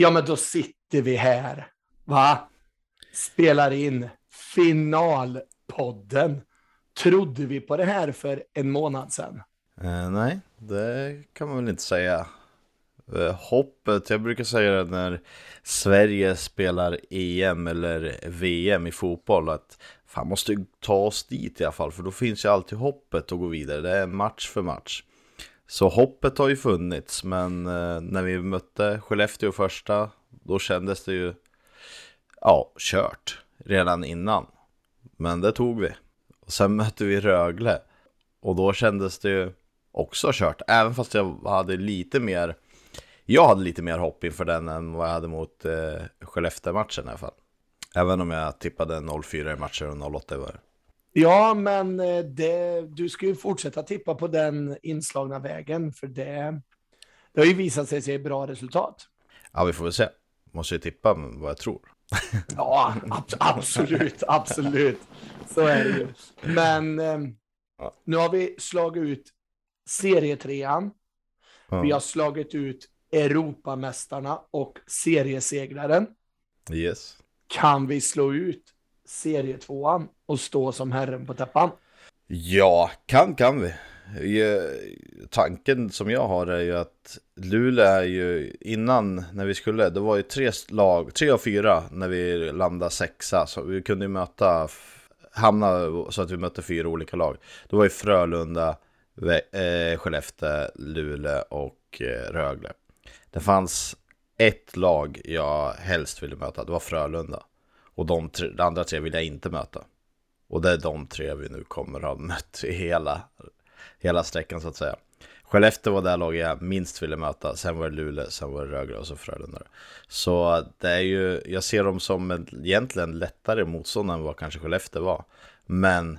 Ja, men då sitter vi här, va? Spelar in finalpodden. Trodde vi på det här för en månad sedan? Eh, nej, det kan man väl inte säga. Eh, hoppet, jag brukar säga det när Sverige spelar EM eller VM i fotboll att fan måste ta oss dit i alla fall för då finns ju alltid hoppet att gå vidare. Det är match för match. Så hoppet har ju funnits men eh, när vi mötte Skellefteå första då kändes det ju ja, kört redan innan. Men det tog vi. Och sen mötte vi Rögle och då kändes det ju också kört. Även fast jag hade lite mer jag hade lite mer hopp inför den än vad jag hade mot eh, Skellefteå-matchen i alla fall. Även om jag tippade 0-4 i matcher och 0-8 i början. Ja, men eh, det, du ska ju fortsätta tippa på den inslagna vägen, för det, det har ju visat sig se bra resultat. Ja, vi får väl se. Måste ju tippa vad jag tror. Ja, ab absolut, absolut. Så är det ju. Men eh, nu har vi slagit ut serietrean. Vi har slagit ut Europamästarna och seriesegraren. Yes. Kan vi slå ut serietvåan och stå som herren på täppan? Ja, kan kan vi. Tanken som jag har är ju att Luleå är ju innan när vi skulle, det var ju tre lag, tre av fyra när vi landade sexa, så vi kunde ju möta, hamna så att vi mötte fyra olika lag. Det var ju Frölunda, eh, Skellefteå, Luleå och eh, Rögle. Det fanns ett lag jag helst ville möta, det var Frölunda. Och de, tre, de andra tre vill jag inte möta. Och det är de tre vi nu kommer ha mött i hela, hela sträckan så att säga. Skellefteå var det lag jag minst ville möta, sen var det Luleå, sen var det Rögle och så Frölunda. Så det är ju, jag ser dem som en egentligen lättare motstånd än vad kanske Skellefteå var. Men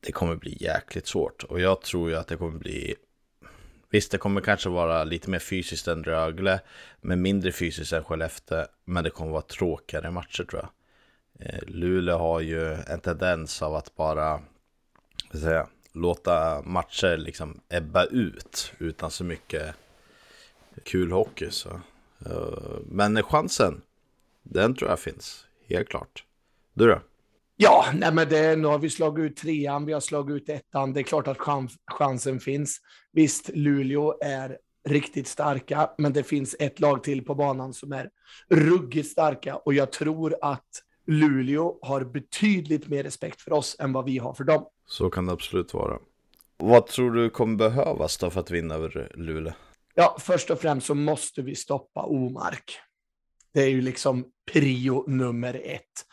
det kommer bli jäkligt svårt och jag tror ju att det kommer bli Visst, det kommer kanske vara lite mer fysiskt än Rögle, men mindre fysiskt än Skellefteå. Men det kommer vara tråkigare matcher tror jag. Eh, Luleå har ju en tendens av att bara säga, låta matcher liksom ebba ut utan så mycket kul hockey. Så. Eh, men chansen, den tror jag finns, helt klart. Du då? Ja, nej men det, nu har vi slagit ut trean, vi har slagit ut ettan. Det är klart att chans, chansen finns. Visst, Luleå är riktigt starka, men det finns ett lag till på banan som är ruggigt starka och jag tror att Luleå har betydligt mer respekt för oss än vad vi har för dem. Så kan det absolut vara. Vad tror du kommer behövas då för att vinna över Luleå? Ja, först och främst så måste vi stoppa Omark. Det är ju liksom prio nummer ett.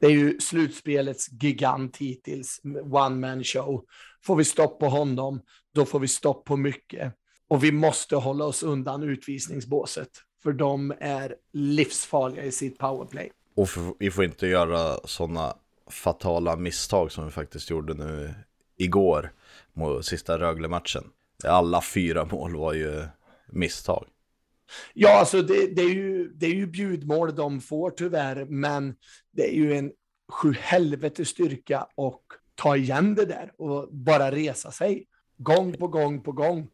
Det är ju slutspelets gigant hittills, one man show. Får vi stopp på honom, då får vi stopp på mycket. Och vi måste hålla oss undan utvisningsbåset, för de är livsfarliga i sitt powerplay. Och vi får inte göra sådana fatala misstag som vi faktiskt gjorde nu igår mot sista Rögle-matchen. Alla fyra mål var ju misstag. Ja, alltså det, det, är ju, det är ju bjudmål de får tyvärr, men det är ju en sju helvete styrka och ta igen det där och bara resa sig gång på gång på gång.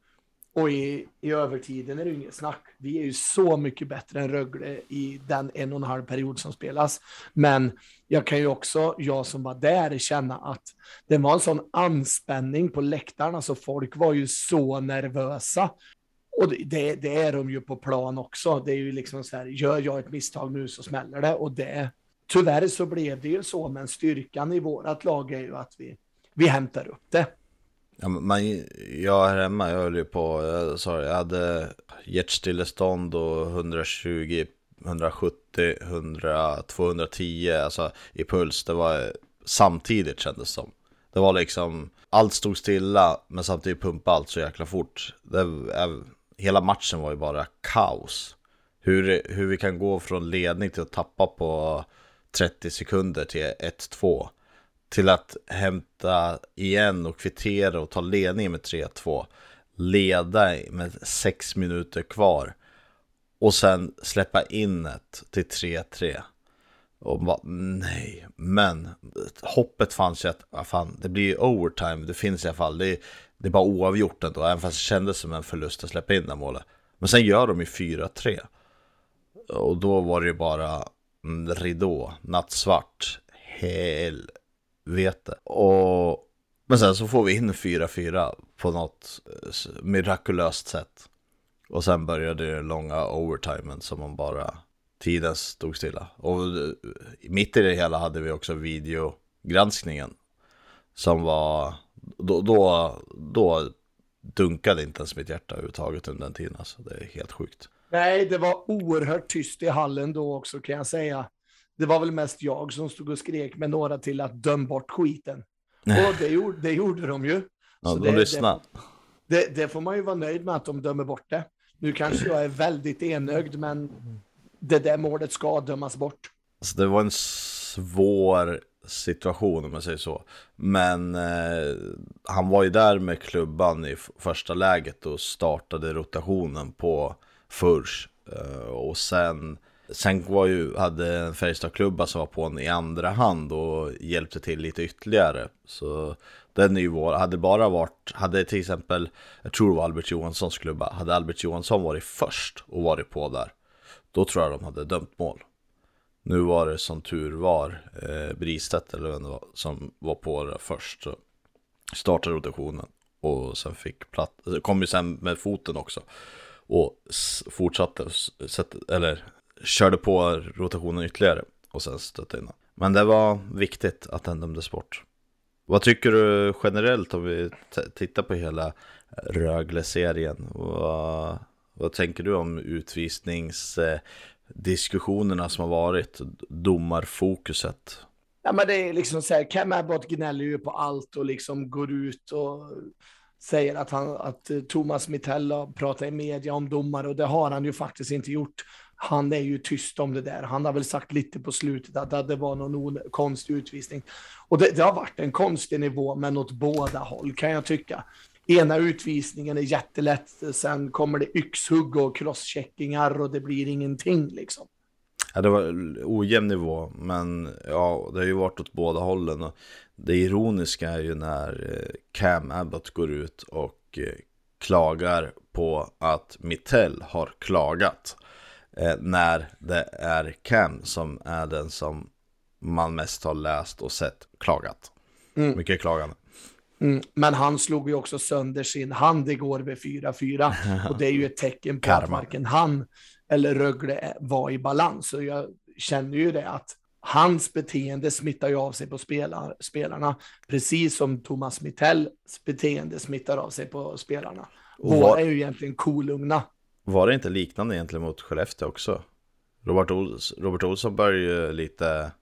Och i, i övertiden är det inget snack. Vi är ju så mycket bättre än Rögle i den en och en halv period som spelas. Men jag kan ju också, jag som var där, känna att det var en sån anspänning på läktarna så folk var ju så nervösa. Och det, det, är de ju på plan också. Det är ju liksom så här, gör jag ett misstag nu så smäller det. Och det, tyvärr så blev det ju så, men styrkan i vårat lag är ju att vi, vi hämtar upp det. Ja, man, jag här hemma, jag höll ju på, jag, sorry, jag hade hjärtstillestånd och 120, 170, 100, 210, alltså i puls. Det var samtidigt kändes som. Det var liksom, allt stod stilla, men samtidigt pumpade allt så jäkla fort. Det, eh, hela matchen var ju bara kaos. Hur, hur vi kan gå från ledning till att tappa på 30 sekunder till 1-2 till att hämta igen och kvittera och ta ledningen med 3-2 leda med 6 minuter kvar och sen släppa in ett till 3-3 och bara nej, men hoppet fanns ju att, vad fan, det blir overtime, det finns i alla fall, det är, det är bara oavgjort ändå, även fast det kändes som en förlust att släppa in det målet. Men sen gör de ju 4-3. Och då var det ju bara mm, ridå, nattsvart, helvete. Och men sen så får vi in 4-4 på något eh, mirakulöst sätt. Och sen började det långa overtimen som man bara, tiden stod stilla. Och eh, mitt i det hela hade vi också videogranskningen. Som var, då, då, då dunkade inte ens mitt hjärta överhuvudtaget under den tiden. Alltså, det är helt sjukt. Nej, det var oerhört tyst i hallen då också kan jag säga. Det var väl mest jag som stod och skrek med några till att döm bort skiten. Och det gjorde, det gjorde de ju. Ja, de det, lyssnade. Det, det, får man ju vara nöjd med att de dömer bort det. Nu kanske jag är väldigt enögd, men det där målet ska dömas bort. Alltså det var en svår situation om man säger så. Men eh, han var ju där med klubban i första läget och startade rotationen på Furs. Eh, och sen, sen var ju, hade en Färjestad-klubba som var på en i andra hand och hjälpte till lite ytterligare. Så den är ju vår, hade bara varit, hade till exempel, jag tror det var Albert Johanssons klubba, hade Albert Johansson varit först och varit på där, då tror jag de hade dömt mål. Nu var det som tur var eh, Bristedt eller vem det var som var på det först. Så startade rotationen och sen fick platt, kom ju sen med foten också. Och fortsatte, eller körde på rotationen ytterligare och sen stötte in Men det var viktigt att den dömdes bort. Vad tycker du generellt om vi tittar på hela Rögle-serien? Vad, vad tänker du om utvisningsdiskussionerna som har varit? Domarfokuset? Ja, men det är liksom så här, Cam Abbott gnäller ju på allt och liksom går ut och säger att, han, att Thomas Mitella pratar i media om domare och det har han ju faktiskt inte gjort han är ju tyst om det där. Han har väl sagt lite på slutet att det var någon konstig utvisning. Och det, det har varit en konstig nivå, men åt båda håll kan jag tycka. Ena utvisningen är jättelätt, sen kommer det yxhugg och crosscheckingar och det blir ingenting liksom. Ja, det var ojämn nivå, men ja, det har ju varit åt båda hållen. Och det ironiska är ju när eh, Cam Abbott går ut och eh, klagar på att Mittell har klagat eh, när det är Cam som är den som man mest har läst och sett klagat. Mm. Mycket klagande. Mm. Men han slog ju också sönder sin hand igår vid 4-4 och det är ju ett tecken på att varken han eller Rögle var i balans. Så jag känner ju det att hans beteende smittar ju av sig på spelar, spelarna, precis som Thomas Mittells beteende smittar av sig på spelarna. Båda är ju egentligen kolugna. Var det inte liknande egentligen mot Skellefteå också? Robert, Ols Robert Olsson började ju lite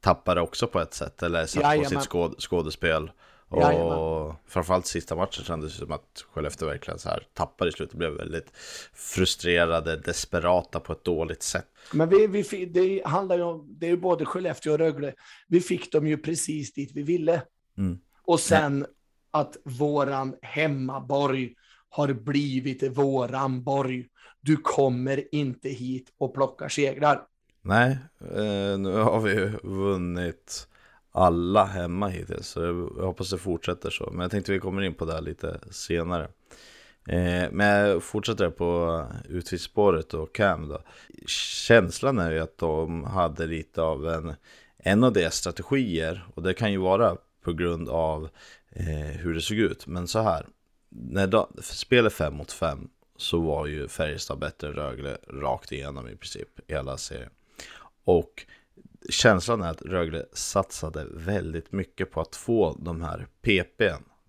tappa det också på ett sätt, eller satt Jajamän. på sitt skåd skådespel. Och Jajamän. framförallt sista matchen kändes det som att Skellefteå verkligen så här tappade i slutet, blev väldigt frustrerade, desperata på ett dåligt sätt. Men vi, vi, det handlar ju om, det är ju både Skellefteå och Rögle, vi fick dem ju precis dit vi ville. Mm. Och sen Nej. att våran hemmaborg har blivit våran borg. Du kommer inte hit och plockar segrar. Nej, eh, nu har vi ju vunnit alla hemma hittills. Så jag hoppas det fortsätter så. Men jag tänkte vi kommer in på det lite senare. Eh, men jag fortsätter på utvisningsspåret och Cam då. Känslan är ju att de hade lite av en, en av deras strategier. Och det kan ju vara på grund av eh, hur det såg ut. Men så här, när de, spelet 5 mot 5 så var ju Färjestad bättre än Rögle rakt igenom i princip hela serien. Och känslan är att Rögle satsade väldigt mycket på att få de här PP,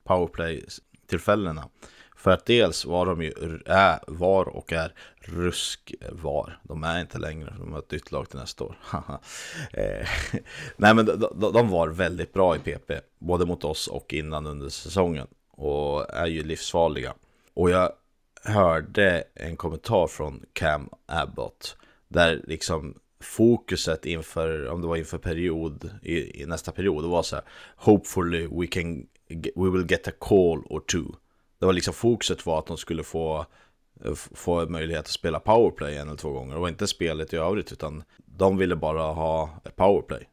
powerplay-tillfällena. För att dels var de ju, är, var och är rusk var. De är inte längre, de har ett nytt lag till nästa år. eh, nej men de, de, de, var väldigt bra i PP, både mot oss och innan under säsongen. Och är ju livsfarliga. Och jag hörde en kommentar från Cam Abbott. Där liksom fokuset inför, om det var inför period, i, i nästa period, det var så här, Hopefully we can, we will get a call or two. Det var liksom fokuset var att de skulle få, få möjlighet att spela powerplay en eller två gånger. Det var inte spelet i övrigt, utan de ville bara ha powerplay.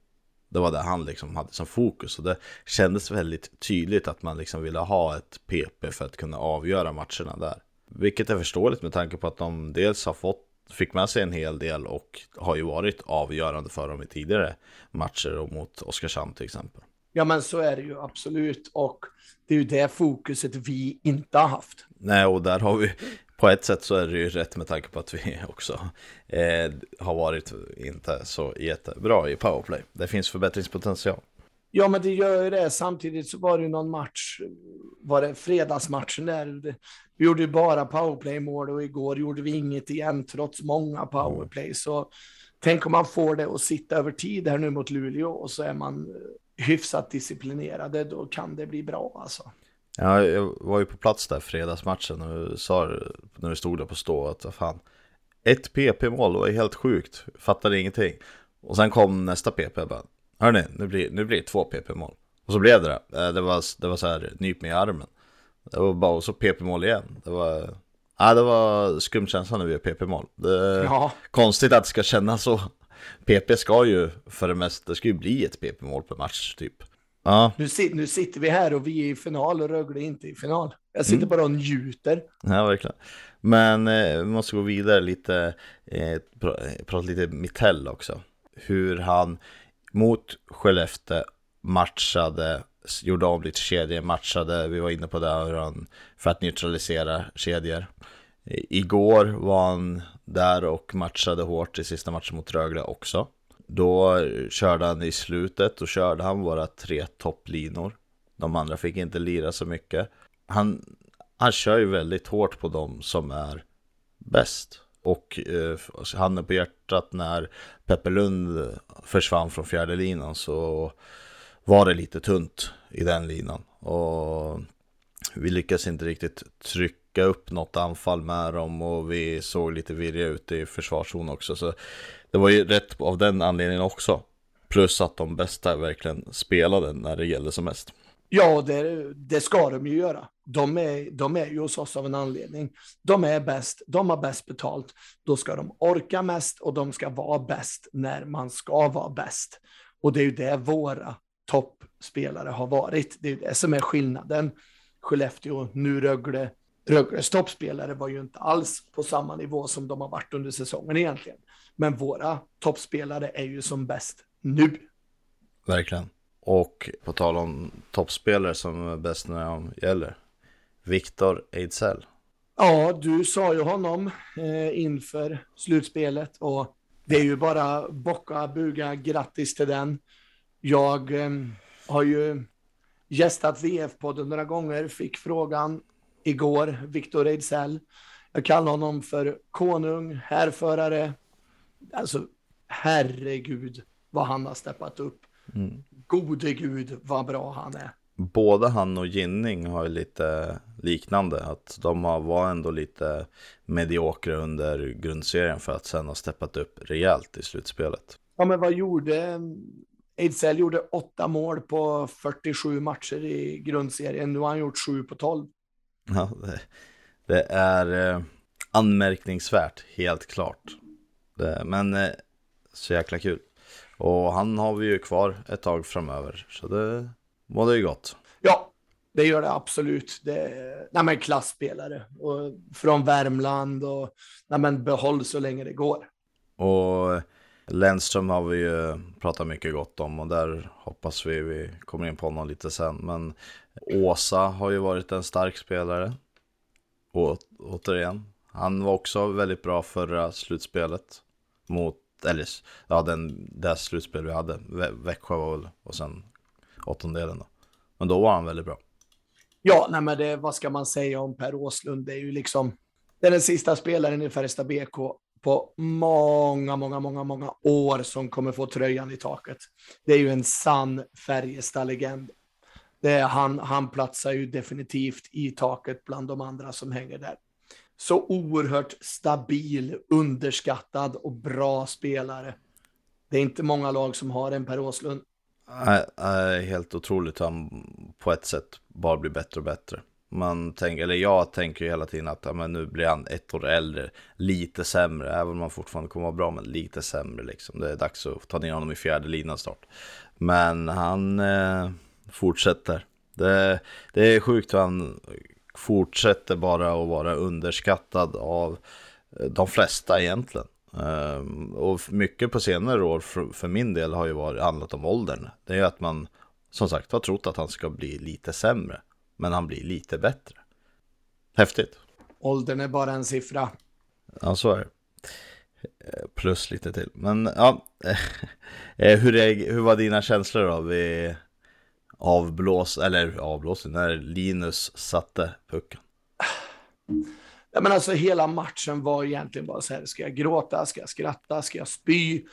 Det var det han liksom hade som fokus och det kändes väldigt tydligt att man liksom ville ha ett PP för att kunna avgöra matcherna där. Vilket är förståeligt med tanke på att de dels har fått fick med sig en hel del och har ju varit avgörande för dem i tidigare matcher och mot Oskarshamn till exempel. Ja, men så är det ju absolut. Och det är ju det fokuset vi inte har haft. Nej, och där har vi på ett sätt så är det ju rätt med tanke på att vi också eh, har varit inte så jättebra i powerplay. Det finns förbättringspotential. Ja, men det gör ju det. Samtidigt så var det ju någon match, var det fredagsmatchen där? Vi gjorde ju bara powerplay-mål och igår gjorde vi inget igen trots många powerplay. Så tänk om man får det att sitta över tid här nu mot Luleå och så är man hyfsat disciplinerade, då kan det bli bra alltså. Ja, jag var ju på plats där fredagsmatchen och sa när det stod där på stå att vad fan, ett PP-mål var helt sjukt, fattade ingenting. Och sen kom nästa PP och bara, hörni, nu blir, nu blir det två PP-mål. Och så blev det det. Eh, det var, det var så här, nyp mig i armen. Det var bara, och så PP-mål igen. Det var, ja, det var skum känsla när vi gör PP-mål. Ja. Konstigt att det ska kännas så. PP ska ju för det mesta, det ska ju bli ett PP-mål per match typ. Ja. Nu, nu, sitter vi här och vi är i final och Rögle är inte i final. Jag sitter mm. bara och njuter. Ja, verkligen. Men eh, vi måste gå vidare lite, eh, prata lite Mittell också. Hur han mot Skellefteå matchade, gjorde om lite kedjor, matchade, vi var inne på det, för att neutralisera kedjor. Igår var han där och matchade hårt i sista matchen mot Rögle också. Då körde han i slutet, då körde han våra tre topplinor. De andra fick inte lira så mycket. Han, han kör ju väldigt hårt på dem som är bäst. Och eh, alltså, handen på hjärtat när Peppe Lund försvann från fjärde linan så var det lite tunt i den linan. Och vi lyckades inte riktigt trycka upp något anfall med dem och vi såg lite virriga ut i försvarszon också. Så det var ju rätt av den anledningen också. Plus att de bästa verkligen spelade när det gällde som mest. Ja, det, det ska de ju göra. De är, de är ju hos oss av en anledning. De är bäst, de har bäst betalt. Då ska de orka mest och de ska vara bäst när man ska vara bäst. Och det är ju det våra toppspelare har varit. Det är det som är skillnaden. Skellefteå, nu Rögle. Rögles toppspelare var ju inte alls på samma nivå som de har varit under säsongen egentligen. Men våra toppspelare är ju som bäst nu. Verkligen. Och på tal om toppspelare som är bäst när det gäller. Viktor Ejdsell. Ja, du sa ju honom eh, inför slutspelet och det är ju bara bocka, buga, grattis till den. Jag eh, har ju gästat VF-podden några gånger, fick frågan igår, Viktor Ejdsell. Jag kallar honom för konung, härförare. Alltså, herregud vad han har steppat upp. Mm. Gode gud vad bra han är. Både han och Ginning har ju lite liknande. Att de var ändå lite mediokra under grundserien för att sen ha steppat upp rejält i slutspelet. Ja, men vad gjorde Ejdsell gjorde åtta mål på 47 matcher i grundserien. Nu har han gjort sju på 12. Ja, det, det är eh, anmärkningsvärt, helt klart. Det, men eh, så jäkla kul. Och han har vi ju kvar ett tag framöver. Så det var det ju gott. Ja, det gör det absolut. Det, nej men klassspelare och från Värmland och nej men behåll så länge det går. Och Lennström har vi ju pratat mycket gott om och där hoppas vi vi kommer in på honom lite sen. Men Åsa har ju varit en stark spelare. Och återigen, han var också väldigt bra förra slutspelet mot eller ja, den, det slutspel vi hade. Växjö var väl, och sen åttondelen då. Men då var han väldigt bra. Ja, nej men det, vad ska man säga om Per Åslund? Det är ju liksom, det är den sista spelaren i Färjestad BK på många, många, många, många år som kommer få tröjan i taket. Det är ju en sann Färjestad-legend. han, han platsar ju definitivt i taket bland de andra som hänger där så oerhört stabil, underskattad och bra spelare. Det är inte många lag som har en Per Åslund. Nej, helt otroligt. Han på ett sätt bara blir bättre och bättre. Man tänker, eller jag tänker ju hela tiden att ja, men nu blir han ett år äldre, lite sämre, även om han fortfarande kommer vara bra, men lite sämre liksom. Det är dags att ta ner honom i fjärde linan snart. Men han eh, fortsätter. Det, det är sjukt hur han fortsätter bara att vara underskattad av de flesta egentligen. Um, och mycket på senare år för, för, min del har ju varit, handlat om åldern. Det är ju att man som sagt har trott att han ska bli lite sämre. Men han blir lite bättre. Häftigt. Åldern är bara en siffra. Ja, så är det. Eh, plus lite till. Men ja, eh, hur, är, hur var dina känslor då vid avblås, eller avblås, när Linus satte pucken? Ja, men alltså hela matchen var egentligen bara så här, ska jag gråta, ska jag skratta, ska jag spy?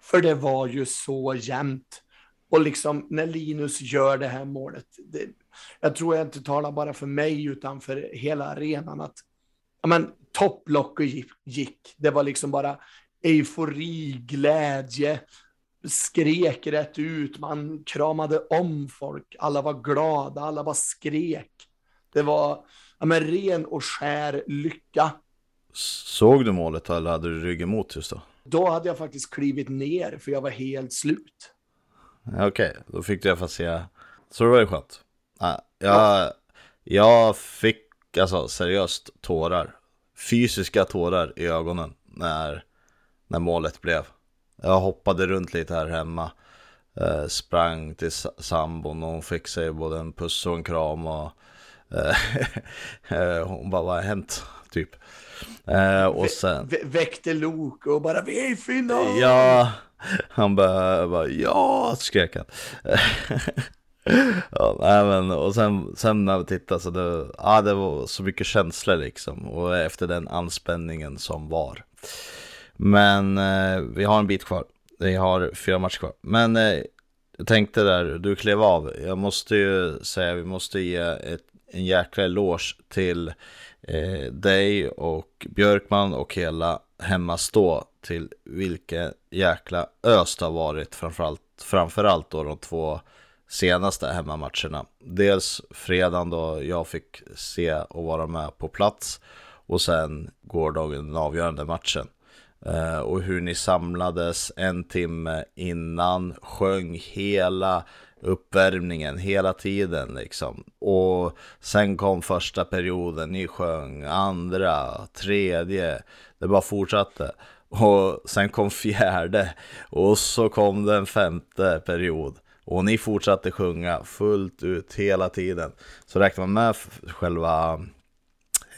För det var ju så jämnt. Och liksom när Linus gör det här målet, det, jag tror jag inte talar bara för mig utan för hela arenan att ja, men, topplocket gick, gick. Det var liksom bara eufori, glädje, skrek rätt ut, man kramade om folk, alla var glada, alla bara skrek. Det var ja, men, ren och skär lycka. Såg du målet eller hade du ryggen mot just då? Då hade jag faktiskt klivit ner för jag var helt slut. Okej, okay, då fick du i alla fall se. Så det var ju skönt. Jag, ja. jag fick alltså seriöst tårar. Fysiska tårar i ögonen när, när målet blev. Jag hoppade runt lite här hemma. Eh, sprang till sambon och hon fick sig både en puss och en kram. Och, eh, hon bara, vad har hänt? Typ. Eh, och sen... Vä väckte Lok och bara, vi är i final! Ja, han bara, bara ja, skrek han. ja, nej, men, och sen, sen när vi tittade så det, ja, det var så mycket känslor liksom. Och efter den anspänningen som var. Men eh, vi har en bit kvar. Vi har fyra matcher kvar. Men eh, jag tänkte där, du klev av. Jag måste ju säga, vi måste ge ett, en jäkla eloge till eh, dig och Björkman och hela Hemmastå till vilken jäkla ös det har varit framförallt, framförallt då de två senaste hemmamatcherna. Dels fredagen då jag fick se och vara med på plats och sen gårdagen den avgörande matchen. Eh, och hur ni samlades en timme innan, sjöng hela uppvärmningen hela tiden liksom. Och sen kom första perioden, ni sjöng, andra, tredje, det bara fortsatte. Och sen kom fjärde och så kom den femte period. Och ni fortsatte sjunga fullt ut hela tiden. Så räknar man med själva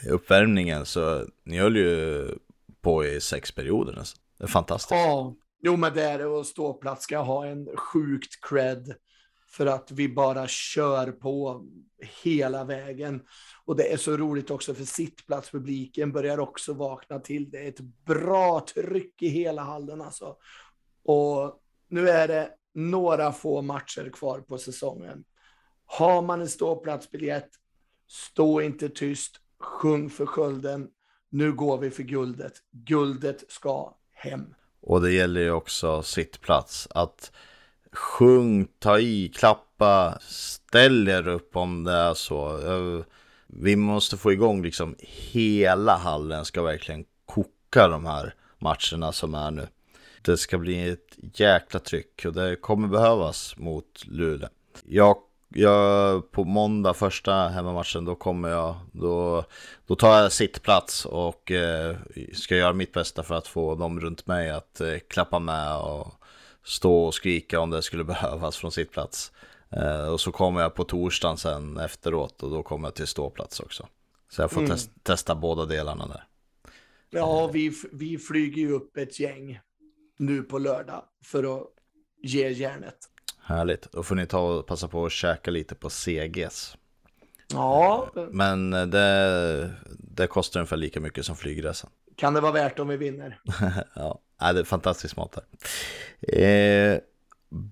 uppvärmningen så ni höll ju på i sex perioder nästan. Alltså. Det är fantastiskt. Ja, jo men det är det och ståplats ska ha en sjukt cred för att vi bara kör på hela vägen. Och det är så roligt också för sittplatspubliken börjar också vakna till. Det är ett bra tryck i hela hallen alltså. Och nu är det några få matcher kvar på säsongen. Har man en ståplatsbiljett, stå inte tyst, sjung för skölden. Nu går vi för guldet. Guldet ska hem. Och det gäller ju också sittplats. Att sjung, ta i, klappa, ställ er upp om det är så. Vi måste få igång liksom hela hallen ska verkligen koka de här matcherna som är nu. Det ska bli ett jäkla tryck och det kommer behövas mot Luleå. Jag, jag, på måndag, första hemmamatchen, då kommer jag, då, då tar jag sittplats och eh, ska göra mitt bästa för att få dem runt mig att eh, klappa med och stå och skrika om det skulle behövas från sittplats. Eh, och så kommer jag på torsdagen sen efteråt och då kommer jag till ståplats också. Så jag får mm. test, testa båda delarna där. Ja, vi, vi flyger ju upp ett gäng nu på lördag för att ge järnet. Härligt, då får ni ta och passa på att käka lite på CGs. Ja. Men det, det kostar ungefär lika mycket som flygresan. Kan det vara värt om vi vinner? ja, det är fantastiskt mat här. Eh,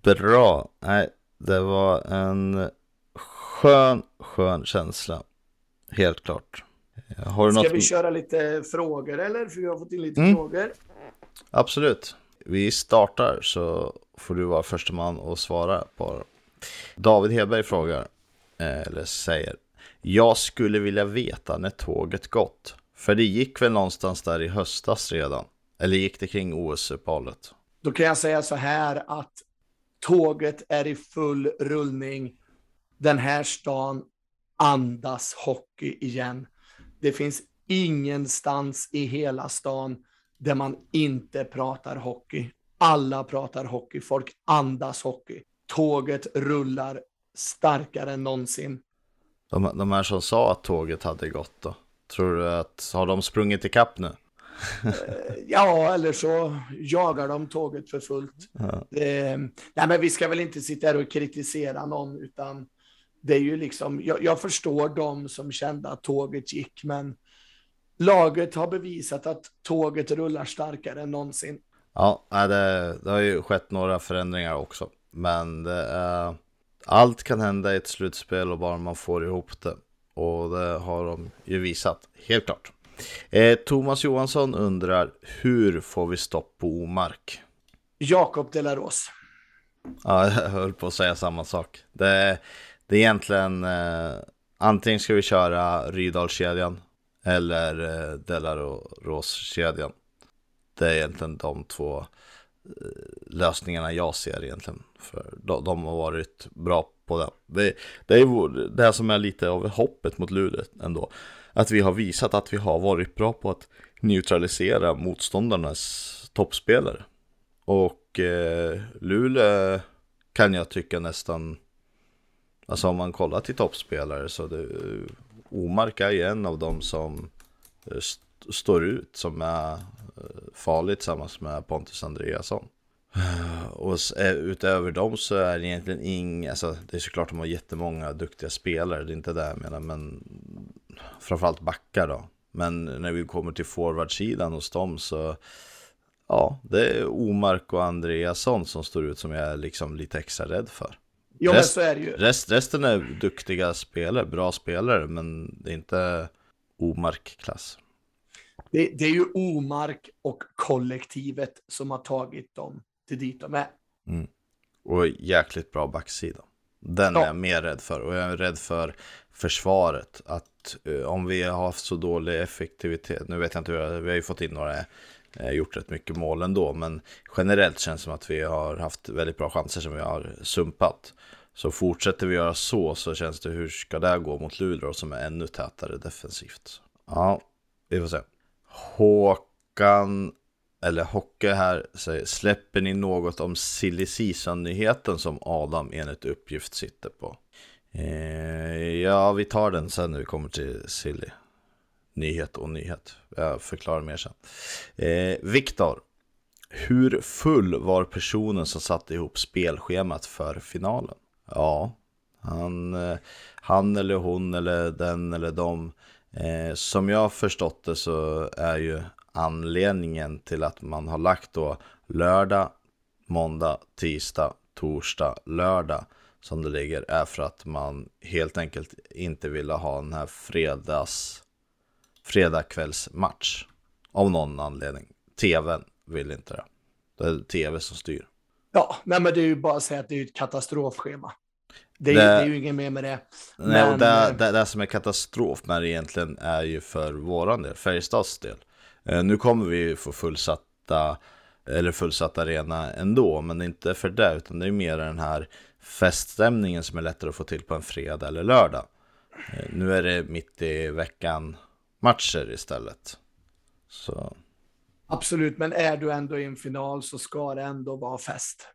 bra, nej, det var en skön, skön känsla. Helt klart. Har du Ska något... vi köra lite frågor eller? För vi har fått in lite mm. frågor. Absolut vi startar så får du vara första man och svara på. David Hedberg frågar, eh, eller säger, jag skulle vilja veta när tåget gått. För det gick väl någonstans där i höstas redan? Eller gick det kring OS-uppehållet? Då kan jag säga så här att tåget är i full rullning. Den här stan andas hockey igen. Det finns ingenstans i hela stan där man inte pratar hockey. Alla pratar hockey, folk andas hockey. Tåget rullar starkare än någonsin. De, de här som sa att tåget hade gått då? Tror du att, har de sprungit ikapp nu? Eh, ja, eller så jagar de tåget för fullt. Ja. Det, nej, men vi ska väl inte sitta här och kritisera någon, utan det är ju liksom, jag, jag förstår de som kände att tåget gick, men laget har bevisat att tåget rullar starkare än någonsin. Ja, det, det har ju skett några förändringar också, men det är, allt kan hända i ett slutspel och bara man får ihop det. Och det har de ju visat, helt klart. Eh, Thomas Johansson undrar, hur får vi stopp på Omark? Jakob Delaros. Ja, jag höll på att säga samma sak. Det, det är egentligen, eh, antingen ska vi köra Rydalskedjan eller eh, Delaros-kedjan. Det är egentligen de två eh, lösningarna jag ser egentligen. För de, de har varit bra på det. Det, det är det som är lite av hoppet mot Luleå ändå. Att vi har visat att vi har varit bra på att neutralisera motståndarnas toppspelare. Och eh, Luleå kan jag tycka nästan, alltså om man kollar till toppspelare så det, Omark är ju en av dem som eh, st står ut som är eh, farlig tillsammans med Pontus Andreasson. Och utöver dem så är det egentligen inga, alltså det är såklart de har jättemånga duktiga spelare, det är inte det jag menar, men framförallt backar då. Men när vi kommer till forwardsidan hos dem så, ja, det är Omark och Andreasson som står ut som jag är liksom lite extra rädd för. Jo, Rest, men så är det ju. Rest, resten är duktiga spelare, bra spelare, men det är inte Omark-klass. Det, det, är ju Omark och kollektivet som har tagit dem till dit de är. Mm. Och jäkligt bra backsida. Den ja. är jag mer rädd för. Och jag är rädd för försvaret. Att uh, om vi har haft så dålig effektivitet. Nu vet jag inte hur vi har ju fått in några, uh, gjort rätt mycket mål ändå. Men generellt känns det som att vi har haft väldigt bra chanser som vi har sumpat. Så fortsätter vi göra så så känns det hur ska det gå mot Luleå som är ännu tätare defensivt. Ja, vi får se. Håkan eller Hocke här säger, släpper ni något om silly season-nyheten som Adam enligt uppgift sitter på? Eh, ja, vi tar den sen när vi kommer till silly. Nyhet och nyhet. Jag förklarar mer sen. Eh, Viktor, hur full var personen som satte ihop spelschemat för finalen? Ja, han, eh, han eller hon eller den eller de. Eh, som jag har förstått det så är ju anledningen till att man har lagt då lördag, måndag, tisdag, torsdag, lördag som det ligger är för att man helt enkelt inte ville ha den här fredags fredagkvällsmatch av någon anledning. TVn vill inte det. Det är tv som styr. Ja, nej, men det är ju bara att säga att det är ett katastrofschema. Det är, det, det är ju inget mer med det. Nej, men... och det, det, det som är katastrof med det egentligen är ju för våran del, Färjestads del. Eh, nu kommer vi få fullsatta eller fullsatt arena ändå, men inte för det, utan det är mer den här feststämningen som är lättare att få till på en fredag eller lördag. Eh, nu är det mitt i veckan matcher istället. Så. Absolut, men är du ändå i en final så ska det ändå vara fest.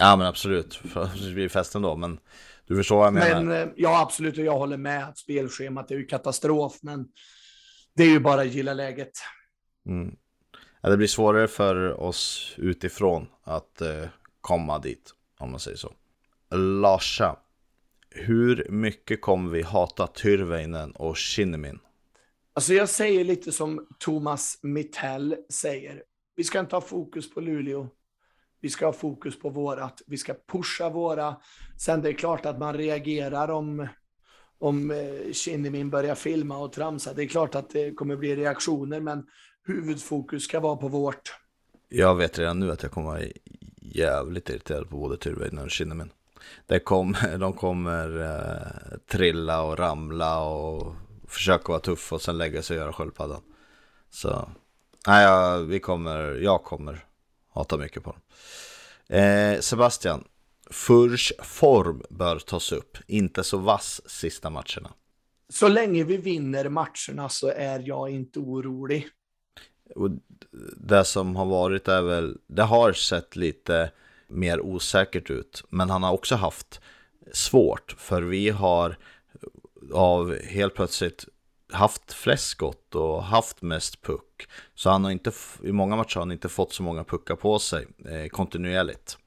Ja, men absolut. Det blir fest ändå, men du förstår vad jag menar. Men, eh, ja, absolut, och jag håller med att spelschemat är ju katastrof, men det är ju bara att gilla läget. Mm. Ja, det blir svårare för oss utifrån att eh, komma dit, om man säger så. Larsa, hur mycket kommer vi hata Tyrväinen och Kinnimin? Alltså jag säger lite som Thomas Mittell säger. Vi ska inte ha fokus på Luleå. Vi ska ha fokus på vårat. Vi ska pusha våra. Sen det är klart att man reagerar om om eh, Kinnimin börjar filma och tramsa. Det är klart att det kommer bli reaktioner, men huvudfokus ska vara på vårt. Jag vet redan nu att jag kommer vara jävligt irriterad på både Tyrväinen och Kinnimin. Det kom, de kommer eh, trilla och ramla och försöka vara tuffa och sen lägga sig och göra sköldpaddan. Så nej, jag, vi kommer, jag kommer hata mycket på dem. Eh, Sebastian, Furs form bör tas upp, inte så vass sista matcherna. så länge vi vinner matcherna så är jag inte orolig. Och det som har varit är väl, det har sett lite mer osäkert ut. Men han har också haft svårt, för vi har av helt plötsligt haft flest skott och haft mest puck. Så han har inte, i många matcher har han inte fått så många puckar på sig eh, kontinuerligt.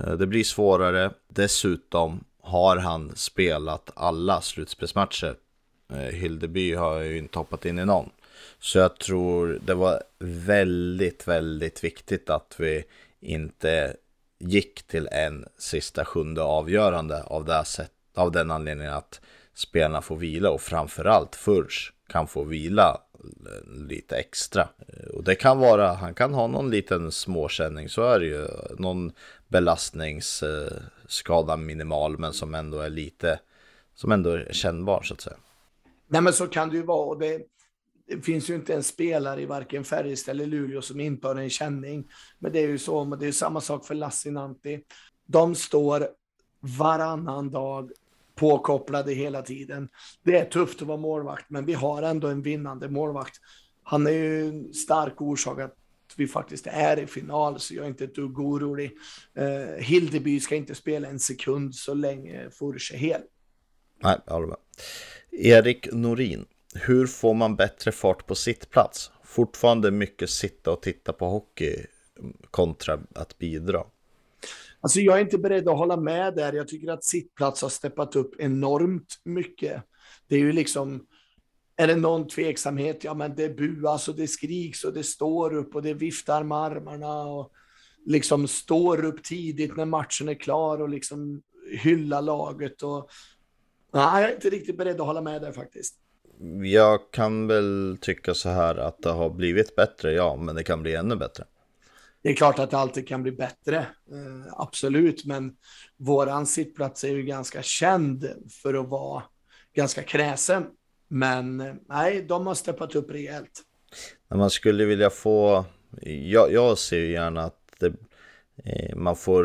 Eh, det blir svårare. Dessutom har han spelat alla slutspelsmatcher. Eh, Hildeby har ju inte hoppat in i någon. Så jag tror det var väldigt, väldigt viktigt att vi inte gick till en sista sjunde avgörande av, det sätt, av den anledningen att spelarna får vila och framförallt Furch kan få vila eh, lite extra. Eh, och det kan vara, han kan ha någon liten småkänning, så är det ju. Någon belastningsskada eh, minimal, men som ändå är lite, som ändå är kännbar så att säga. Nej men så kan det ju vara. Det, det finns ju inte en spelare i varken Färjestad eller Luleå som inte har en känning. Men det är ju så, det är samma sak för Lassinantti. De står varannan dag påkopplade hela tiden. Det är tufft att vara målvakt, men vi har ändå en vinnande målvakt. Han är ju en stark orsak att vi faktiskt är i final, så jag är inte ett dugg orolig. Eh, Hildeby ska inte spela en sekund så länge Furch är hel. Nej, jag håller med. Erik Norin, hur får man bättre fart på sittplats? Fortfarande mycket sitta och titta på hockey kontra att bidra. Alltså jag är inte beredd att hålla med där. Jag tycker att sittplats har steppat upp enormt mycket. Det är ju liksom, är det någon tveksamhet, ja men det buas och det skriks och det står upp och det viftar med armarna och liksom står upp tidigt när matchen är klar och liksom hylla laget och nej, jag är inte riktigt beredd att hålla med där faktiskt. Jag kan väl tycka så här att det har blivit bättre, ja, men det kan bli ännu bättre. Det är klart att det alltid kan bli bättre, eh, absolut, men våran sittplats är ju ganska känd för att vara ganska kräsen. Men eh, nej, de har steppat upp rejält. När Man skulle vilja få, jag, jag ser ju gärna att det, eh, man får,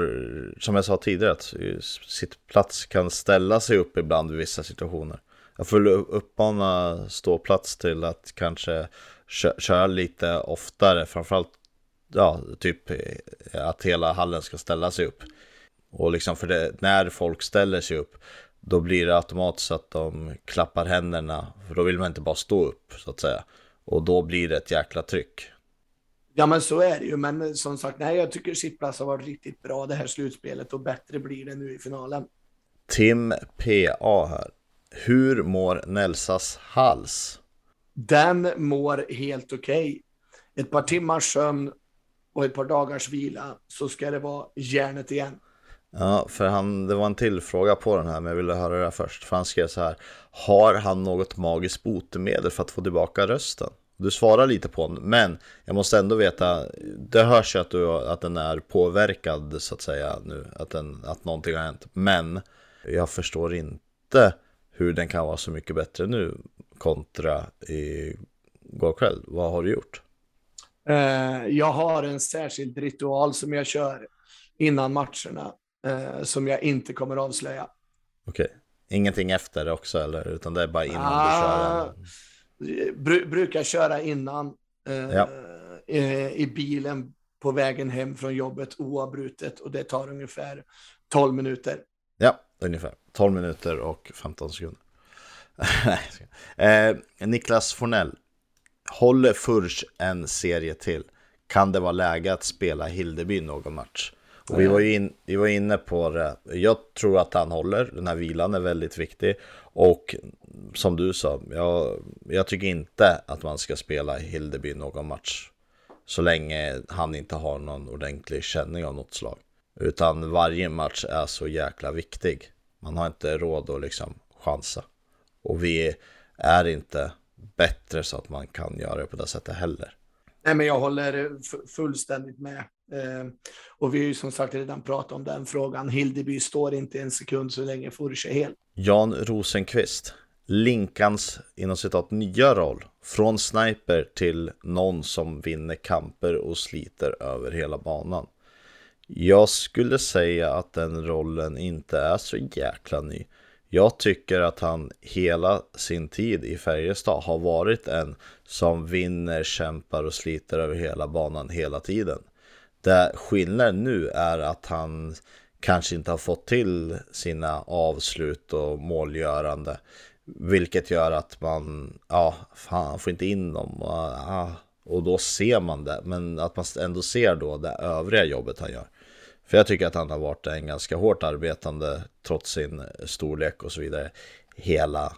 som jag sa tidigare, att eh, sittplats kan ställa sig upp ibland i vissa situationer. Jag får uppmana ståplats till att kanske köra lite oftare, framförallt ja, typ eh, att hela hallen ska ställa sig upp. Och liksom för det, när folk ställer sig upp, då blir det automatiskt att de klappar händerna, för då vill man inte bara stå upp så att säga. Och då blir det ett jäkla tryck. Ja, men så är det ju. Men som sagt, nej, jag tycker sittplats har varit riktigt bra det här slutspelet och bättre blir det nu i finalen. Tim PA här. Hur mår Nelsas hals? Den mår helt okej. Okay. Ett par timmars sömn och ett par dagars vila så ska det vara järnet igen. Ja, för han, det var en till fråga på den här, men jag ville höra det först. För han skrev så här, har han något magiskt botemedel för att få tillbaka rösten? Du svarar lite på den, men jag måste ändå veta, det hörs ju att, du, att den är påverkad så att säga nu, att, den, att någonting har hänt. Men jag förstår inte hur den kan vara så mycket bättre nu kontra igår kväll. Vad har du gjort? Uh, jag har en särskild ritual som jag kör innan matcherna uh, som jag inte kommer avslöja. Okej, okay. ingenting efter också eller? Utan det är bara innan uh, du kör? Br brukar köra innan uh, ja. i bilen på vägen hem från jobbet oavbrutet och det tar ungefär 12 minuter. Ja, ungefär 12 minuter och 15 sekunder. eh, Niklas Fornell. Håller Furch en serie till? Kan det vara läge att spela Hildeby någon match? Och vi, var ju in, vi var inne på det. Jag tror att han håller. Den här vilan är väldigt viktig. Och som du sa, jag, jag tycker inte att man ska spela Hildeby någon match. Så länge han inte har någon ordentlig känning av något slag. Utan varje match är så jäkla viktig. Man har inte råd att liksom chansa. Och vi är inte bättre så att man kan göra det på det sättet heller. Nej, men jag håller fullständigt med. Eh, och vi har ju som sagt redan pratat om den frågan. Hildeby står inte en sekund så länge Furch är hel. Jan Rosenqvist. Linkans inom citat nya roll. Från sniper till någon som vinner kamper och sliter över hela banan. Jag skulle säga att den rollen inte är så jäkla ny. Jag tycker att han hela sin tid i Färjestad har varit en som vinner, kämpar och sliter över hela banan hela tiden. Det skillnaden nu är att han kanske inte har fått till sina avslut och målgörande. Vilket gör att man, ja, fan, han får inte in dem. Och, ah, och då ser man det, men att man ändå ser då det övriga jobbet han gör. För jag tycker att han har varit en ganska hårt arbetande, trots sin storlek och så vidare, hela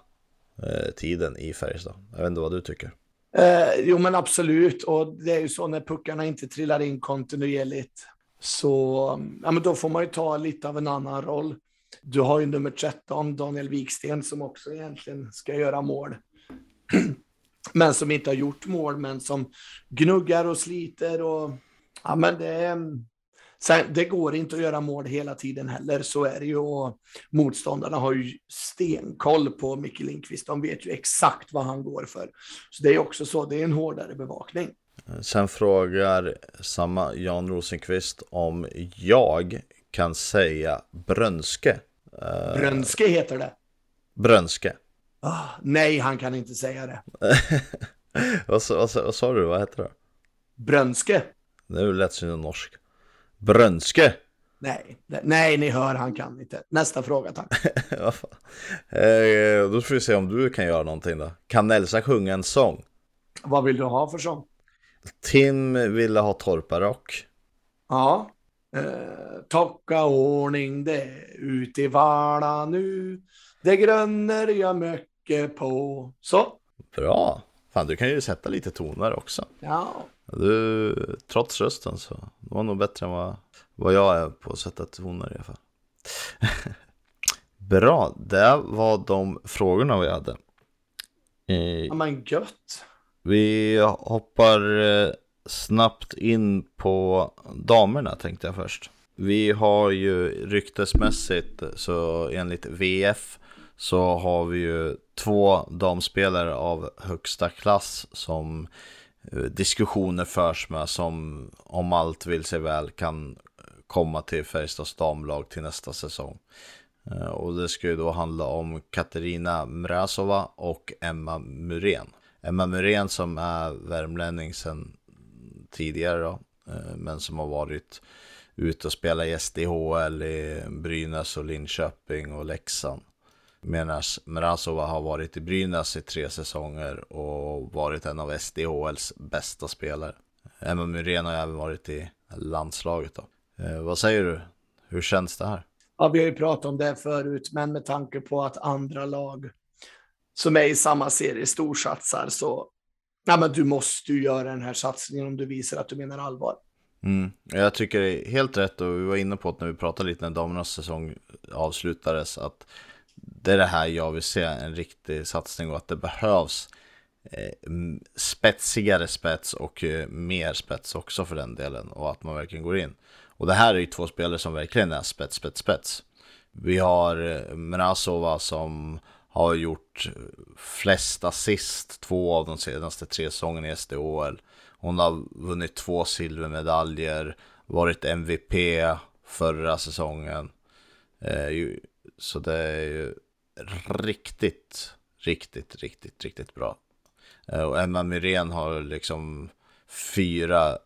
eh, tiden i Färjestad. Jag vet inte vad du tycker. Eh, jo, men absolut. Och det är ju så när puckarna inte trillar in kontinuerligt. Så ja, men då får man ju ta lite av en annan roll. Du har ju nummer 13, Daniel Wiksten, som också egentligen ska göra mål. men som inte har gjort mål, men som gnuggar och sliter. Och, ja, men det, sen, det går inte att göra mål hela tiden heller, så är det ju. Och motståndarna har ju stenkoll på Micke Lindqvist. De vet ju exakt vad han går för. Så det är också så, det är en hårdare bevakning. Sen frågar samma Jan Rosenqvist om jag kan säga Brönske. Eh, Brönske heter det. Brönske. Oh, nej, han kan inte säga det. vad, vad, vad, sa du? Vad heter det? Brönske. Nu lät det norsk. Brönske. Nej, nej, ni hör, han kan inte. Nästa fråga, tack. eh, då får vi se om du kan göra någonting då. Kan Elsa sjunga en sång? Vad vill du ha för sång? Tim ville ha torparock. Ja. Eh, tocka ordning det ut i Vala nu. Det grönner jag mycket på. Så. Bra. Fan, du kan ju sätta lite toner också. Ja. Du, trots rösten så, det var nog bättre än vad, vad jag är på att sätta toner i alla fall. Bra, det var de frågorna vi hade. Ja men gött. Vi hoppar eh, snabbt in på damerna tänkte jag först. Vi har ju ryktesmässigt, så enligt VF, så har vi ju två damspelare av högsta klass som eh, diskussioner förs med som om allt vill sig väl kan komma till Färjestads damlag till nästa säsong. Eh, och det ska ju då handla om Katarina Mrazova och Emma Muren. Emma Muren som är värmlänning sedan tidigare då, eh, men som har varit ute och spelat i SDHL i Brynäs och Linköping och Leksand. Medan Mrazova har varit i Brynäs i tre säsonger och varit en av SDHLs bästa spelare. Emma Muren har även varit i landslaget då. Eh, vad säger du? Hur känns det här? Ja, vi har ju pratat om det förut, men med tanke på att andra lag som är i samma serie storsatsar så ja, men du måste ju göra den här satsningen om du visar att du menar allvar. Mm. Jag tycker det är helt rätt och vi var inne på att när vi pratade lite när damernas säsong avslutades att det är det här jag vill se, en riktig satsning och att det behövs eh, spetsigare spets och eh, mer spets också för den delen och att man verkligen går in. Och det här är ju två spelare som verkligen är spets, spets, spets. Vi har eh, Mrazova som har gjort eh, flest assist två av de senaste tre säsongerna i SDHL. Hon har vunnit två silvermedaljer, varit MVP förra säsongen. Eh, så det är ju riktigt, riktigt, riktigt, riktigt bra. Eh, och Emma Myrén har liksom fyra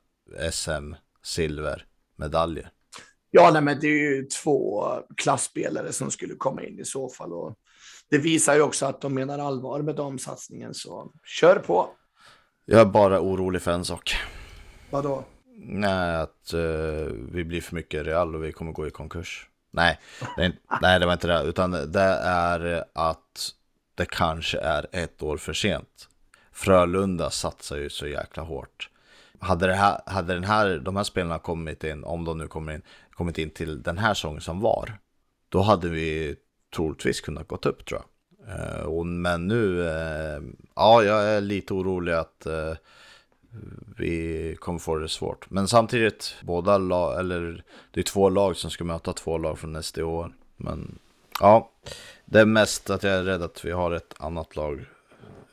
SM-silvermedaljer. Ja, nej, men det är ju två klassspelare som skulle komma in i så fall. Och det visar ju också att de menar allvar med de satsningen, så kör på. Jag är bara orolig för en sak. Vadå? Nej, att uh, vi blir för mycket Real och vi kommer gå i konkurs. Nej, det är, nej, det var inte det. Utan det är att det kanske är ett år för sent. Frölunda satsar ju så jäkla hårt. Hade, det här, hade den här, de här spelarna kommit in, om de nu kommer in, kommit in till den här säsongen som var, då hade vi troligtvis kunnat gått upp tror jag. Eh, men nu, eh, ja, jag är lite orolig att eh, vi kommer få det svårt. Men samtidigt, båda lag, eller det är två lag som ska möta två lag från SDO. Men ja, det är mest att jag är rädd att vi har ett annat lag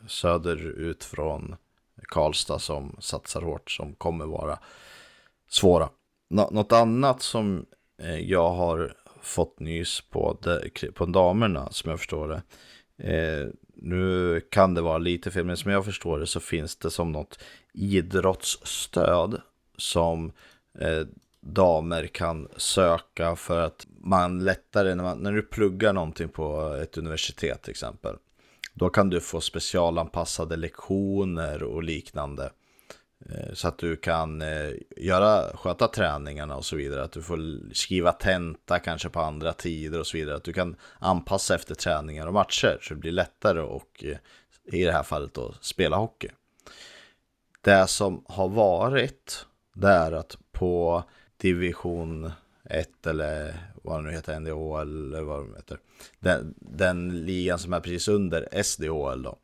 söderut från Karlstad som satsar hårt, som kommer vara svåra. Nå något annat som eh, jag har fått nys på, de, på damerna som jag förstår det. Eh, nu kan det vara lite fel, men som jag förstår det så finns det som något idrottsstöd som eh, damer kan söka för att man lättare, när, man, när du pluggar någonting på ett universitet till exempel, då kan du få specialanpassade lektioner och liknande. Eh, så att du kan eh, göra, sköta träningarna och så vidare. Att du får skriva tenta kanske på andra tider och så vidare. Att du kan anpassa efter träningar och matcher. Så det blir lättare och eh, i det här fallet då spela hockey. Det som har varit, det är att på division 1 eller vad det nu heter, NDHL. eller vad de heter. Den, den ligan som är precis under SDHL då.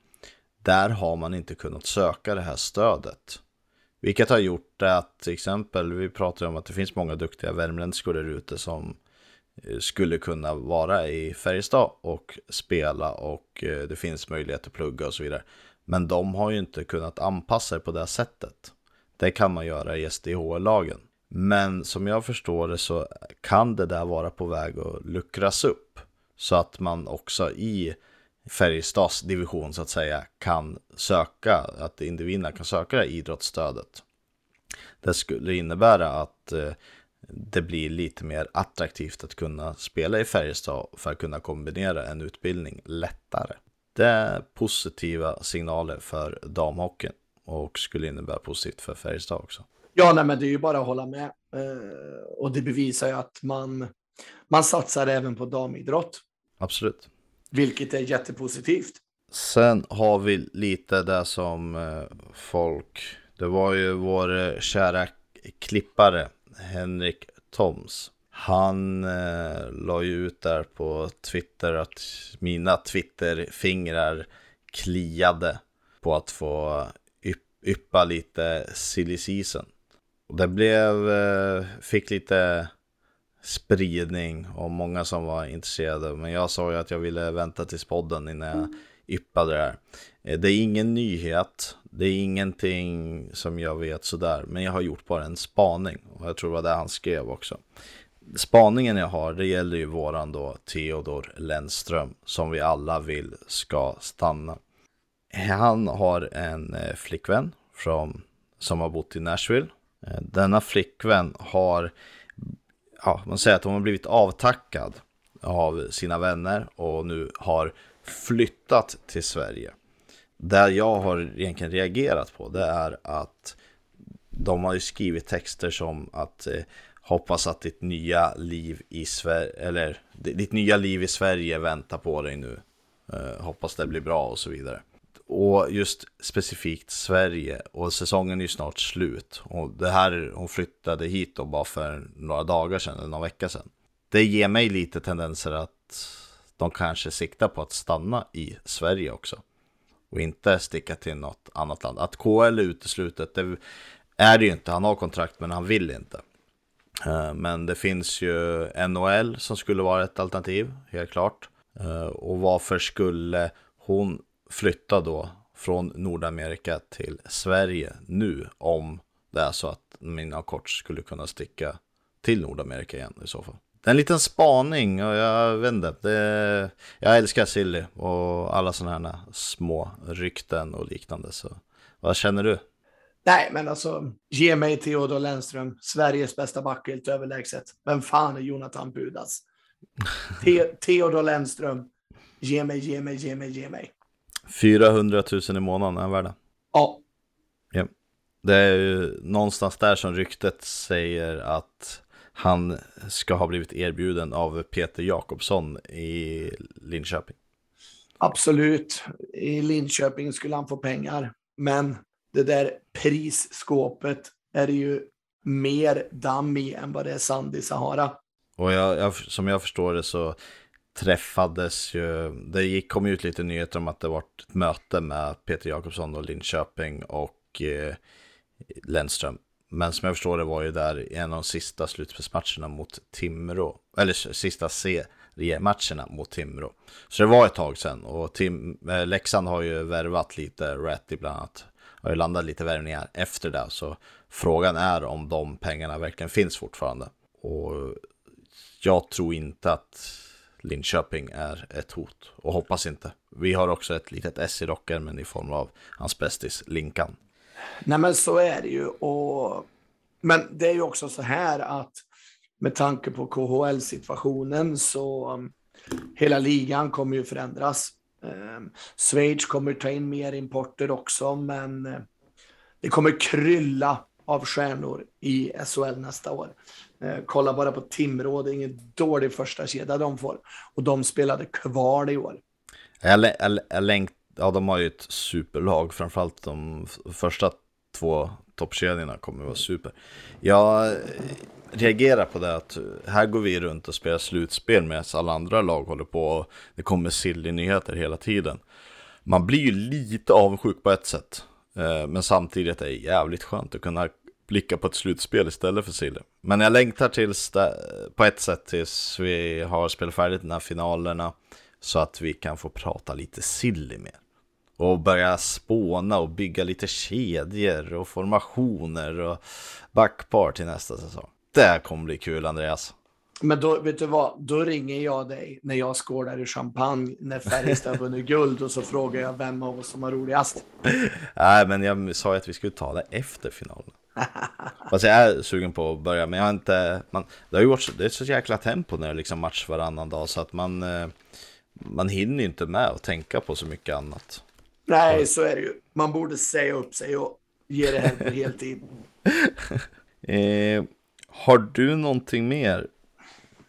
Där har man inte kunnat söka det här stödet. Vilket har gjort att till exempel, vi pratar om att det finns många duktiga värmländskor där ute som eh, skulle kunna vara i Färjestad och spela och eh, det finns möjlighet att plugga och så vidare. Men de har ju inte kunnat anpassa sig på det sättet. Det kan man göra i SDH-lagen. Men som jag förstår det så kan det där vara på väg att luckras upp. Så att man också i Färjestads division så att säga kan söka, att individerna kan söka det här idrottsstödet. Det skulle innebära att eh, det blir lite mer attraktivt att kunna spela i Färjestad för att kunna kombinera en utbildning lättare. Det är positiva signaler för damhockeyn och skulle innebära positivt för Färjestad också. Ja, nej, men det är ju bara att hålla med. Eh, och det bevisar ju att man, man satsar även på damidrott. Absolut. Vilket är jättepositivt. Sen har vi lite det som eh, folk, det var ju vår eh, kära klippare Henrik Toms. Han eh, la ju ut där på Twitter att mina Twitterfingrar kliade på att få eh, yppa lite silly season. Och det blev, eh, fick lite spridning och många som var intresserade. Men jag sa ju att jag ville vänta tills podden innan jag yppade det här. Eh, det är ingen nyhet, det är ingenting som jag vet sådär. Men jag har gjort bara en spaning och jag tror det var det han skrev också. Spaningen jag har, det gäller ju våran då Theodor Lennström som vi alla vill ska stanna. Han har en eh, flickvän från, som har bott i Nashville. Eh, denna flickvän har ja, man säger att hon har blivit avtackad av sina vänner och nu har flyttat till Sverige. Det jag har egentligen reagerat på det är att de har ju skrivit texter som att eh, hoppas att ditt nya liv i Sverige, eller ditt nya liv i Sverige väntar på dig nu. Eh, hoppas det blir bra och så vidare. Och just specifikt Sverige. Och säsongen är ju snart slut. Och det här, hon flyttade hit då bara för några dagar sedan, eller några veckor sedan. Det ger mig lite tendenser att de kanske siktar på att stanna i Sverige också. Och inte sticka till något annat land. Att KL är uteslutet, det är det ju inte. Han har kontrakt men han vill inte. Eh, men det finns ju NHL som skulle vara ett alternativ, helt klart. Eh, och varför skulle hon flytta då från Nordamerika till Sverige nu om det är så att mina kort skulle kunna sticka till Nordamerika igen i så fall. Det är en liten spaning och jag vet inte. Det, jag älskar Silly och alla sådana här små rykten och liknande. Så vad känner du? Nej, men alltså ge mig Theodor Lennström, Sveriges bästa back helt överlägset. Vem fan är Jonathan Budas? Te Theodor Lennström, ge mig, ge mig, ge mig, ge mig. 400 000 i månaden är värda. Ja. ja. Det är ju någonstans där som ryktet säger att han ska ha blivit erbjuden av Peter Jakobsson i Linköping. Absolut. I Linköping skulle han få pengar. Men det där prisskåpet är det ju mer damm i än vad det är sand i Sahara. Och jag, jag, som jag förstår det så träffades ju, det gick, kom ut lite nyheter om att det var ett möte med Peter Jakobsson och Linköping och eh, Lennström. Men som jag förstår det var ju där en av de sista slutspelsmatcherna mot Timrå, eller sista seriematcherna mot Timrå. Så det var ett tag sedan och Tim, eh, Leksand har ju värvat lite, Ratty bland annat, har ju landat lite värvningar efter det. Så frågan är om de pengarna verkligen finns fortfarande. Och jag tror inte att Linköping är ett hot och hoppas inte. Vi har också ett litet S i rocken men i form av hans bästis Linkan. Nej men så är det ju. Och... Men det är ju också så här att med tanke på KHL-situationen så um, hela ligan kommer ju förändras. Um, Schweiz kommer ta in mer importer också, men uh, det kommer krylla av stjärnor i SHL nästa år. Eh, kolla bara på Timrå, det är ingen dålig första kedja de får. Och de spelade kval i år. Jag, jag, jag längt, ja, de har ju ett superlag, framförallt de första två toppkedjorna kommer att vara super. Jag eh, reagerar på det att här går vi runt och spelar slutspel medan alla andra lag håller på och det kommer silly nyheter hela tiden. Man blir ju lite avundsjuk på ett sätt, eh, men samtidigt är det jävligt skönt att kunna blicka på ett slutspel istället för silly. Men jag längtar tills på ett sätt tills vi har spelat färdigt de här finalerna så att vi kan få prata lite silly mer och börja spåna och bygga lite kedjor och formationer och backpar till nästa säsong. Det kommer bli kul Andreas. Men då, vet du vad, då ringer jag dig när jag skålar i champagne när Färjestad vunnit guld och så frågar jag vem av oss som har roligast. Nej, men jag sa ju att vi skulle ta det efter finalen. Fast jag är sugen på att börja, men jag har inte... Man, det har ju varit det är så jäkla tempo när det är liksom match varannan dag så att man... Eh, man hinner inte med att tänka på så mycket annat. Nej, så är det ju. Man borde säga upp sig och ge det här på heltid. eh, har du någonting mer?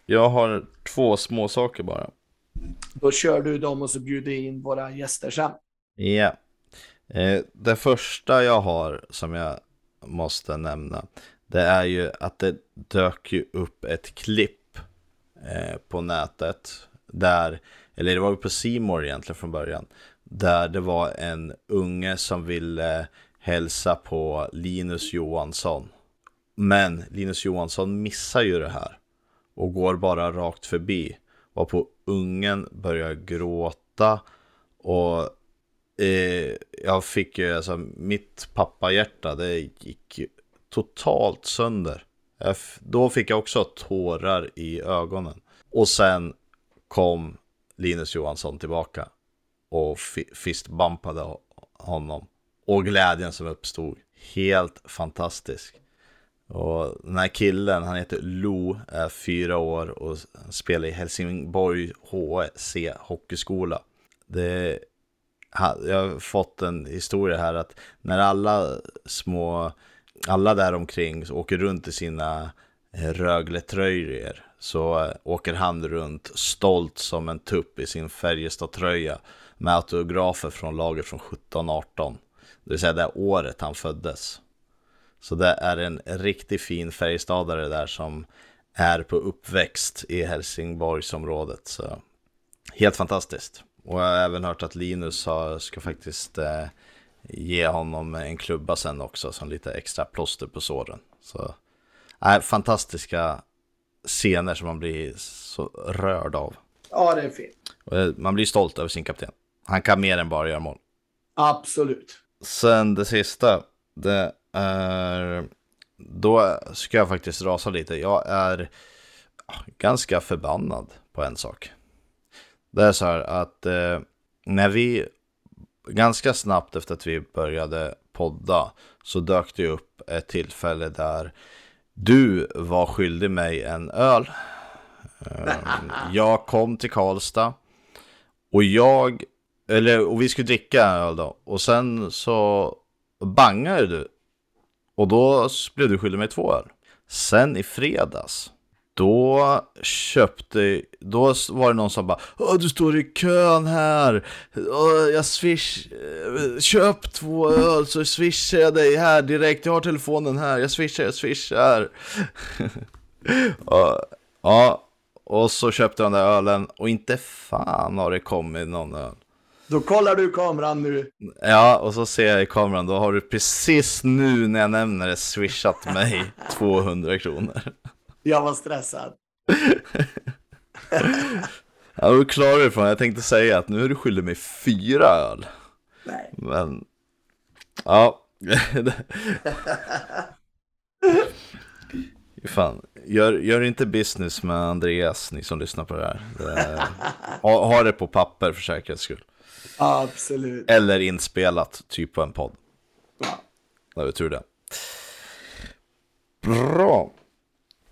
Jag har två små saker bara. Då kör du dem och så bjuder in våra gäster sen. Ja. Eh, det första jag har som jag måste nämna. Det är ju att det dök ju upp ett klipp eh, på nätet. Där, eller det var ju på Simor egentligen från början. Där det var en unge som ville hälsa på Linus Johansson. Men Linus Johansson missar ju det här och går bara rakt förbi. Var på ungen börjar gråta och eh, jag fick ju alltså mitt pappahjärta det gick totalt sönder. Jag, då fick jag också tårar i ögonen. Och sen kom Linus Johansson tillbaka och fistbumpade honom. Och glädjen som uppstod. Helt fantastisk. Och den här killen, han heter Lo, är fyra år och spelar i Helsingborg HC Hockeyskola. Det, jag har fått en historia här att när alla små, alla där omkring åker runt i sina eh, Rögle-tröjor så eh, åker han runt stolt som en tupp i sin Färjestad-tröja med autografer från laget från 17-18. Det vill säga det året han föddes. Så det är en riktigt fin Färjestadare där som är på uppväxt i Helsingborgsområdet. Så helt fantastiskt. Och jag har även hört att Linus har, ska faktiskt eh, ge honom en klubba sen också som lite extra plåster på såren. Så äh, fantastiska scener som man blir så rörd av. Ja, det är fint. Eh, man blir stolt över sin kapten. Han kan mer än bara göra mål. Absolut. Sen det sista, det är... Då ska jag faktiskt rasa lite. Jag är ganska förbannad på en sak. Det är så här att eh, när vi ganska snabbt efter att vi började podda så dök det upp ett tillfälle där du var skyldig mig en öl. Eh, jag kom till Karlstad och jag eller, och vi skulle dricka öl då. Och sen så bangade du. Och då blev du skyldig mig två öl. Sen i fredags. Då köpte, då var det någon som bara Åh, du står i kön här, Åh, jag swish, köp två öl så swishar jag dig här direkt, jag har telefonen här, jag swishar, jag swishar. ja, ja, och så köpte han den där ölen och inte fan har det kommit någon öl. Då kollar du kameran nu. Ja, och så ser jag i kameran, då har du precis nu när jag nämner det swishat mig 200 kronor. Jag var stressad. ja, du klarar ifrån. Jag tänkte säga att nu är du skyldig mig fyra öl. Nej. Men, ja. Fan, gör, gör inte business med Andreas, ni som lyssnar på det här. Det, ha, ha det på papper för säkerhets skull. Absolut. Eller inspelat, typ på en podd. Ja. Har vi tur det. Bra.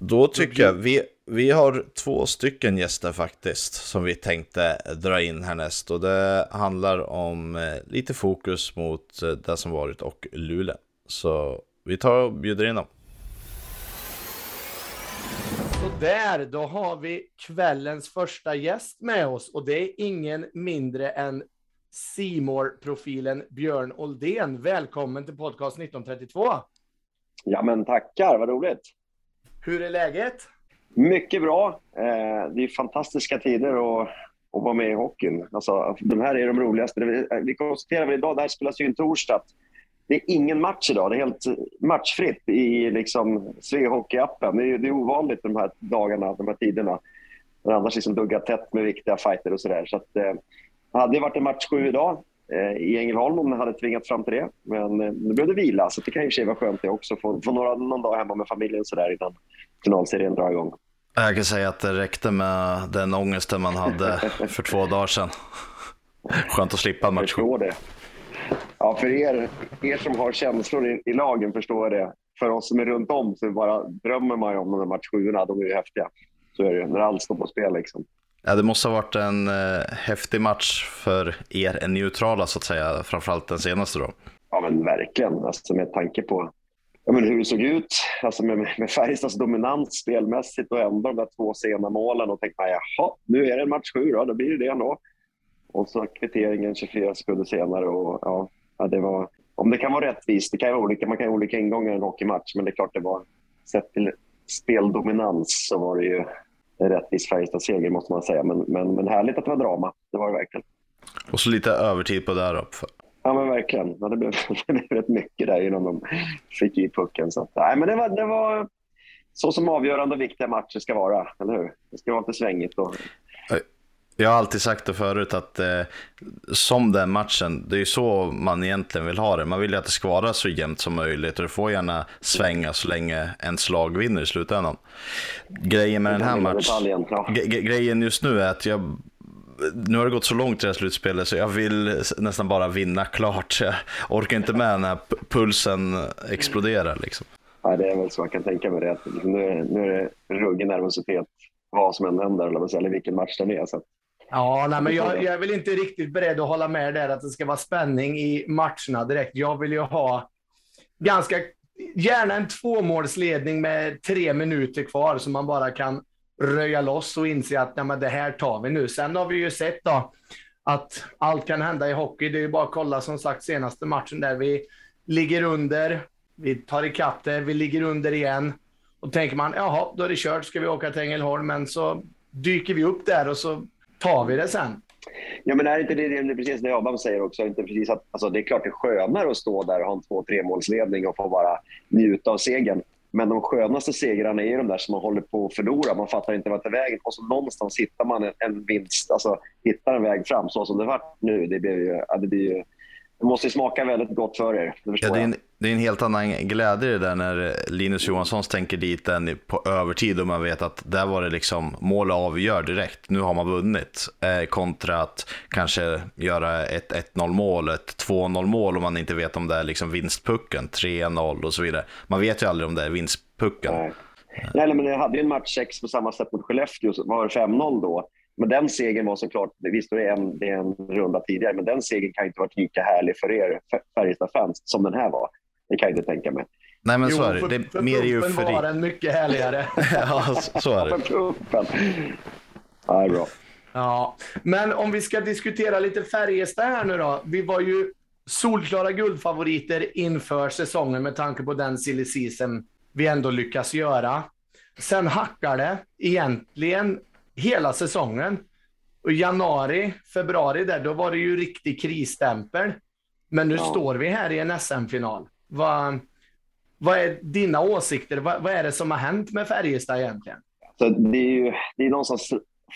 Då tycker jag vi, vi har två stycken gäster faktiskt som vi tänkte dra in härnäst. Och det handlar om eh, lite fokus mot eh, det som varit och Luleå. Så vi tar och bjuder in dem. Så där, då har vi kvällens första gäst med oss och det är ingen mindre än simor profilen Björn Oldén. Välkommen till podcast 1932. Ja, men tackar, vad roligt. Hur är läget? Mycket bra. Eh, det är fantastiska tider att, att vara med i hockeyn. Alltså, de här är de roligaste. Vi eh, konstaterar väl idag, det här spelas ju in torsdag, det är ingen match idag. Det är helt matchfritt i liksom Svehockey-appen. Det är, det är ovanligt de här dagarna, de här tiderna. Det annars liksom duggar tätt med viktiga fighter och sådär. Så att, eh, hade det varit en match sju idag i Ängelholm om det hade tvingat fram till det. Men eh, nu blev det vila, så det kan för sig vara skönt det också. Få, få några, någon dag hemma med familjen sådär innan finalserien drar igång. Jag kan säga att det räckte med den ångesten man hade för två dagar sedan. Skönt att slippa match sju. det. Ja, för er, er som har känslor i, i lagen förstår jag det. För oss som är runt om så bara drömmer man ju om de där match sjuorna. De är ju häftiga. Så är det när allt står på spel. Liksom. Ja, det måste ha varit en eh, häftig match för er neutrala så att säga, framförallt den senaste då. Ja men verkligen, alltså, med tanke på ja, men hur det såg ut, alltså med, med Färjestads dominans spelmässigt och ändå de där två sena målen och tänkte man jaha, nu är det en match sju då, då blir det det ändå. Och så kvitteringen 24 sekunder senare och ja, ja, det var, om det kan vara rättvist, det kan vara olika, man kan ha olika ingångar i en hockeymatch, men det är klart det var, sett till speldominans så var det ju en rättvis Färjestad-seger måste man säga. Men, men, men härligt att det var drama, det var det verkligen. Och så lite övertid på där upp. Ja men verkligen. Ja, det, blev, det blev rätt mycket där innan de fick i pucken. Så att, nej, men det var, det var så som avgörande och viktiga matcher ska vara, eller hur? Det ska vara inte svängigt. Och... Jag har alltid sagt det förut att eh, som den matchen, det är ju så man egentligen vill ha det. Man vill ju att det ska vara så jämnt som möjligt och det får gärna svänga så länge en slag vinner i slutändan. Grejen med den här matchen, grejen just nu är att jag nu har det gått så långt i det här slutspelet så jag vill nästan bara vinna klart. Jag orkar inte med när pulsen exploderar. Liksom. Ja, det är väl så jag kan tänka mig det. Nu är, nu är det ruggig nervositet vad som än händer, eller, eller vilken match det är. Så Ja, nej, men jag, jag är väl inte riktigt beredd att hålla med där att det ska vara spänning i matcherna direkt. Jag vill ju ha ganska gärna en tvåmålsledning med tre minuter kvar så man bara kan röja loss och inse att nej, men det här tar vi nu. Sen har vi ju sett då att allt kan hända i hockey. Det är ju bara att kolla som sagt senaste matchen där vi ligger under, vi tar ikapp det, vi ligger under igen. Och tänker man, jaha, då är det kört, ska vi åka till Ängelholm? Men så dyker vi upp där och så tar vi det sen. Ja, men är inte det, det är precis det Adam säger också? Inte precis att, alltså, det är klart det är skönare att stå där och ha en två tre målsledning och få bara njuta av segern. Men de skönaste segrarna är de där som man håller på att förlora. Man fattar inte vart det är vägen och så någonstans hittar man en, en vinst, alltså hittar en väg fram så som det var nu. Det, blir ju, det, blir ju, det måste smaka väldigt gott för er. Det, ja, det, är en, det är en helt annan glädje det där när Linus Johansson tänker dit den på övertid och man vet att där var det liksom mål avgör direkt. Nu har man vunnit. Eh, kontra att kanske göra ett 1-0 mål, ett 2-0 mål om man inte vet om det är liksom vinstpucken, 3-0 och så vidare. Man vet ju aldrig om det är vinstpucken. Nej. Nej, men jag hade ju en match 6 på samma sätt mot Skellefteå, var det 5-0 då. Men den segern var såklart, visst det är, en, det är en runda tidigare, men den segern kan inte varit lika härlig för er Färjestad-fans som den här var. Det kan jag inte tänka mig. Nej men jo, så är det. Det är för, mer eufori. var den mycket härligare. ja, så är det. Ja, det är bra. Ja, men om vi ska diskutera lite Färjestad här nu då. Vi var ju solklara guldfavoriter inför säsongen med tanke på den silly season vi ändå lyckas göra. Sen hackar det egentligen hela säsongen. Och januari, februari där, då var det ju riktig krisstämpel. Men nu ja. står vi här i en SM-final. Vad, vad är dina åsikter? Vad, vad, är det som har hänt med Färjestad egentligen? Så det är ju det är någonstans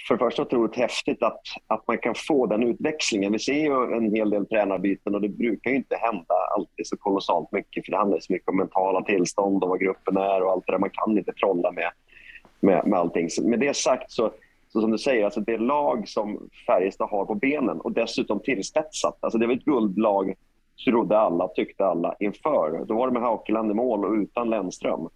för det första otroligt häftigt att, att man kan få den utväxlingen. Vi ser ju en hel del tränarbyten och det brukar ju inte hända alltid så kolossalt mycket för det handlar så mycket om mentala tillstånd och vad gruppen är och allt det där. Man kan inte trolla med, med, med allting. Så med det sagt så, så som du säger, alltså det lag som Färjestad har på benen och dessutom tillspetsat. Alltså det var ett guldlag, trodde alla, tyckte alla inför. Då var det med Haukeland i mål och utan Lennström.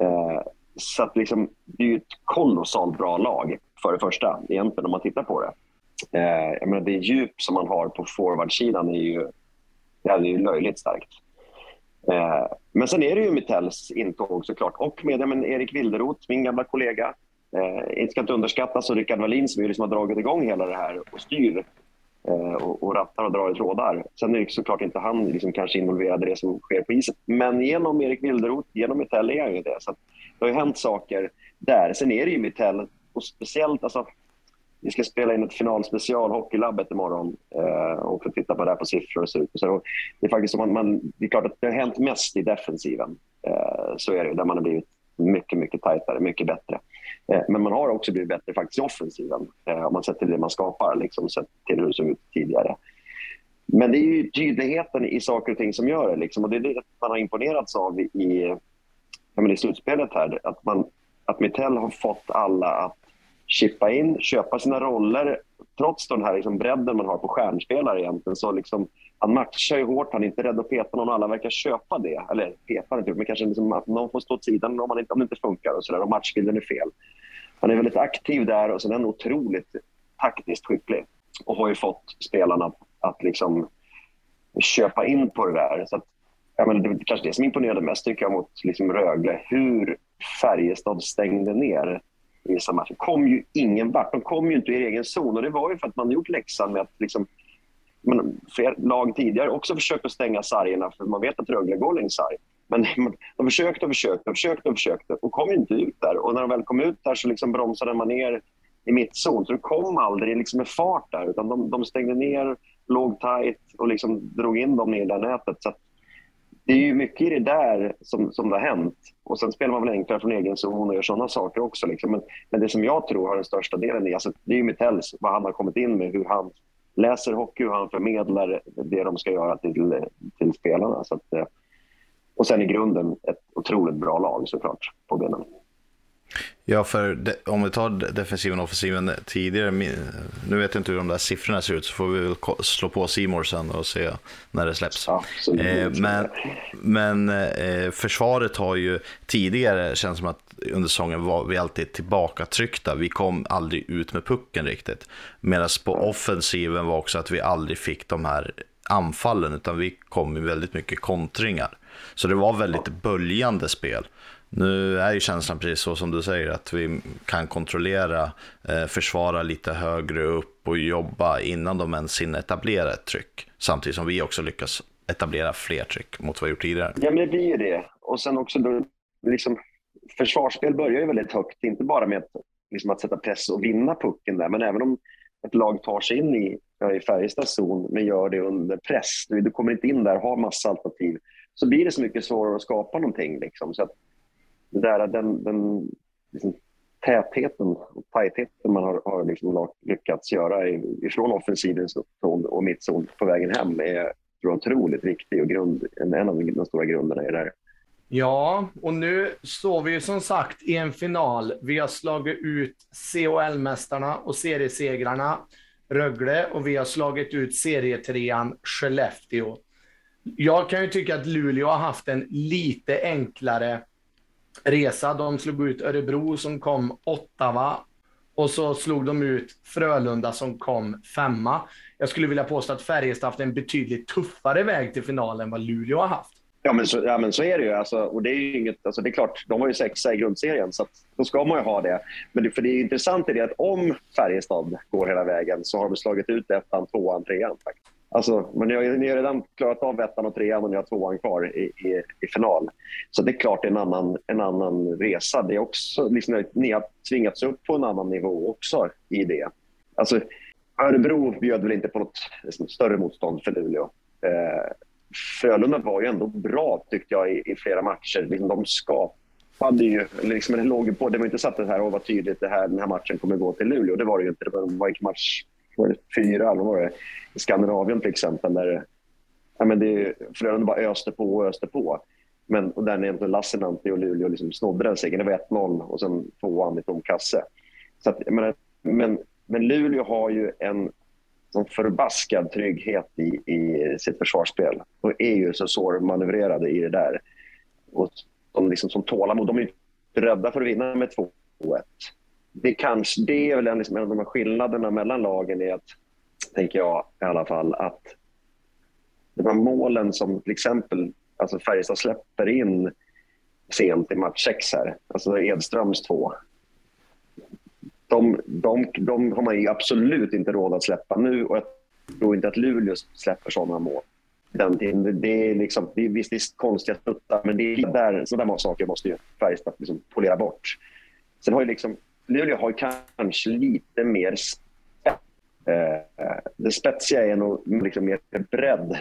Eh, så att liksom, det är ju ett kolossalt bra lag för det första, egentligen om man tittar på det. Eh, jag menar, det djup som man har på forwardsidan är ju, ja, det är ju löjligt starkt. Eh, men sen är det ju Mittells intåg såklart och med men Erik Wilderoth, min gamla kollega. Eh, inte ska inte underskattas och Rickard Wallin som ju liksom har dragit igång hela det här och styr Eh, och, och rattar och drar i trådar. Sen är det såklart inte han liksom kanske involverad i det som sker på isen. Men genom Erik Wilderoth, genom Mitell är han ju det. Så det har ju hänt saker där. Sen är det ju Mitell och speciellt, alltså, vi ska spela in ett finalspecial, Hockeylabbet, imorgon eh, och få titta på det här på siffror och så ut. Så det är faktiskt man, man, det är klart att det har hänt mest i defensiven. Eh, så är det ju. där man har blivit mycket, mycket tajtare, mycket bättre. Eh, men man har också blivit bättre faktiskt i offensiven eh, om man sett till det man skapar, liksom, sett till hur det såg ut tidigare. Men det är ju tydligheten i saker och ting som gör det. Liksom, och det är det man har imponerats av i, i slutspelet här. Att, man, att Mittell har fått alla att chippa in, köpa sina roller. Trots den här liksom bredden man har på stjärnspelare egentligen så liksom, han matchar ju hårt, han är inte rädd att peta någon och alla verkar köpa det. Eller peta inte, men kanske liksom att någon får stå åt sidan om, man inte, om det inte funkar och, så där, och matchbilden är fel. Han är väldigt aktiv där och sen är han otroligt taktiskt skicklig och har ju fått spelarna att, att liksom köpa in på det där. Så att, jag menar, det var kanske det som imponerade mest tycker jag mot liksom Rögle, hur Färjestad stängde ner i vissa matcher. kom ju ingen vart. De kom ju inte i egen zon och det var ju för att man gjort läxan med att liksom, men fler lag tidigare också försökt att stänga sargerna för man vet att Rögle går längs sarg. Men de försökte och försökte och försökte och försökte och kom inte ut där. Och när de väl kom ut där så liksom bromsade man ner i mittzon. Så det kom aldrig liksom med fart där utan de, de stängde ner, låg tajt och liksom drog in dem i det där nätet. Så det är ju mycket i det där som, som det har hänt. Och Sen spelar man väl enklare från egen zon och gör sådana saker också. Liksom. Men, men, det som jag tror har den största delen i, alltså, det är ju Mittells, vad han har kommit in med, hur han läser hockey, hur han förmedlar det de ska göra till, till spelarna. Så att, eh, och sen i grunden ett otroligt bra lag såklart på benen. Ja, för de, om vi tar defensiven och offensiven tidigare, nu vet jag inte hur de där siffrorna ser ut, så får vi väl slå på Simor sen och se när det släpps. Eh, men men eh, försvaret har ju tidigare, känns som att under säsongen var vi alltid tillbakatryckta, vi kom aldrig ut med pucken riktigt. Medan på offensiven var också att vi aldrig fick de här anfallen, utan vi kom med väldigt mycket kontringar. Så det var väldigt böljande spel. Nu är ju känslan precis så som du säger, att vi kan kontrollera, eh, försvara lite högre upp och jobba innan de ens hinner etablera ett tryck. Samtidigt som vi också lyckas etablera fler tryck mot vad vi gjort tidigare. Ja, men det blir ju det. Och sen också då, liksom, försvarsspel börjar ju väldigt högt, inte bara med att, liksom, att sätta press och vinna pucken där, men även om ett lag tar sig in i, i Färjestads zon, men gör det under press. Du, du kommer inte in där och har massa alternativ. Så blir det så mycket svårare att skapa någonting. Liksom. Så att, det där, den, den liksom, tätheten och tajtheten man har, har liksom lyckats göra ifrån offensiven och mittzon på vägen hem är tror otroligt viktig och grund, en av de stora grunderna i det här. Ja, och nu står vi ju som sagt i en final. Vi har slagit ut CHL-mästarna och seriesegrarna Rögle och vi har slagit ut serietrean Skellefteå. Jag kan ju tycka att Luleå har haft en lite enklare resa. De slog ut Örebro som kom åtta, va? Och så slog de ut Frölunda som kom femma. Jag skulle vilja påstå att Färjestad haft en betydligt tuffare väg till finalen än vad Luleå har haft. Ja, men så, ja, men så är det ju. Alltså, och det är inget, alltså, det är klart, de var ju sexa i grundserien, så att, då ska man ju ha det. Men det, för det är intressant är det att om Färjestad går hela vägen så har de slagit ut ettan, tvåan, trean. Faktiskt. Alltså, men ni har, ni har redan klarat av ettan och trean och ni har tvåan kvar i, i, i final. Så det är klart det är en annan, en annan resa. Det är också, liksom, ni har tvingats upp på en annan nivå också i det. Alltså, Örebro bjöd väl inte på något liksom, större motstånd för Luleå. Eh, Frölunda var ju ändå bra tyckte jag i, i flera matcher. Liksom, de skapade hade ju, liksom, det låg ju på, det var inte så att det här var tydligt, det här, den här matchen kommer gå till Luleå. Det var det ju inte. Det var, en match var det fyra, eller var det? I Skandinavien till exempel. Där, ja, men det, Frölunda bara öste på och öste på. Men, och där egentligen Lassinantti och Luleå liksom snodde den segern. Det var 1-0 och sen tvåan i tom kasse. Så att, menar, men, men Luleå har ju en sån förbaskad trygghet i, i sitt försvarsspel och är ju så svårmanövrerade i det där. Och de liksom som tålamod. De är inte rädda för att vinna med 2-1. Det, kanske, det är väl en, liksom, en av de här skillnaderna mellan lagen är att, tänker jag i alla fall, att de här målen som till exempel alltså Färjestad släpper in sent i match 6 här, alltså Edströms två. De, de, de har man ju absolut inte råd att släppa nu och jag tror inte att Luleå släpper sådana mål. Den tiden. Det är liksom, det är, visst, det är konstiga snuttar, men det är där, sådana saker måste ju Färjestad liksom polera bort. Sen har ju liksom, Luleå har kanske lite mer spets. Eh, det spetsiga är nog liksom mer bredd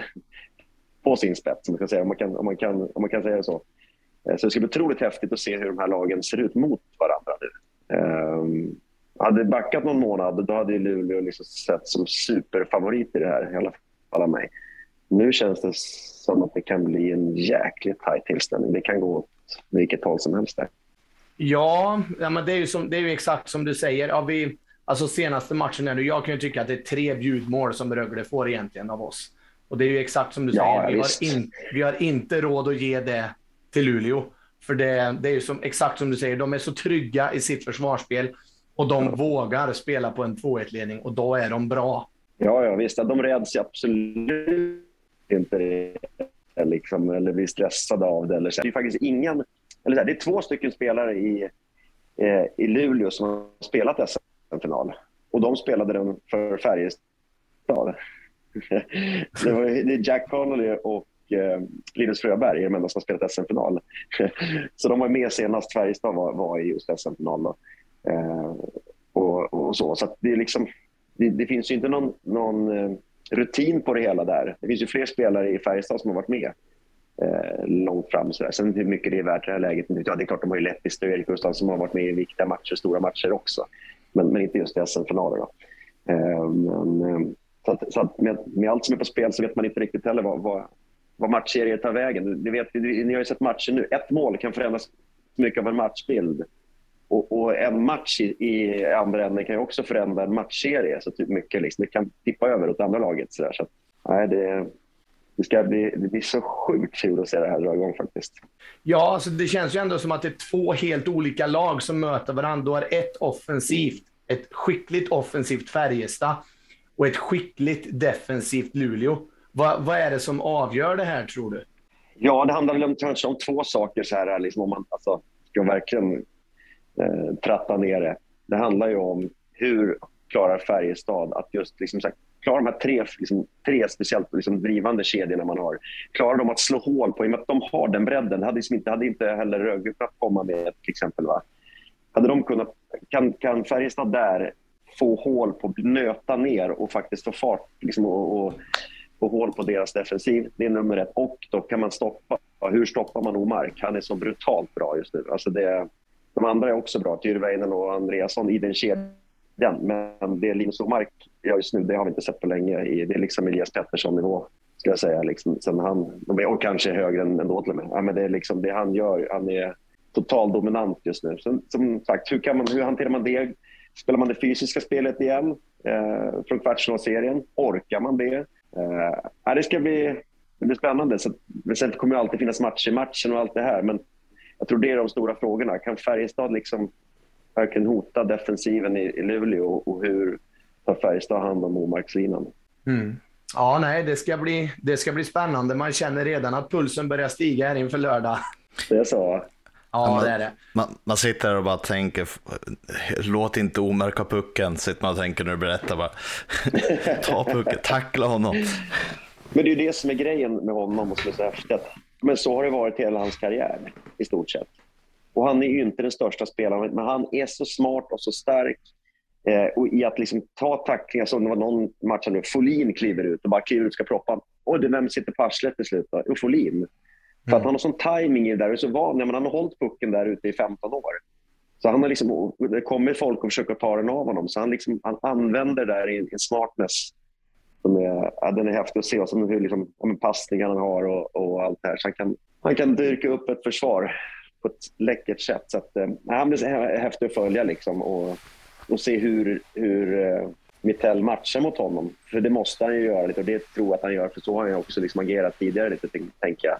på sin spets, om man kan säga, om man kan, om man kan, om man kan säga så. Eh, så det ska bli otroligt häftigt att se hur de här lagen ser ut mot varandra nu. Um, hade det backat någon månad, då hade Luleå liksom sett som superfavorit i det här, i alla fall av mig. Nu känns det som att det kan bli en jäkligt tajt tillställning. Det kan gå åt vilket håll som helst där. Ja, ja men det är ju, som, det är ju exakt som du säger. Ja, vi, alltså senaste matchen, nu, jag kan ju tycka att det är tre bjudmål som Rögle får egentligen av oss. Och det är ju exakt som du ja, säger, vi har, in, vi har, inte råd att ge det till Luleå. För det, det är ju som, exakt som du säger, de är så trygga i sitt försvarsspel och de ja. vågar spela på en 2-1-ledning och då är de bra. Ja, ja visst. De räds absolut inte liksom, eller blir stressade av det. Eller så. Det är faktiskt ingen... Eller så, det är två stycken spelare i, eh, i Luleå som har spelat SM-final. Och de spelade den för Färjestad. det, var, det är Jack Connolly och eh, Linus Fröberg, de enda som har spelat SM-final. så de var med senast Färjestad var, var i just SM-final. Eh, och, och, så så det, liksom, det, det, finns ju inte någon, någon eh, rutin på det hela där. Det finns ju fler spelare i Färjestad som har varit med eh, långt fram. Så där. Sen hur typ mycket det är värt i det här läget, ja, det är klart de har ju Leppis och Erik Gustafsson som har varit med i viktiga matcher, stora matcher också. Men, men inte just i SM-finaler. Eh, men, eh, så att, så att med, med, allt som är på spel så vet man inte riktigt heller vad, vad, vad matchserier tar vägen. Ni, vet, ni har ju sett matcher nu. Ett mål kan förändras mycket av en matchbild. Och, och, en match i, i andra änden kan ju också förändra en matchserie. Så typ mycket, liksom, det kan tippa över åt andra laget. Så, där. så nej, det, det, ska bli, det blir så sjukt kul att se det här dra igång faktiskt. Ja, alltså det känns ju ändå som att det är två helt olika lag som möter varandra. Du har ett offensivt, ett skickligt offensivt Färjestad och ett skickligt defensivt Luleå. Vad, vad är det som avgör det här, tror du? Ja, det handlar väl om, kanske om två saker. Så här, liksom om man alltså, ska verkligen eh, tratta ner det. Det handlar ju om hur klarar Färjestad att just liksom, så här, Klarar de här tre, liksom, tre speciellt liksom, drivande kedjorna man har. Klarar de att slå hål på, i och med att de har den bredden, det hade, liksom inte, hade inte heller Rögle kunnat komma med till exempel. Va? Hade de kunnat, kan, kan Färjestad där få hål på, nöta ner och faktiskt få fart liksom, och, och få hål på deras defensiv. Det är nummer ett. Och då kan man stoppa. Hur stoppar man Omark? Han är så brutalt bra just nu. Alltså det, de andra är också bra, Tyrväinen och Andreasson i den kedjan. Men det Linus Omark gör just nu, det har vi inte sett på länge. Det är liksom Elias Pettersson-nivå, skulle jag säga. Liksom, sen han, och kanske högre än ändå till och med. Ja, men det är liksom det han gör. Han är total dominant just nu. Sen, som sagt, hur, kan man, hur hanterar man det? Spelar man det fysiska spelet igen eh, från kvartsfinalserien? Orkar man det? Eh, det ska bli, det blir spännande. Så, sen kommer det alltid finnas match i matchen och allt det här. Men jag tror det är de stora frågorna. Kan Färjestad liksom verkligen hota defensiven i, i Luleå och hur tar Färjestad hand om omarkslinan? Mm. Ja, nej, det ska, bli, det ska bli spännande. Man känner redan att pulsen börjar stiga här inför lördag. Det är så? Ja, man, det är det. Man, man sitter där och bara tänker, låt inte Omar ha pucken, sitter man och tänker när du berättar. Bara, Ta pucken, tackla honom. Men det är ju det som är grejen med honom och så häftigt. Men så har det varit hela hans karriär i stort sett. Och han är ju inte den största spelaren, men han är så smart och så stark eh, och i att liksom ta tacklingar. Som det var någon match nu, Folin kliver ut och bara kliver ut ska proppa. Och det vem sitter på arslet till slut? Då? Jo, Folin. För att han har sån timing i det där och är så van. Ja, men han har hållit pucken där ute i 15 år. Så han har liksom, det kommer folk och försöker ta den av honom. Så han, liksom, han använder det där i en smartness som är, ja, den är häftig att se. Och som hur liksom, om passningar han har och, och allt det här. Så han kan, han kan dyrka upp ett försvar på ett läckert sätt. Så att, eh, han blir häftig att följa liksom, och, och se hur, hur eh, Mittell matchar mot honom. För det måste han ju göra lite och det tror jag att han gör. För så har han ju också liksom agerat tidigare lite, tänker jag.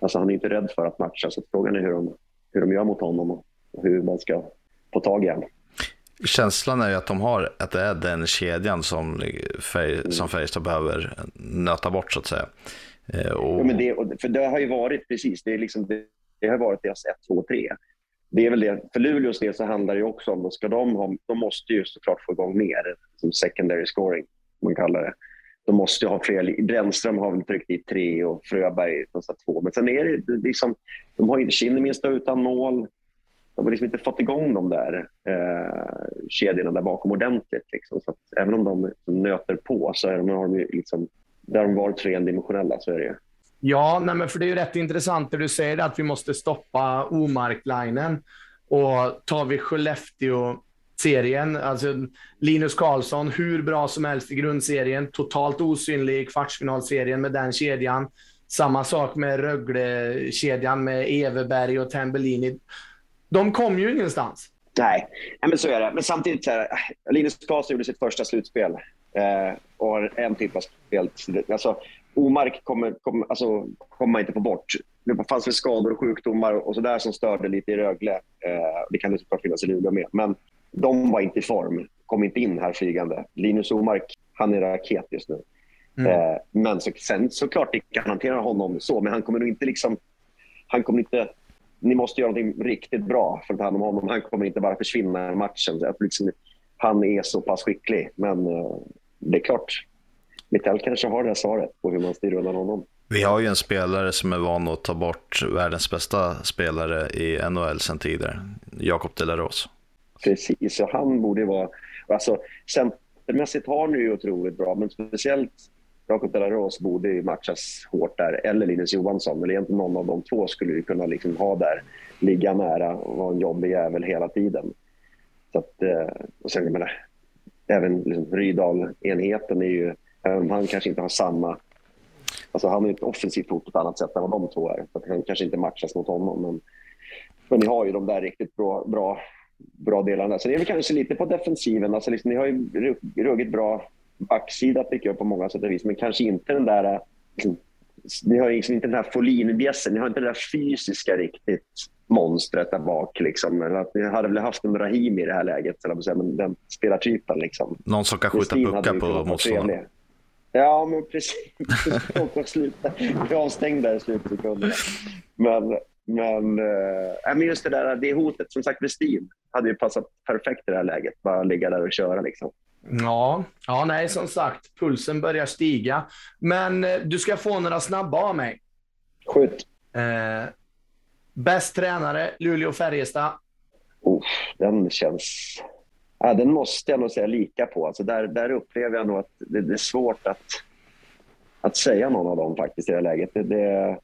Alltså, han är inte rädd för att matcha. Så frågan är hur de, hur de gör mot honom och hur man ska få tag i honom. Känslan är ju att de har att det är den kedjan som, Färg, mm. som Färjestad behöver nöta bort så att säga. Eh, och... Ja, men det, för det har ju varit precis, det, är liksom, det, det har varit deras 1, 2, 3. Det är väl det. För Luleås del så handlar det också om, ska de, ha, de måste ju såklart få igång mer, som secondary scoring, man kallar det. De måste ju ha fler. Brännström har väl tryckt i tre och Fröberg två. Men sen är det liksom, de har inte Kinnimin utan mål de har liksom inte fått igång de där eh, kedjorna där bakom ordentligt. Liksom. Så även om de nöter på så är de, har de liksom, där de varit tredimensionella, så är det ju. Ja, nej men för det är ju rätt intressant det du säger att vi måste stoppa Omark-linen. Och tar vi Skellefteå-serien, alltså Linus Karlsson, hur bra som helst i grundserien, totalt osynlig i kvartsfinalserien med den kedjan. Samma sak med Rögle-kedjan med Everberg och Tambellini de kom ju ingenstans. Nej, men så är det. Men samtidigt, så här, Linus Karlsson gjorde sitt första slutspel eh, och har en typ av spel. Alltså, Omark kommer, kommer, alltså, kommer man inte få bort. Det fanns väl skador och sjukdomar och sådär som störde lite i Rögle. Eh, det kan det såklart finnas i Luleå med. Men de var inte i form. Kom inte in här flygande. Linus Omark, han är raket just nu. Mm. Eh, men så, sen såklart det kan hantera honom så, men han kommer nog inte liksom... Han kommer inte ni måste göra något riktigt bra för att ta hand om honom. Han kommer inte bara försvinna i matchen. Att liksom, han är så pass skicklig. Men uh, det är klart, Mittell kanske har det här svaret på hur man styr undan honom. Vi har ju en spelare som är van att ta bort världens bästa spelare i NHL sen tidigare, Jakob Delaros. Precis, och han borde vara... Alltså, centermässigt har han ju otroligt bra, men speciellt Jakob de la Rose borde ju matchas hårt där, eller Linus Johansson. Eller egentligen någon av de två skulle vi kunna liksom ha där, ligga nära och vara en jobbig jävel hela tiden. Så att, eh, och sen, jag menar, även liksom Rydal-enheten är ju, även om han kanske inte har samma... Alltså han är ett offensivt hot på ett annat sätt än vad de två är. Så att han kanske inte matchas mot honom. Men, men ni har ju de där riktigt bra, bra, bra delarna. Så det är väl kanske lite på defensiven. Alltså liksom, ni har ju ruggigt bra backsida tycker jag på många sätt och vis, men kanske inte den där... Liksom, ni har liksom inte den här folinbjässen, ni har inte det där fysiska riktigt monstret där bak. Liksom. Att ni hade väl haft en Rahim i det här läget, eller men den spelartypen. Liksom. Någon som kan skjuta puckar på motståndaren. Ja, men precis. Och sluta. Vi avstängda i slutsekunderna. Men, men, äh, men just det där, det hotet. Som sagt, Westin hade ju passat perfekt i det här läget. Bara ligga där och köra. Liksom. Ja, ja, nej, som sagt, pulsen börjar stiga. Men eh, du ska få några snabba av mig. Skjut. Eh, bäst tränare, Luleå-Färjestad? Oh, den känns... Ja, den måste jag nog säga lika på. Alltså där, där upplever jag nog att det, det är svårt att, att säga någon av dem faktiskt i det här läget. Det, det är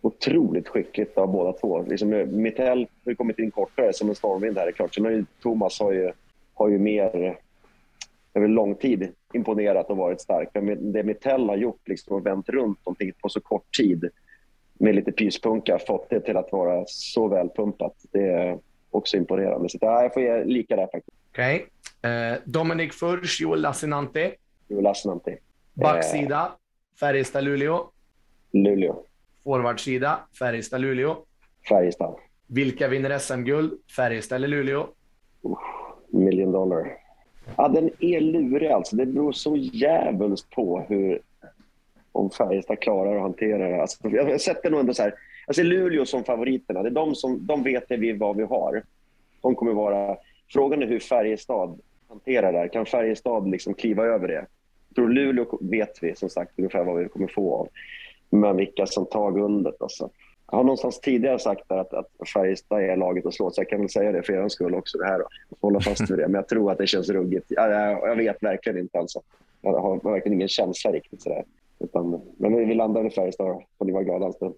otroligt skickligt av båda två. Liksom, eh, Mittell har kommit in kortare som en stormvind här, är klart. Sen har ju Thomas har ju, har ju mer över lång tid imponerat och varit stark. Men det Mittell har gjort liksom, och vänt runt någonting på så kort tid med lite pyspunka, fått det till att vara så välpumpat. Det är också imponerande. Så ja, jag får ge lika där faktiskt. Okej. Okay. Eh, Dominic Furch, Joel Lassinantti. Joel Lassinantti. Backsida, eh. Färjestad-Luleå. Luleå. Forwardsida, Färjestad-Luleå. Färjestad. Vilka vinner SM-guld? Färjestad eller Luleå? Uh, million dollar. Ja, den är lurig alltså. Det beror så jävligt på hur om Färjestad klarar att hantera det. Alltså, jag sätter nog ändå så här. Jag ser Luleå som favoriterna. Det är de som de vet vi vad vi har. De kommer vara... Frågan är hur Färjestad hanterar det här. Kan Färjestad liksom kliva över det? Jag tror Luleå vet vi som sagt ungefär vad vi kommer få av. Men vilka som tar guldet alltså. Jag har någonstans tidigare sagt att, att Färjestad är laget att slå, så jag kan väl säga det för er skull också. Det här, då. hålla fast vid det. Men jag tror att det känns ruggigt. Jag, jag, jag vet verkligen inte. Alltså. Jag har verkligen ingen känsla riktigt. Sådär. Utan, men vi landar i Färjestad, får ni vara glada en stund.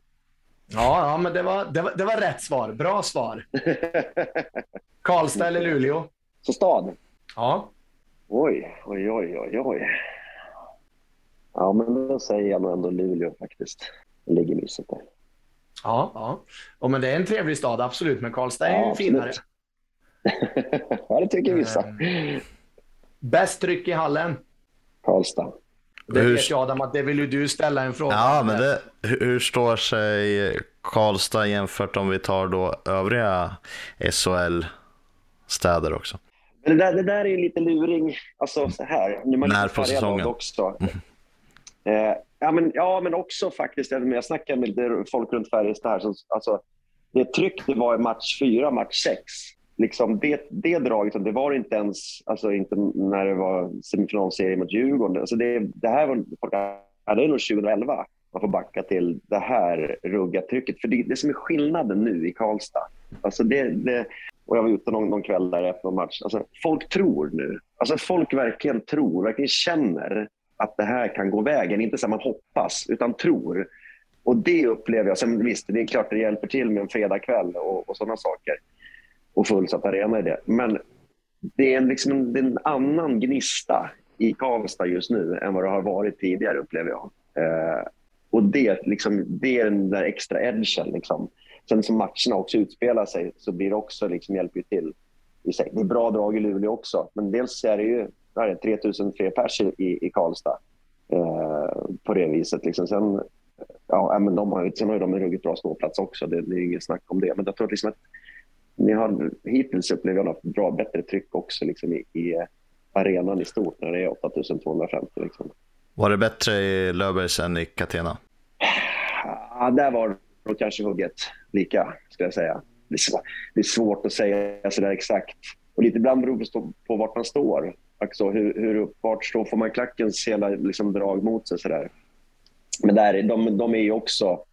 Ja, ja men det var, det, var, det var rätt svar. Bra svar. Karlstad eller Luleå? Så stad? Ja. Oj, oj, oj, oj, oj. Ja, men då säger jag nog ändå Luleå faktiskt. Det ligger mysigt där. Ja, ja. Och men det är en trevlig stad, absolut. Men Karlstad är Ja, finare. ja, det tycker vissa. Mm. Bäst tryck i hallen. Karlstad. Det Hur- vet jag Adam att det vill ju du ställa en fråga Ja, men det, hur står sig Karlstad jämfört om vi tar då övriga SHL-städer också? Men det där, det där är ju lite luring. Alltså så här. Nu är man När på säsongen? Också. Eh, ja, men, ja, men också faktiskt. Jag jag snackade med folk runt Färjestad här. Så, alltså, det tryck det var i match fyra, match sex. Liksom det, det draget, det var det inte ens alltså inte när det var semifinalserie mot Djurgården. Alltså det, det här var, ja, det är nog 2011 man får backa till det här rugga trycket. För det, det som är skillnaden nu i Karlstad, alltså det, det, och jag var ute någon, någon kväll där efter någon match. Alltså, folk tror nu. Alltså, folk verkligen tror, verkligen känner att det här kan gå vägen. Inte så att man hoppas, utan tror. Och det upplever jag. Sen visst, det är klart det hjälper till med en fredagkväll och, och sådana saker. Och fullsatt arena i det. Men det är, en, liksom en, det är en annan gnista i Karlstad just nu än vad det har varit tidigare, upplever jag. Eh, och det, liksom, det är den där extra edgen. Liksom. Sen som matcherna också utspelar sig så blir det också liksom, hjälper ju till. i sig. Det är bra drag i Luleå också, men dels är det ju är det, 3000 fler pers i, i Karlstad eh, på det viset. Liksom. Sen, ja, men de har, sen har ju de en ruggigt bra ståplats också, det, det är inget snack om det. Men jag tror att, liksom att ni har hittills upplevt att haft bra, bättre tryck också liksom, i, i arenan i stort när det är 8250. Liksom. Var det bättre i Löfbergs än i Catena? Ja, där var det kanske hugget lika, ska jag säga. Det är, svårt, det är svårt att säga sådär exakt. Och lite ibland beror det på, vart man står. Alltså hur, hur, vart står, får man klackens hela liksom, drag mot sig? Sådär. Men där, de, de är ju också,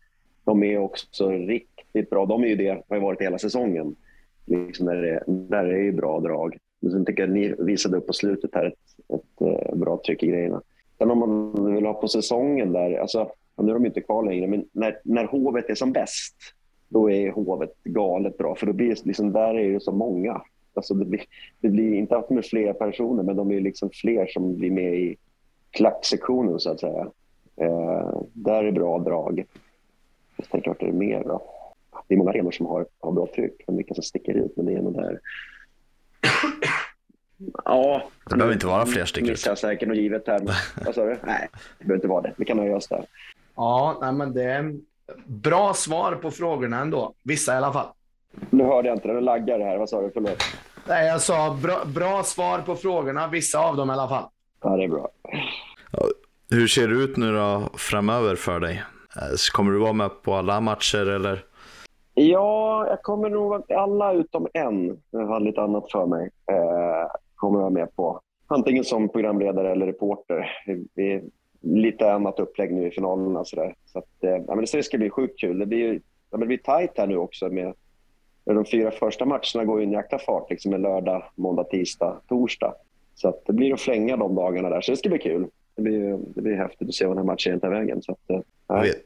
de är också riktigt bra. De är ju det, har varit hela säsongen. Liksom där, det, där är ju bra drag. Men sen tycker jag att ni visade upp på slutet här ett, ett, eh, bra tryck i grejerna. Sen om man vill ha på säsongen där, alltså, nu är de inte kvar längre, men när, när hovet är som bäst, då är hovet galet bra. För då blir det liksom, där är det så många. Alltså det, blir, det blir inte att med fler personer, men de är liksom fler som blir med i klacksektionen så att säga. Eh, där är bra drag. Jag tänker är det mer då? Det är många arenor som har, har bra tryck, men vilka som sticker ut. Men det är nog där. Ja. Det behöver inte vara fler sticker ut. Missar jag säkert något givet här. Vad sa du? Nej, det behöver inte vara det. Vi kan nöja oss där. Ja, nej, men det är bra svar på frågorna ändå. Vissa i alla fall. Nu hörde jag inte det. Nu laggar det här. Vad sa du? Förlåt. Nej, jag sa bra, bra svar på frågorna. Vissa av dem i alla fall. Ja, det är bra. Hur ser det ut nu då framöver för dig? Eh, Kommer du vara med på alla matcher eller? Ja, jag kommer nog... Alla utom en, jag har lite annat för mig, eh, kommer jag vara med på. Antingen som programledare eller reporter. Är lite annat upplägg nu i finalerna. Så, där. så att, eh, ja, men det ska bli sjukt kul. Det blir, ju- ja, men det blir tajt här nu också. Med, de fyra första matcherna går ju en jäkla fart. Liksom en lördag, måndag, tisdag, torsdag. Så att det blir att flänga de dagarna där. Så det ska bli kul. Det blir, det blir häftigt att se vad den här matchen tar vägen. Så att, eh,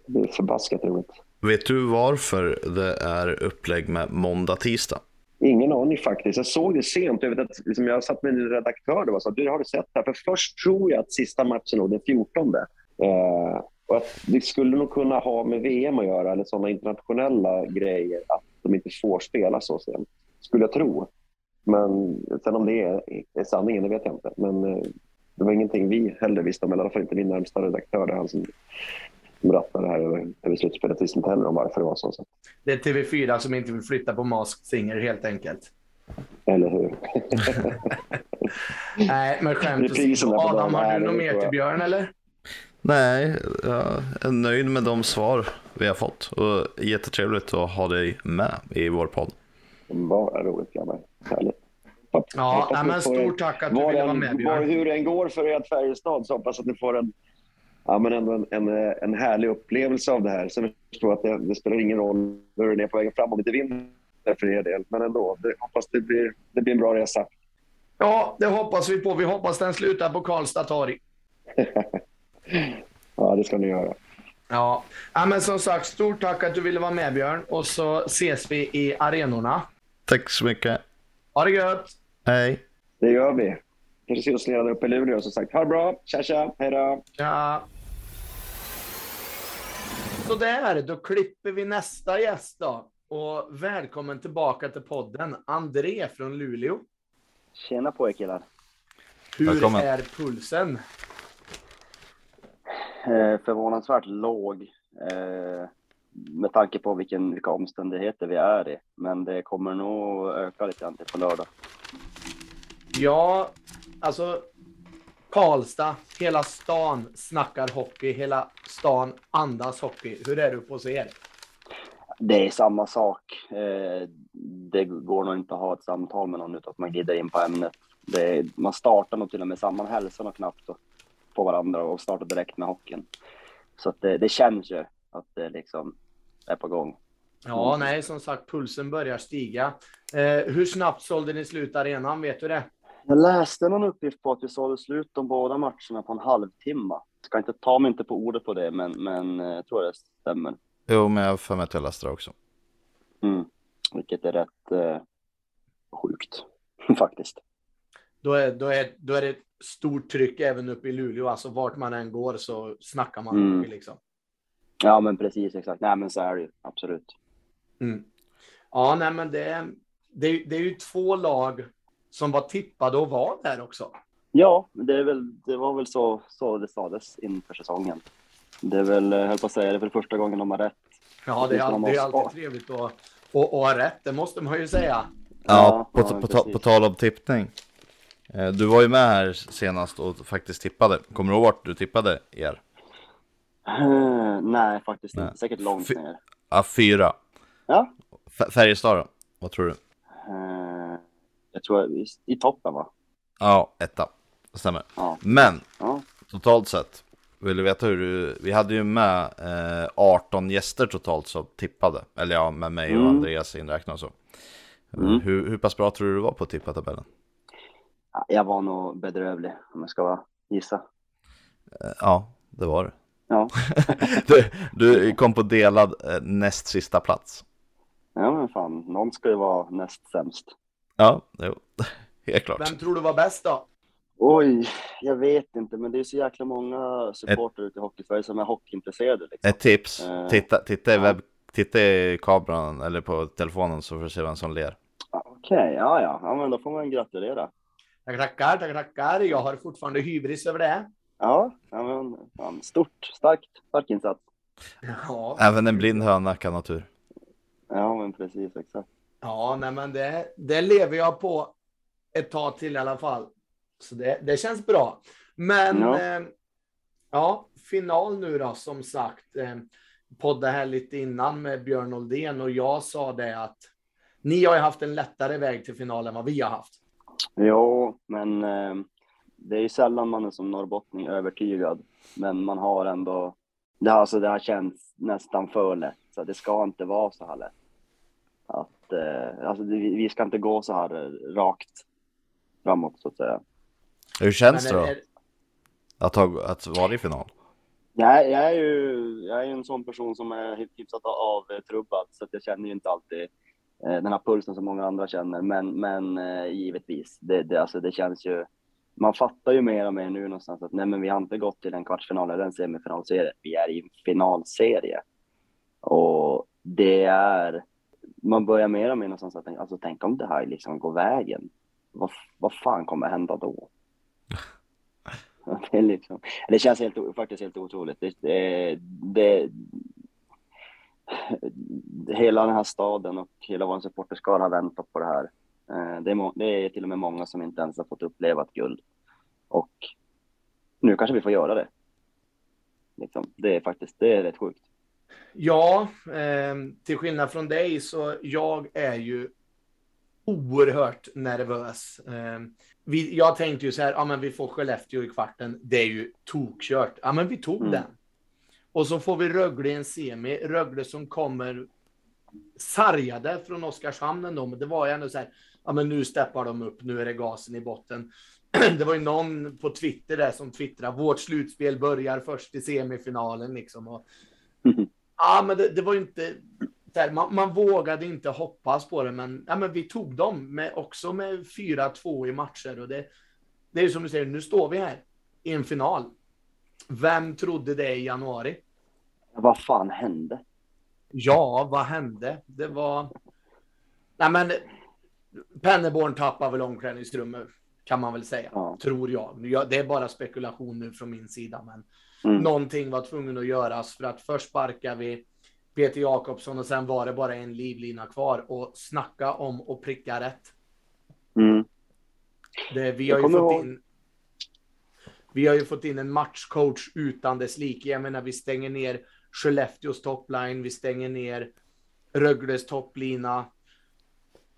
det blir förbaskat roligt. Vet du varför det är upplägg med måndag, tisdag? Ingen aning faktiskt. Jag såg det sent. Jag, vet att, liksom, jag satt med en redaktör och sa du har du sett det här? För först tror jag att sista matchen var den 14. Eh, och att det skulle nog kunna ha med VM att göra, eller sådana internationella grejer, att de inte får spela så sent. Skulle jag tro. Men sen om det är, är sanningen, det vet jag inte. Men eh, det var ingenting vi heller visste om, eller i alla fall inte min närmsta redaktör. Det är han som, det här över, över slutspelet. Visste inte heller om varför det var så. Det är TV4 som inte vill flytta på Masked Singer helt enkelt. Eller hur? Nej, men skämt på Adam, har du något mer till. Björn eller? Nej, jag är nöjd med de svar vi har fått och jättetrevligt att ha dig med i vår podd. Bara roligt grabbar. Härligt. Ja, nej, men stort tack att du var ville vara med Björn. Hur det än går för ert Färjestad så hoppas att ni får en, ja, men ändå en, en, en härlig upplevelse av det här. Sen förstår jag att det, det spelar ingen roll hur ni är på vägen fram om ni inte vinner för er del. Men ändå, det, hoppas det blir, det blir en bra resa. Ja, det hoppas vi på. Vi hoppas den slutar på Karlstad torg. Ja, det ska ni göra. Ja. ja, men som sagt, stort tack att du ville vara med Björn och så ses vi i arenorna. Tack så mycket. Ha det gött! Hej. Det gör vi. Oss nere uppe i Luleå som sagt. Ha det bra. Tja, tja. Hej då. Ja. Sådär, då klipper vi nästa gäst då. Och välkommen tillbaka till podden, André från Luleå. Tjena på er killar. Hur Välkommen. är pulsen? Eh, förvånansvärt låg eh, med tanke på vilken, vilka omständigheter vi är i. Men det kommer nog öka lite grann till på lördag. Ja, alltså Karlstad, hela stan snackar hockey, hela stan andas hockey. Hur är du på att er? Det är samma sak. Eh, det går nog inte att ha ett samtal med någon utan att man glider in på ämnet. Det är, man startar nog till och med samman hälsar nog knappt på varandra och startar direkt med hockeyn. Så det, det känns ju att det liksom är på gång. Ja, nej, som sagt, pulsen börjar stiga. Eh, hur snabbt sålde ni slut arenan? Vet du det? Jag läste någon uppgift på att vi sålde slut de båda matcherna på en halvtimme. Ska inte ta mig inte på ordet på det, men, men eh, jag tror det stämmer. Jo, men jag har för mig att jag läste det också. Mm. Vilket är rätt eh, sjukt faktiskt. Då är, då, är, då är det ett stort tryck även uppe i Luleå. Alltså vart man än går så snackar man Mm. liksom. Ja, men precis exakt. Nej, men så är det ju absolut. Mm. Ja, nej, men det, det, det är ju två lag som var tippade och var där också. Ja, det, är väl, det var väl så, så det sades inför säsongen. Det är väl, jag höll på att säga, det är väl första gången de har rätt. Ja, det är, Åtminstone all, det är alltid trevligt att, att, att ha rätt. Det måste man ju säga. Ja, Ja, på, ja, på, ta- på tal om tippning. Eh, Du var ju med här senast och faktiskt tippade. Kommer du ihåg vart du tippade er? Eh, nej, faktiskt Nej. inte. Säkert långt Fy- ner. Ja, fyra. Ja. F- Färjestad då? Vad tror du? Eh, jag tror i, i toppen, va? Ja, etta. Det stämmer. Ja. Men Ja. totalt sett, vill du veta hur du... Vi hade ju med eh, 18 gäster totalt som tippade. Eller ja, med mig och Mm. Andreas inräknat så. Mm. Hur, hur pass bra tror du du var på att tippa tabellen? Ja, Jag var nog bedrövlig, om jag ska gissa. Eh, Ja, det var det. Ja. du, du kom på delad eh, näst sista plats. Ja, men fan, någon ska ju vara näst sämst. Ja, jo. helt klart. Vem tror du var bäst då? Oj, jag vet inte, men det är så jäkla många supportrar ute i Hockeysverige som är hockeyintresserade. Liksom. Ett tips, Eh, titta, titta, i ja. webb, titta i kameran eller på telefonen så får du se vem som ler. Okej, ja, ja, ja, men då får man gratulera. Tack, tackar, tack, tackar. Jag har fortfarande hybris över det. Ja, ja men fan, stort, starkt, stark insats. Ja, Även en blind höna kan ha tur. Ja, men precis, exakt. Ja nej, men det, det lever jag på ett tag till i alla fall. Så det, det känns bra. Men Ja. ja. Eh, ja, final nu då, som sagt. Eh, podda här lite innan med Björn Oldén och jag sa det att ni har ju haft en lättare väg till final än vad vi har haft. Jo, men eh, det är ju sällan man är som norrbottning övertygad. Men man har ändå, det alltså, det har känts nästan för lätt. Så det ska inte vara så här lätt. Att, eh, alltså, vi vi ska inte gå så här eh, rakt framåt så att säga. Hur känns det då? är- Att, ha, att vara i final? Jag, jag, är ju jag är en sån person som är hyfsat avtrubbad så att jag känner ju inte alltid eh, den här pulsen som många andra känner. Men, men eh, givetvis, det, det, alltså, det känns ju... Man fattar ju mer och mer nu någonstans att nej, men vi har inte gått till en kvartsfinal eller en semifinalserie. Vi är i en finalserie. Och det är... Man börjar mer och mer någonstans att tänka, alltså, tänk om det här liksom går vägen. Vad, vad fan kommer hända då? Det, är liksom, det känns helt, faktiskt helt otroligt. Det, det, det, hela den här staden och hela vår supporterskara har väntat på det här. Eh, det är, det är till och med många som inte ens har fått uppleva ett guld. Och nu kanske vi får göra det. Liksom, det är faktiskt det är rätt sjukt. Ja, eh, till skillnad från dig så jag är ju oerhört nervös. Eh, vi, jag tänkte ju så här, ja men vi får Skellefteå i kvarten, det är ju tokkört. Ja men vi tog Mm. den. Och så får vi Rögle i en semi, Rögle som kommer sargade från Oskarshamn ändå, men det var ju ändå så här, ja men nu steppar de upp, nu är det gasen i botten. Det var ju någon på Twitter där som twittrade, vårt slutspel börjar först i semifinalen liksom. Och Ja, men det, det var ju inte... Där, man, man, vågade inte hoppas på det, men, ja, men vi tog dem med, också med 4-2 i matcher. Och det, det är som du säger, nu står vi här i en final. Vem trodde det i januari? Vad fan hände? Ja, vad hände? Det var... Nej, men Penneborn tappar väl omklädningsrummet, kan man väl säga, ja. tror jag. Det är bara spekulation nu från min sida, men mm. någonting var tvungen att göras för att först sparkar vi Peter Jakobsson och sen var det bara en livlina kvar och snacka om att pricka rätt. Mm. Det, vi har ju fått ihåg. in. Vi har ju fått in en matchcoach utan dess like. Jag menar, vi stänger ner Skellefteås toppline, vi stänger ner Rögles topplina.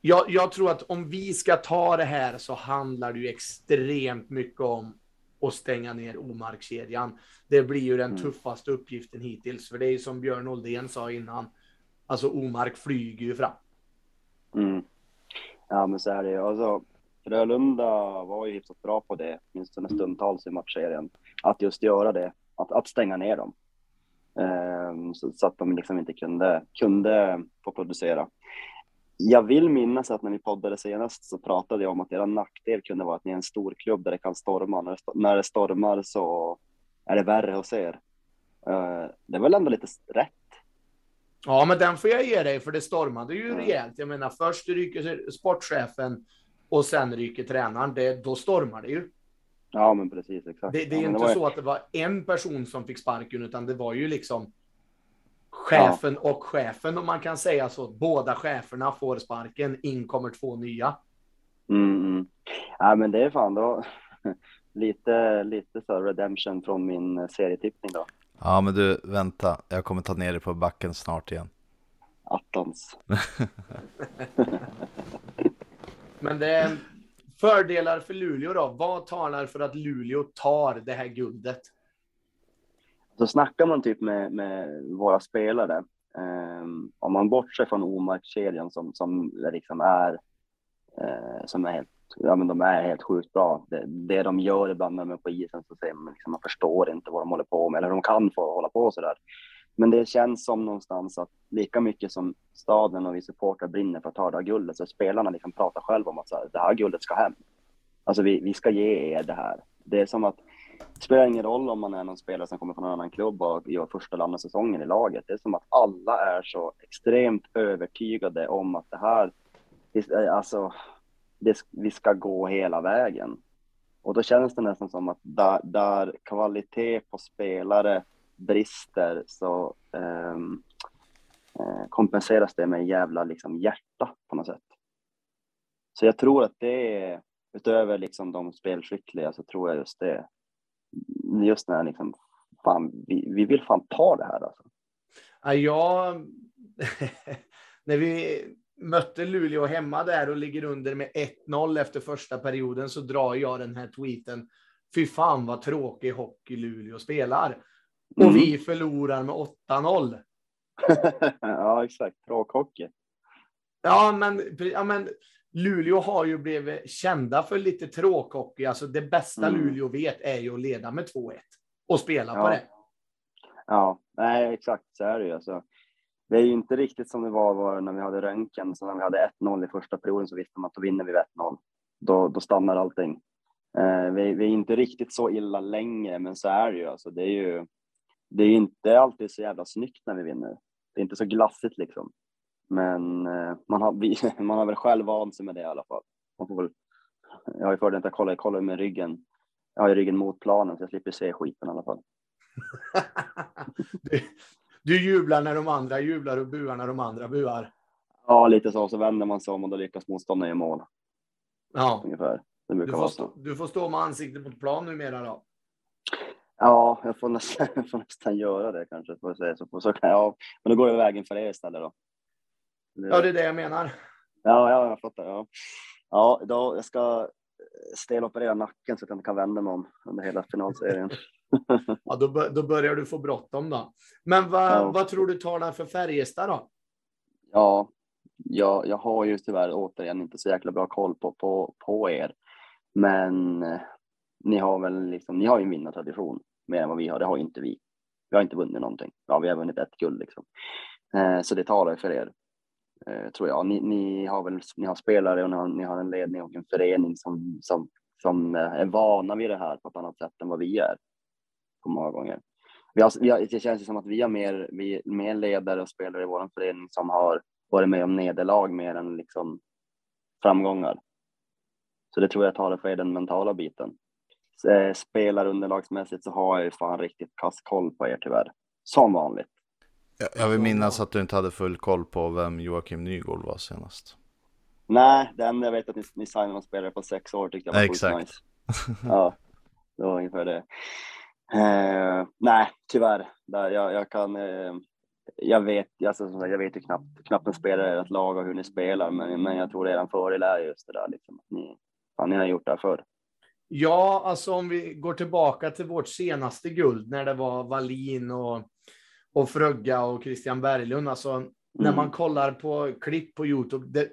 Jag, jag, tror att om vi ska ta det här så handlar det ju extremt mycket om att stänga ner Omark-kedjan. Det blir ju den mm. tuffaste uppgiften hittills, för det är ju som Björn Oldén sa innan. Alltså Omark flyger ju fram. Mm. Ja, men så är det ju. Alltså, Frölunda var ju hyfsat bra på det, åtminstone stundtals i matchserien. Att just göra det, att, att stänga ner dem. Um, så, så, att de liksom inte kunde, kunde få producera. Jag vill minnas att när vi poddade senast så pratade jag om att er nackdel kunde vara att ni är en stor klubb där det kan storma. När det, när det stormar så är det värre hos er. Uh, det är väl ändå lite rätt? Ja, men den får jag ge dig, för det stormade ju mm. rejält. Jag menar, först ryker sportchefen och sen ryker tränaren. Det, då stormar det ju. Ja, men precis. Exakt. Det, det är ja, inte så att det var en person som fick sparken, utan det var ju liksom chefen ja. och chefen, om man kan säga så. Båda cheferna får sparken, in kommer två nya. Mm, mm. Ja, men det är fan då lite, lite så redemption från min serietippning då. Ja, men du, vänta. Jag kommer ta ner dig på backen snart igen. Attans. men det är fördelar för Luleå då. Vad talar för att Luleå tar det här guldet? Så snackar man typ med, med våra spelare, um, om man bortser från Omark-kedjan som, som liksom är, uh, som är helt, ja men de är helt sjukt bra. Det, det de gör ibland när de är på isen så säger man liksom, man förstår inte vad de håller på med, eller de kan få hålla på sådär. Men det känns som någonstans att lika mycket som staden och vi supportrar brinner för att ta det här guldet, så spelarna liksom pratar själva om att så här, det här guldet ska hem. Alltså vi, vi ska ge er det här. Det är som att det spelar ingen roll om man är någon spelare som kommer från en annan klubb och gör första eller andra säsongen i laget. Det är som att alla är så extremt övertygade om att det här, eh, alltså, det, vi ska gå hela vägen. Och då känns det nästan som att där, där kvalitet på spelare brister så ehm, eh, kompenseras det med jävla liksom hjärta på något sätt. Så jag tror att det är, utöver liksom de spelskickliga så tror jag just det just när liksom, fan, vi, vi vill fan ta det här alltså. Ja, när vi mötte Luleå hemma där och ligger under med 1-0 efter första perioden så drar jag den här tweeten. Fy fan vad tråkig hockey Luleå spelar. Och mm. vi förlorar med 8-0. ja, exakt. Tråkhockey. Ja, men, ja, men Luleå har ju blivit kända för lite tråkhockey. Alltså det bästa mm. Luleå vet är ju att leda med 2-1 och spela ja. på det. Ja, nej, exakt så är det ju. Alltså, det är ju inte riktigt som det var, var när vi hade röntgen. Så när vi hade 1-0 i första perioden så visste man att då vinner vi 1-0. Då, då stannar allting. Eh, vi, vi, är inte riktigt så illa längre, men så är det ju. Alltså, det är ju. Det är inte alltid så jävla snyggt när vi vinner. Det är inte så glassigt liksom. Men eh, man, har, man har väl själv vant sig med det i alla fall. Man får väl, jag har ju fördelen att jag kollar, jag kollar med ryggen. Jag har ju ryggen mot planen så jag slipper se skiten i alla fall. du, du jublar när de andra jublar och buar när de andra buar. Ja, lite så. Så vänder man sig om och då lyckas motståndaren i mål. Ja, ungefär. Det du, får stå, du får stå med ansiktet mot plan numera då. Ja, jag får nästan, jag får nästan göra det kanske. Får säga. Så, så kan jag, men då går jag vägen för er istället då. Ja, det är det jag menar. Ja, ja jag fattar. Ja, ja då, jag ska steloperera nacken så att jag inte kan vända mig om under hela finalserien. ja, då, då börjar du få bråttom då. Men vad, ja. vad tror du talar för Färjestad då? Ja, jag, jag har ju tyvärr återigen inte så jäkla bra koll på, på, på er. Men eh, ni har väl liksom, ni har ju en vinnartradition mer än vad vi har. Det har inte vi. Vi har inte vunnit någonting. Ja, vi har vunnit ett guld liksom. Eh, så det talar för er, eh, Eh, tror jag. Ni, ni, har väl ni har spelare och ni har, ni har en ledning och en förening som, som, som eh, är vana vid det här på ett annat sätt än vad vi är på många gånger. Vi har, vi har, det känns som att vi har mer, vi, mer ledare och spelare i vår förening som har varit med om nederlag mer än liksom framgångar. Så det tror jag talar för den mentala biten. Eh, spelarunderlagsmässigt så har jag ju fan riktigt kass koll på er tyvärr. Som vanligt. Jag vill minnas att du inte hade full koll på vem Joakim Nygård var senast. Nej, det enda jag vet att ni, ni signade någon spelare på sex år tyckte jag var Exakt. nice. Ja, det var ungefär det. Eh, nej, tyvärr. Där, jag, jag kan... Eh, jag vet, alltså, jag vet ju knappt, knappt en spelare i ert lag och hur ni spelar, men, men jag tror er fördel är just det där. Liksom, att ni, ja, ni har gjort det här förr. Ja, alltså om vi går tillbaka till vårt senaste guld när det var Wallin och, och Frögga och Christian Berglund. Alltså när Mm. man kollar på klipp på Youtube, det,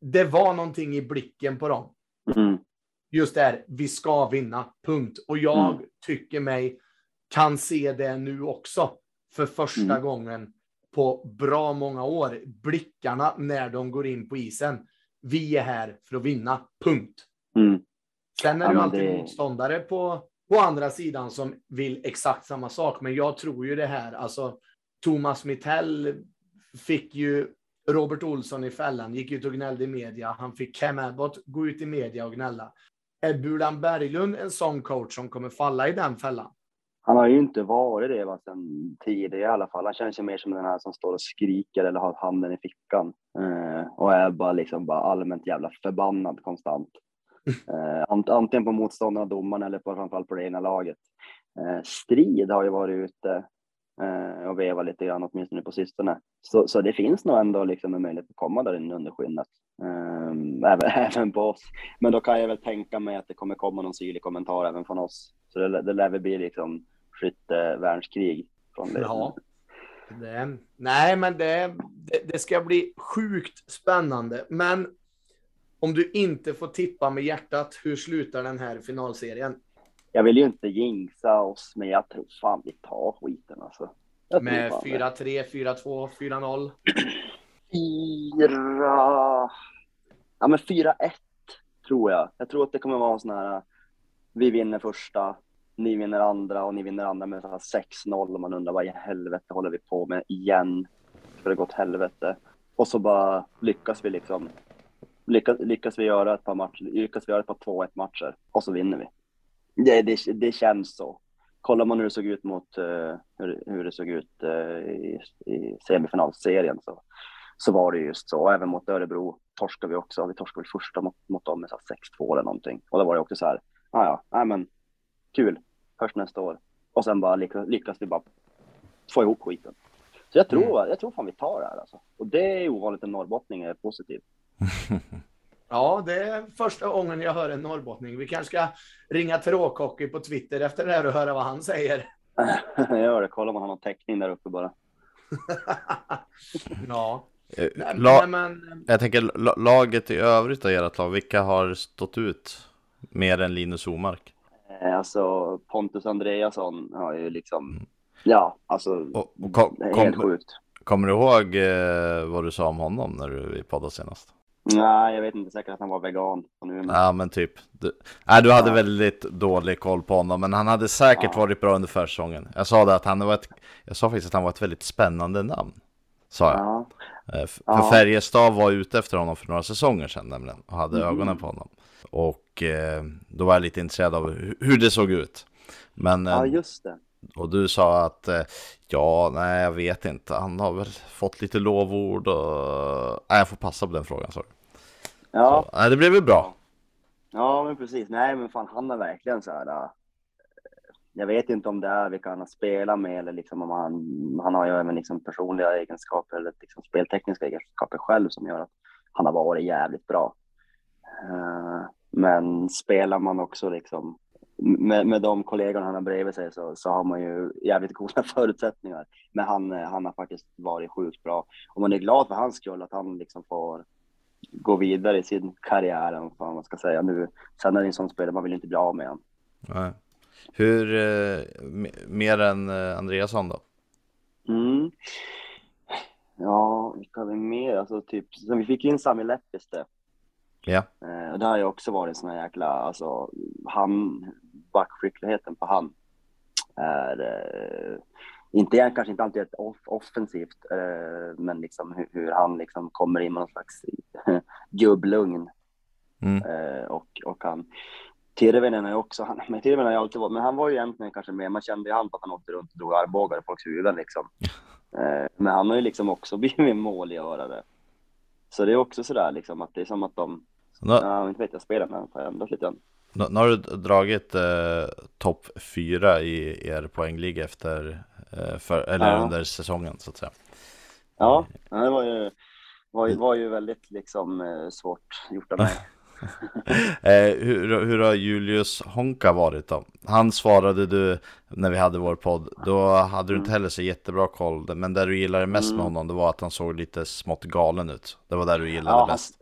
det var någonting i blicken på dem. Mm. Just det här, vi ska vinna, punkt. Och jag Mm. tycker mig kan se det nu också. För första Mm. gången på bra många år. Blickarna när de går in på isen. Vi är här för att vinna, punkt. Mm. Sen är Ja, det alltid det- motståndare på, på andra sidan som vill exakt samma sak. Men jag tror ju det här, alltså Thomas Mittell fick ju Robert Olsson i fällan, gick ut och gnällde i media. Han fick Cam Abbott gå ut i media och gnälla. Är Bulan Berglund en sån coach som kommer falla i den fällan? Han har ju inte varit det va, sen tidigare i alla fall. Han känns ju mer som den här som står och skriker eller har handen i fickan. Eh, och är bara liksom bara allmänt jävla förbannad konstant. Eh, antingen på motståndarna, domaren eller på, framförallt på det egna laget. Eh, strid har ju varit ute eh, och vevat lite grann, åtminstone på sistone. Så, så det finns nog ändå liksom en möjlighet att komma där inne under skinnet. Ehm, även, även på oss. Men då kan jag väl tänka mig att det kommer komma någon syrlig kommentar även från oss. Så det, det lär väl bli liksom skyttevärnskrig från det. Ja. Det, nej, men det, det, det ska bli sjukt spännande. Men om du inte får tippa med hjärtat, hur slutar den här finalserien? Jag vill ju inte jinxa oss, men jag tror fan vi tar skiten alltså. Jag Med fan det. 4-3, 4-2, 4-0? Fyra... Ja, men 4-1 tror jag. Jag tror att det kommer vara en sån här, vi vinner första, ni vinner andra och ni vinner andra med så här 6-0 och man undrar vad i helvete håller vi på med igen? Ska det gå åt helvete? Och så bara lyckas vi liksom, lyckas, lyckas vi göra ett par matcher, lyckas vi göra ett par 2-1 matcher och så vinner vi. Det, det, det känns så. Kollar man hur det såg ut mot, eh, hur, hur det såg ut eh, i, i semifinalserien så så var det just så. Även mot Örebro torskade vi också. Vi torskade väl första mot, mot dem med så här 6-2 eller någonting. Och då var det också så här, ah, ja, nej men kul, först nästa år. Och sen bara lyckas, lyckas vi bara få ihop skiten. Så jag tror, jag tror fan vi tar det här alltså. Och det är ovanligt en norrbottning är positiv. Ja, det är första gången jag hör en norrbottning. Vi kanske ska ringa till Råkocky på Twitter efter det här och höra vad han säger. jag gör det, kolla om han har någon täckning där uppe bara. ja. Eh, La- nej, men, jag tänker la- laget i övrigt av ert lag, vilka har stått ut mer än Linus Omark? Eh, Alltså Pontus Andreasson har ju liksom, ja alltså, Och, och kom, helt kom, sjukt. kommer du ihåg eh, vad du sa om honom när du poddade senast? Nej, jag vet inte säkert att han var vegan. Ja men typ. Du, nej, du hade Ja. väldigt dålig koll på honom, men han hade säkert Ja. varit bra under försäsongen. Jag sa det att han var ett, jag sa faktiskt att han var ett väldigt spännande namn. Sa jag. Ja. Eh, f- Ja. För Färjestad var ute efter honom för några säsonger sedan nämligen och hade Mhm. ögonen på honom. Och eh, då var jag lite intresserad av hu- hur det såg ut. Men, eh, ja, just det. och du sa att eh, ja, nej jag vet inte, han har väl fått lite lovord och... Nej, jag får passa på den frågan, du. Ja, Så, nej, det blev väl bra. ja, men precis. Nej, men fan, han är verkligen så här. äh, Jag vet inte om det är vilka han har spelat med eller liksom om han, han har ju även liksom personliga egenskaper eller liksom speltekniska egenskaper själv som gör att han har varit jävligt bra. Eh, Men spelar man också liksom med, med de kollegorna han har bredvid sig så, så har man ju jävligt goda förutsättningar. Men han, han har faktiskt varit sjukt bra och man är glad för hans skull att han liksom får gå vidare i sin karriär, eller vad man ska säga nu. Sen är det en sån spelare, man vill inte bli av med. Nej. Hur, eh, mer än eh, Andreasson då? Mm. Ja, vilka har vi mer? Alltså typ, vi fick in Sami Leppiste. Ja. Eh, och det har ju också varit en sån här jäkla, alltså han, backskickligheten på han är eh, inte kanske inte alltid ett off offensivt, eh, men liksom hur, hur, han liksom kommer in med någon slags gubblugn. Mm. Eh, och, och han, Tirvenen är också, han, men Tirvenen har alltid varit, men han var ju egentligen kanske mer, man kände ju han på att han åkte runt och drog armbågar i folks huvuden liksom. Eh, men han har ju liksom också blivit målgörare. Så det är också sådär liksom att det är som att de, ja, inte vet jag spelar men han får ändras lite grann. Nu har du dragit eh, topp fyra i er poängliga efter, eh, för, eller ja. under säsongen så att säga. Ja, det var ju, var ju, var ju väldigt liksom eh, svårt gjort av mig. eh, hur, hur har Julius Honka varit då? Han svarade du när vi hade vår podd, då hade du inte mm. heller så jättebra koll. Men det du gillade mest med mm. honom, det var att han såg lite smått galen ut. Det var där du gillade ja, bäst.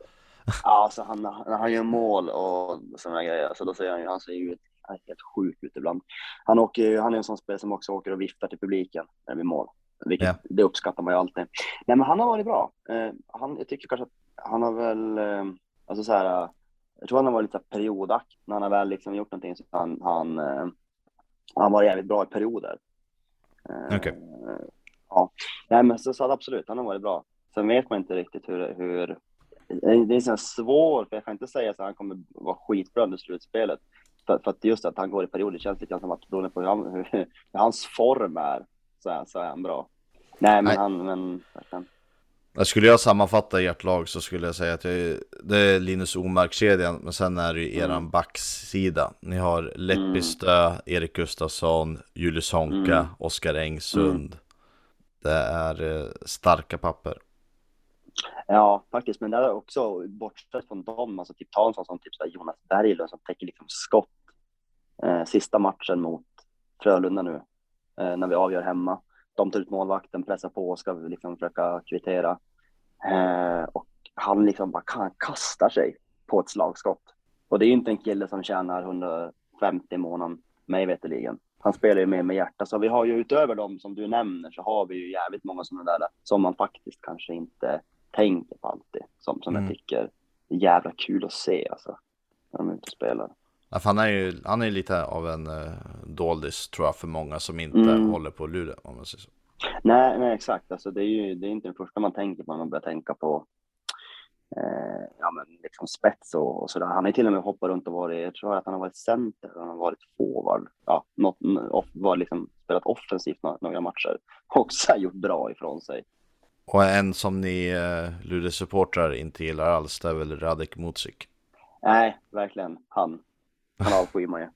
Ja, alltså han, när han gör mål och sådana grejer, så då ser han ju, han ser ju helt sjuk ut ibland. Han, åker, han är en sån spelare som också åker och viftar till publiken när det blir mål. Vilket, yeah. Det uppskattar man ju alltid. Nej, men han har varit bra. Eh, han, jag tycker kanske att han har väl, eh, alltså så här, jag tror han har varit lite periodaktig. När han har väl liksom gjort någonting så han, han, eh, han var jävligt bra i perioder. Eh, Okej. Okay. Ja, nej men så, så absolut, han har varit bra. Sen vet man inte riktigt hur, hur det är så svårt, för jag kan inte säga att han kommer vara skitbra under slutspelet. För, för att just att han går i perioder känns lite som att beroende på hur, han, hur, hur hans form är så, är, så är han bra. Nej, men Nej. han, men verkligen. Skulle jag sammanfatta ert lag så skulle jag säga att jag, det är Linus Omark-kedjan, men sen är det ju eran mm. backsida. Ni har Leppistö, mm. Erik Gustafsson, Julius Honka, mm. Oskar Engsund. Mm. Det är eh, starka papper. Ja, faktiskt, men det är också bortsett från dem, alltså typ ta en sån som typ så Jonas Berglund som täcker liksom skott. Eh, sista matchen mot Frölunda nu, eh, när vi avgör hemma de tar ut målvakten, pressar på och ska liksom försöka kvittera. Eh, och han liksom bara han kastar sig på ett slagskott. Och det är ju inte en kille som tjänar 150 i månaden, mig veterligen. Han spelar ju mer med hjärta, så vi har ju utöver dem som du nämner så har vi ju jävligt många sådana där som man faktiskt kanske inte tänker på alltid. Som, som mm. jag tycker är jävla kul att se alltså, när de är ute och spelar. Ja, han är ju han är lite av en uh, doldis tror jag för många som inte mm. håller på Luleå om man säger så. Nej, nej exakt. Alltså, det är ju det är inte det första man tänker på när man börjar tänka på eh, ja, men liksom spets och, och sådär. Han har till och med hoppat runt och varit, jag tror att han har varit center, han har varit forward, ja, något, off, var liksom spelat offensivt några, några matcher. Också gjort bra ifrån sig. Och en som ni eh, Luleå-supportrar inte gillar alls, det är väl Radek Mutzik? Nej, verkligen. Han. Han avskyr man ju.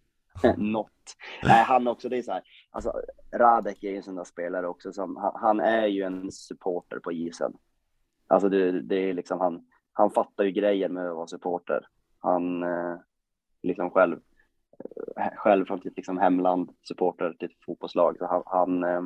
Något. Nej, han också, det är så här, alltså Radek är ju en sån där spelare också som, han, han är ju en supporter på isen. Alltså det, det är liksom han, han fattar ju grejer med att vara supporter. Han eh, liksom själv, eh, själv från sitt liksom hemland, supporter till ett fotbollslag. Så han, han, eh,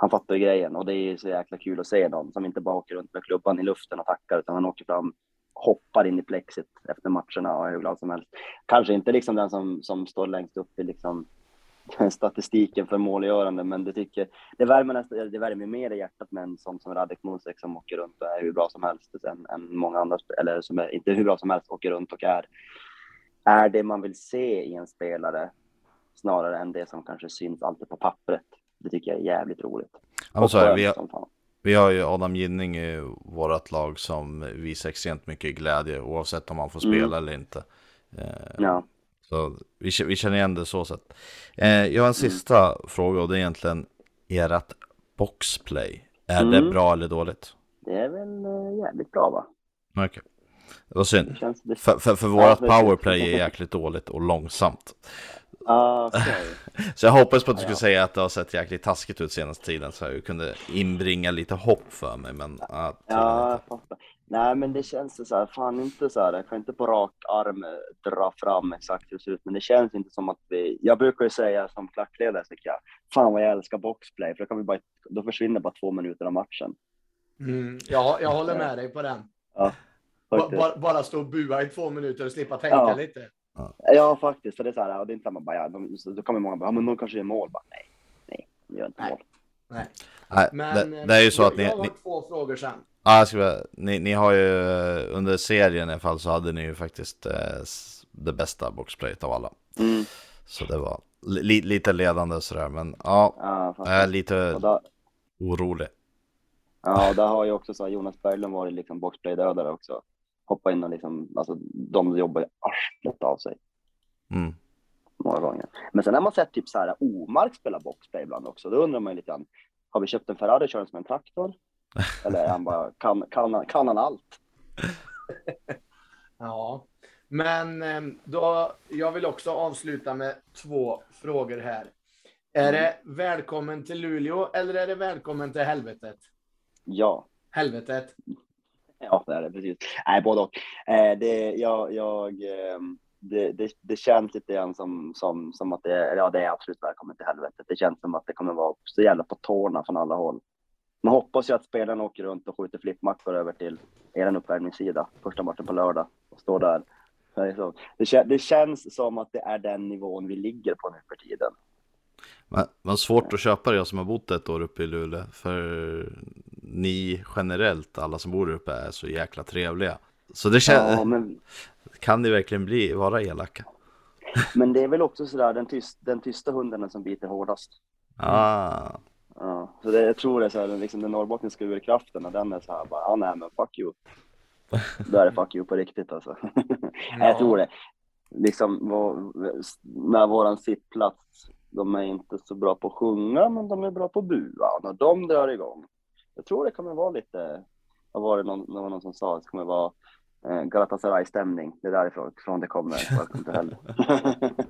han fattar ju grejen och det är så jäkla kul att se någon som inte bara åker runt med klubban i luften och tackar utan han åker fram hoppar in i plexit efter matcherna och är hur glad som helst. Kanske inte liksom den som, som står längst upp i liksom statistiken för målgörande, men det tycker det värmer, nästan, det värmer mer i hjärtat med en sån som Radek Musek som åker runt och är hur bra som helst än, än många andra, eller som är inte hur bra som helst, åker runt och är, är det man vill se i en spelare snarare än det som kanske syns alltid på pappret. Det tycker jag är jävligt roligt. Ja, så är, vi, har, vi har ju Adam Ginning i vårt lag som visar extremt mycket glädje oavsett om han får spela mm. eller inte. Eh, ja. Så vi, vi känner igen det så sätt. Eh, jag har en mm. sista mm. fråga och det är egentligen ert boxplay. Är mm. det bra eller dåligt? Det är väl eh, jävligt bra va? Okej. Okay. Det var synd. Det för, för, för vårat powerplay är jäkligt dåligt och långsamt. Okay. så jag hoppas på att du skulle säga att det har sett jäkligt taskigt ut senaste tiden så jag kunde inbringa lite hopp för mig. Men, ja, jag fattar. Nej, men det känns så här, fan inte så här, jag kan inte på rak arm dra fram exakt hur det ser ut, men det känns inte som att vi, jag brukar ju säga som klackledare, tycker jag, fan vad jag älskar boxplay, för då, kan vi bara, då försvinner bara två minuter av matchen. Mm, ja, jag håller med dig på den. Ja, bara, bara stå och bua i två minuter och slippa tänka ja. lite. Ja, faktiskt. För det är så här, och det är inte samma bara, ja, de, då kommer många bara, ja, men de kanske gör mål. Bara, nej, nej, de gör inte Nej. mål. Nej. Nej, Men det, det är ju så eh, att ni, jag har ni, två frågor sen. ja, jag ska, bara- ni, ni har ju eh, under serien i alla fall så hade ni ju faktiskt eh, det bästa boxplayet av alla. Mm. Så det var li, lite ledande sådär, men ja, Ja, jag är lite där, orolig. ja, där har ju också så här, Jonas Berglund varit liksom boxplay-dödare också. Hoppa in och liksom, alltså de jobbar ju arslet av sig Mm. många gånger. Men sen har man sett typ så här Omark spela boxplay ibland också. Då undrar man ju lite grann, har vi köpt en Ferrari och kör den som en traktor? Eller är han bara, kan, kan, kan han allt? Ja, men eh, då, jag vill också avsluta med två frågor här. Är det välkommen till Luleå eller är det välkommen till helvetet? Ja. Helvetet. Ja, det är det precis. Nej, både och. Eh, det, jag, jag, ehm, det, det, det känns lite grann som, som, som att det är, ja, det är absolut välkommet till helvetet. Det känns som att det kommer vara så jävla på tårna från alla håll. Man hoppas ju att spelarna åker runt och skjuter flippmackor över till er uppvärmningssida första matchen på lördag och står där. Det, det känns som att det är den nivån vi ligger på nu för tiden. Men, men svårt att köpa det, jag som har bott ett år uppe i Luleå. För ni generellt, alla som bor där uppe, är så jäkla trevliga. Så det känns, Ja, men kan det verkligen bli, vara elaka? Men det är väl också sådär den, tyst, den tysta hunden som biter hårdast. Ah, Ja, så det, jag tror det är så här, liksom den norrbottniska urkraften, och den är så här bara, ja nej men fuck you. Då är det fuck you på riktigt alltså. Jag tror det. Liksom vår, med våran sittplats, de är inte så bra på att sjunga, men de är bra på att bua. När de drar igång, jag tror det kommer vara lite, vad var det någon, det var någon som sa, det kommer vara eh, Galatasaray-stämning. Det är därifrån från det kommer. Welcome to hell.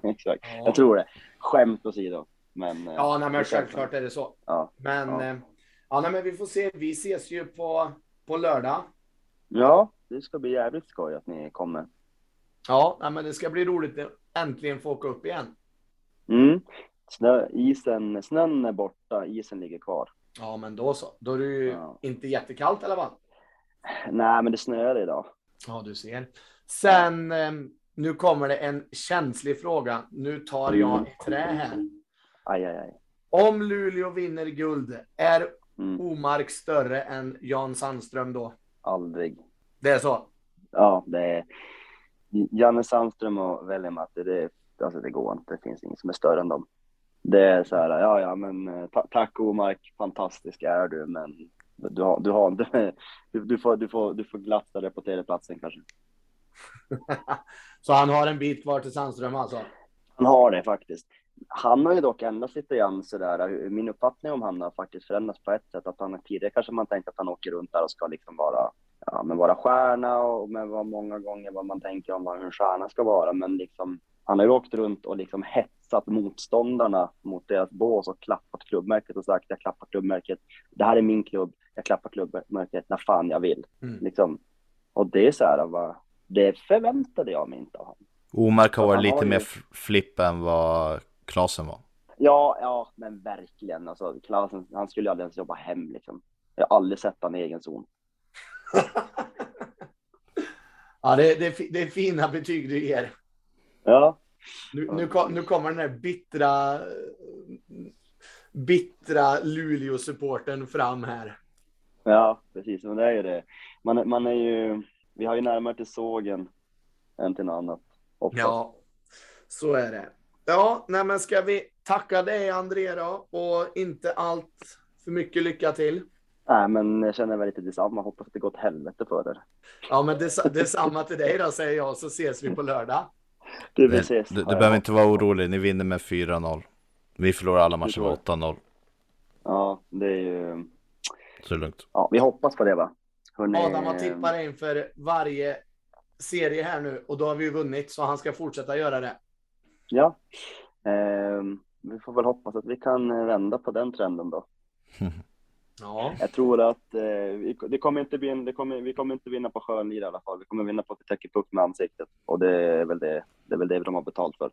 Exakt. Ja. Jag tror det. Skämt åsido. Men, eh, Ja, nej, men självklart är det så. Ja. Men Ja. ja. ja, nej, men vi får se. Vi ses ju på, på lördag. Ja, det ska bli jävligt skoj att ni kommer. Ja, nej, men det ska bli roligt att äntligen få åka upp igen. Mm. Snö, isen, snön är borta, isen ligger kvar. Ja, men då så. Då är det ju Ja. inte jättekallt i alla fall. Nej, men det snöar idag. Ja, du ser. Sen, eh, nu kommer det en känslig fråga. Nu tar jag i trä här. Aj, aj, aj. Om Luleå vinner guld, är Mm. Omark större än Jan Sandström då? Aldrig. Det är så? Ja, det är Janne Sandström och Veli-Matti, det, alltså det går inte. Det finns ingen som är större än dem. Det är så här, ja, ja, men eh, ta, tack Omark, fantastisk är du, men du har, du har, du, du får, du får, du får glatt ställa dig på tredjeplatsen kanske. så han har en bit kvar till Sandström alltså? Han har det faktiskt. Han har ju dock ändrat lite grann sådär. Min uppfattning om han har faktiskt förändrats på ett sätt. Att han tidigare kanske man tänkt att han åker runt där och ska liksom vara, ja, men vara stjärna och med vad många gånger vad man tänker om vad en stjärna ska vara. Men liksom, han har ju åkt runt och liksom hetsat motståndarna mot deras bås och klappat klubbmärket och sagt jag klappar klubbmärket. Det här är min klubb. Jag klappar klubbmärket när fan jag vill. Mm. Liksom. Och det är så här, vad, det förväntade jag mig inte av honom. Omark har varit har lite ju- mer flipp än vad Klasen var. Ja, ja, men verkligen. Alltså, Klasen, han skulle ju aldrig ens jobba hem liksom. Jag har aldrig sett han i egen zon. ja, det, det, det är fina betyg du ger. Ja, Nu, nu, nu kommer den här bittra, bittra Luleå-supporten fram här. ja, precis. Men det är ju det. Man, man är ju, vi har ju närmare till sågen än till något annat. Oftast. Ja, så är det. Ja, nej, men ska vi tacka dig André då och inte allt för mycket lycka till. Nej, men jag känner väl lite detsamma. Hoppas att det går åt helvete för er. Ja, men det, det är samma till dig då säger jag så ses vi på lördag. Du, vi Du, ses. du, du behöver inte vara orolig, ni vinner med 4-0. Vi förlorar alla matcher med tror 8-0. Ja, det är ju... Så det är lugnt. Ja, vi hoppas på det va? Hörrni, Adam har tippat inför varje serie här nu och då har vi ju vunnit så han ska fortsätta göra det. Ja. Ehm, vi får väl hoppas att vi kan eh, vända på den trenden då. Ja, Jag tror att eh, vi, det kommer inte bli en, det kommer, vi kommer inte vinna på skönlir i alla fall. Vi kommer vinna på att vi täcker puck med ansiktet. Och det är väl det, det, är väl det de har betalt för.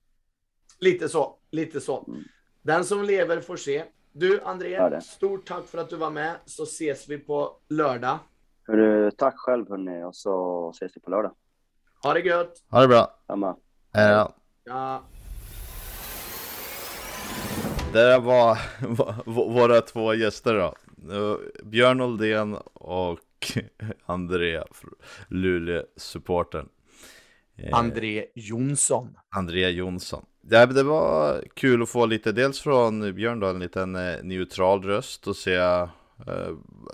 lite så, lite så. Mm. Den som lever får se. Du André, stort tack för att du var med så ses vi på lördag. Hörru, tack själv hörni och så ses vi på lördag. Ha det gött! Ha det bra! Samma. Ja. Ja. Det var våra två gäster då. Björn Oldén och André, Luleå-supporten. André Jonsson. André Jonsson. Ja, det var kul att få lite, dels från Björn då, en liten eh, neutral röst och se eh,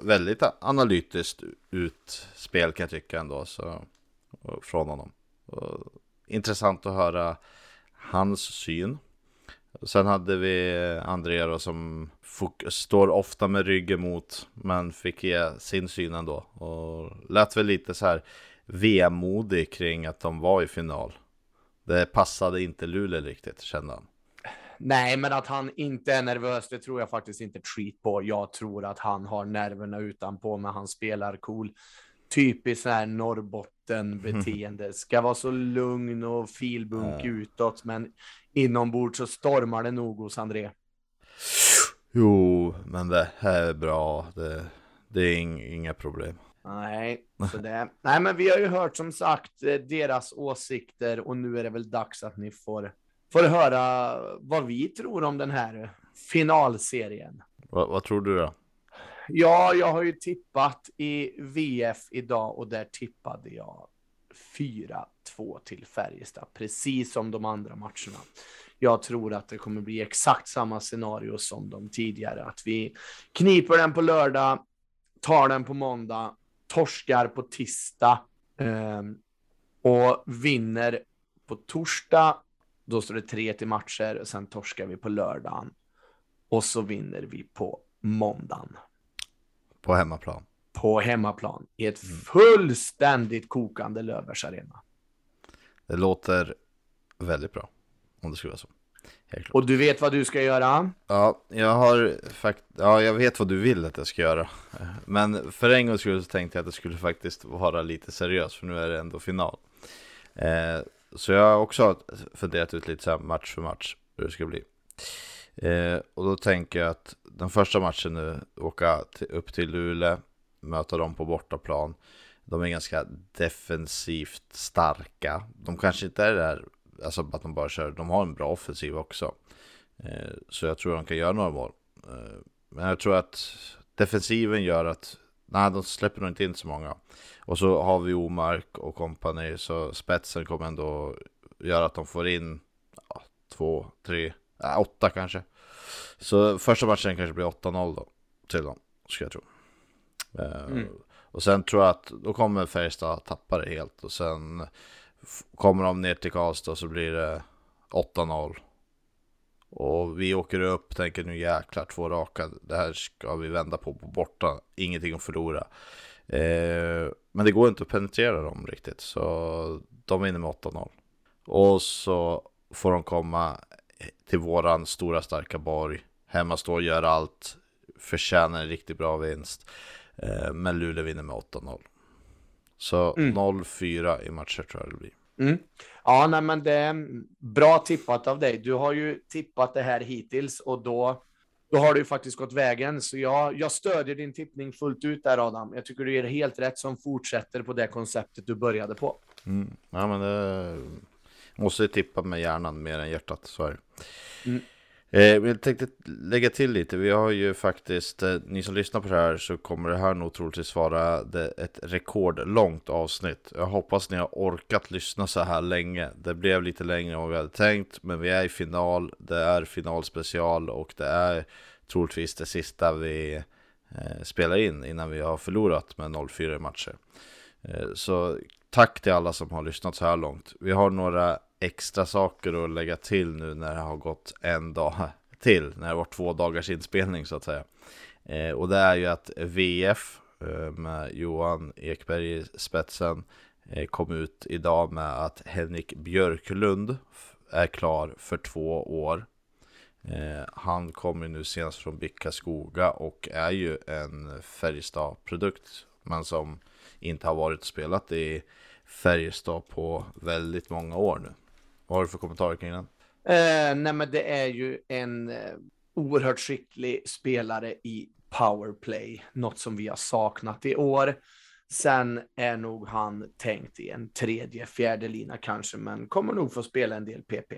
väldigt analytiskt utspel kan jag tycka ändå, så, från honom. Och, intressant att höra hans syn. Sen hade vi André då, som står ofta med ryggen mot, men fick ge sin syn ändå. Och lät väl lite så här vemodig kring att de var i final. Det passade inte Luleå riktigt, kände han. Nej, men att han inte är nervös, det tror jag faktiskt inte treat på. Jag tror att han har nerverna utanpå, men han spelar cool. Typiskt här Norrbotten beteende. Ska vara så lugn och filbunk mm. utåt, men inombords så stormar det nog hos André. Jo, men det här är bra. Det, det är inga problem. Nej, så det, nej, men vi har ju hört som sagt eh, deras åsikter och nu är det väl dags att ni får, får höra vad vi tror om den här finalserien. Vad, vad tror du då? Ja, jag har ju tippat i VF idag och där tippade jag 4-2 till Färjestad, precis som de andra matcherna. Jag tror att det kommer bli exakt samma scenario som de tidigare, att vi kniper den på lördag, tar den på måndag torskar på tisdag eh, och vinner på torsdag. Då står det tre till matcher och sen torskar vi på lördagen och så vinner vi på måndagen. På hemmaplan. På hemmaplan i ett mm. fullständigt kokande Löfbergs arena. Det låter väldigt bra om det skulle vara så. Och du vet vad du ska göra? Ja, jag har fakt ja, jag vet vad du vill att jag ska göra. Men för en gång skull så tänkte jag att det skulle faktiskt vara lite seriöst, för nu är det ändå final. Eh, så jag har också funderat ut lite så här match för match hur det ska bli. Eh, och då tänker jag att den första matchen nu, åka till, upp till Luleå, möta dem på bortaplan. De är ganska defensivt starka. De kanske inte är där alltså att de bara kör, de har en bra offensiv också. Eh, så jag tror de kan göra några mål. Eh, men jag tror att defensiven gör att, nej de släpper nog inte in så många. Och så har vi Omark och kompani, så spetsen kommer ändå göra att de får in ja, två, tre, äh, åtta kanske. Så första matchen kanske blir 8-0 då, till dem, ska jag tro. Eh, mm. Och sen tror jag att då kommer Färjestad tappa det helt och sen Kommer de ner till Karlstad så blir det 8-0. Och vi åker upp, tänker nu jäklar, två raka. Det här ska vi vända på på borta. Ingenting att förlora. Eh, men det går inte att penetrera dem riktigt. Så de vinner med 8-0. Och så får de komma till våran stora starka borg. Hemma står och gör allt. Förtjänar en riktigt bra vinst. Eh, men Luleå vinner med 8-0. Så mm. 0-4 i matcher tror jag det blir. Mm. Ja, nej, men det är bra tippat av dig. Du har ju tippat det här hittills och då, då har du faktiskt gått vägen. Så jag, jag stödjer din tippning fullt ut där Adam. Jag tycker du är helt rätt som fortsätter på det konceptet du började på. Mm. Ja, men det måste tippa med hjärnan mer än hjärtat, så är det. Mm. Eh, jag tänkte lägga till lite. Vi har ju faktiskt, eh, ni som lyssnar på det här så kommer det här nog troligtvis vara ett rekordlångt avsnitt. Jag hoppas ni har orkat lyssna så här länge. Det blev lite längre än vad vi hade tänkt, men vi är i final. Det är finalspecial och det är troligtvis det sista vi eh, spelar in innan vi har förlorat med 0-4 matcher. Eh, så tack till alla som har lyssnat så här långt. Vi har några extra saker att lägga till nu när det har gått en dag till, när det var två dagars inspelning så att säga. Eh, och det är ju att VF eh, med Johan Ekberg i spetsen eh, kom ut idag med att Henrik Björklund är klar för två år. Eh, han kommer nu senast från Bicka Skoga och är ju en Färjestad-produkt, men som inte har varit spelat i Färjestad på väldigt många år nu. Vad har du för kommentarer kring den? Eh, nej, men det är ju en eh, oerhört skicklig spelare i powerplay, något som vi har saknat i år. Sen är nog han tänkt i en tredje, fjärde lina kanske, men kommer nog få spela en del PP.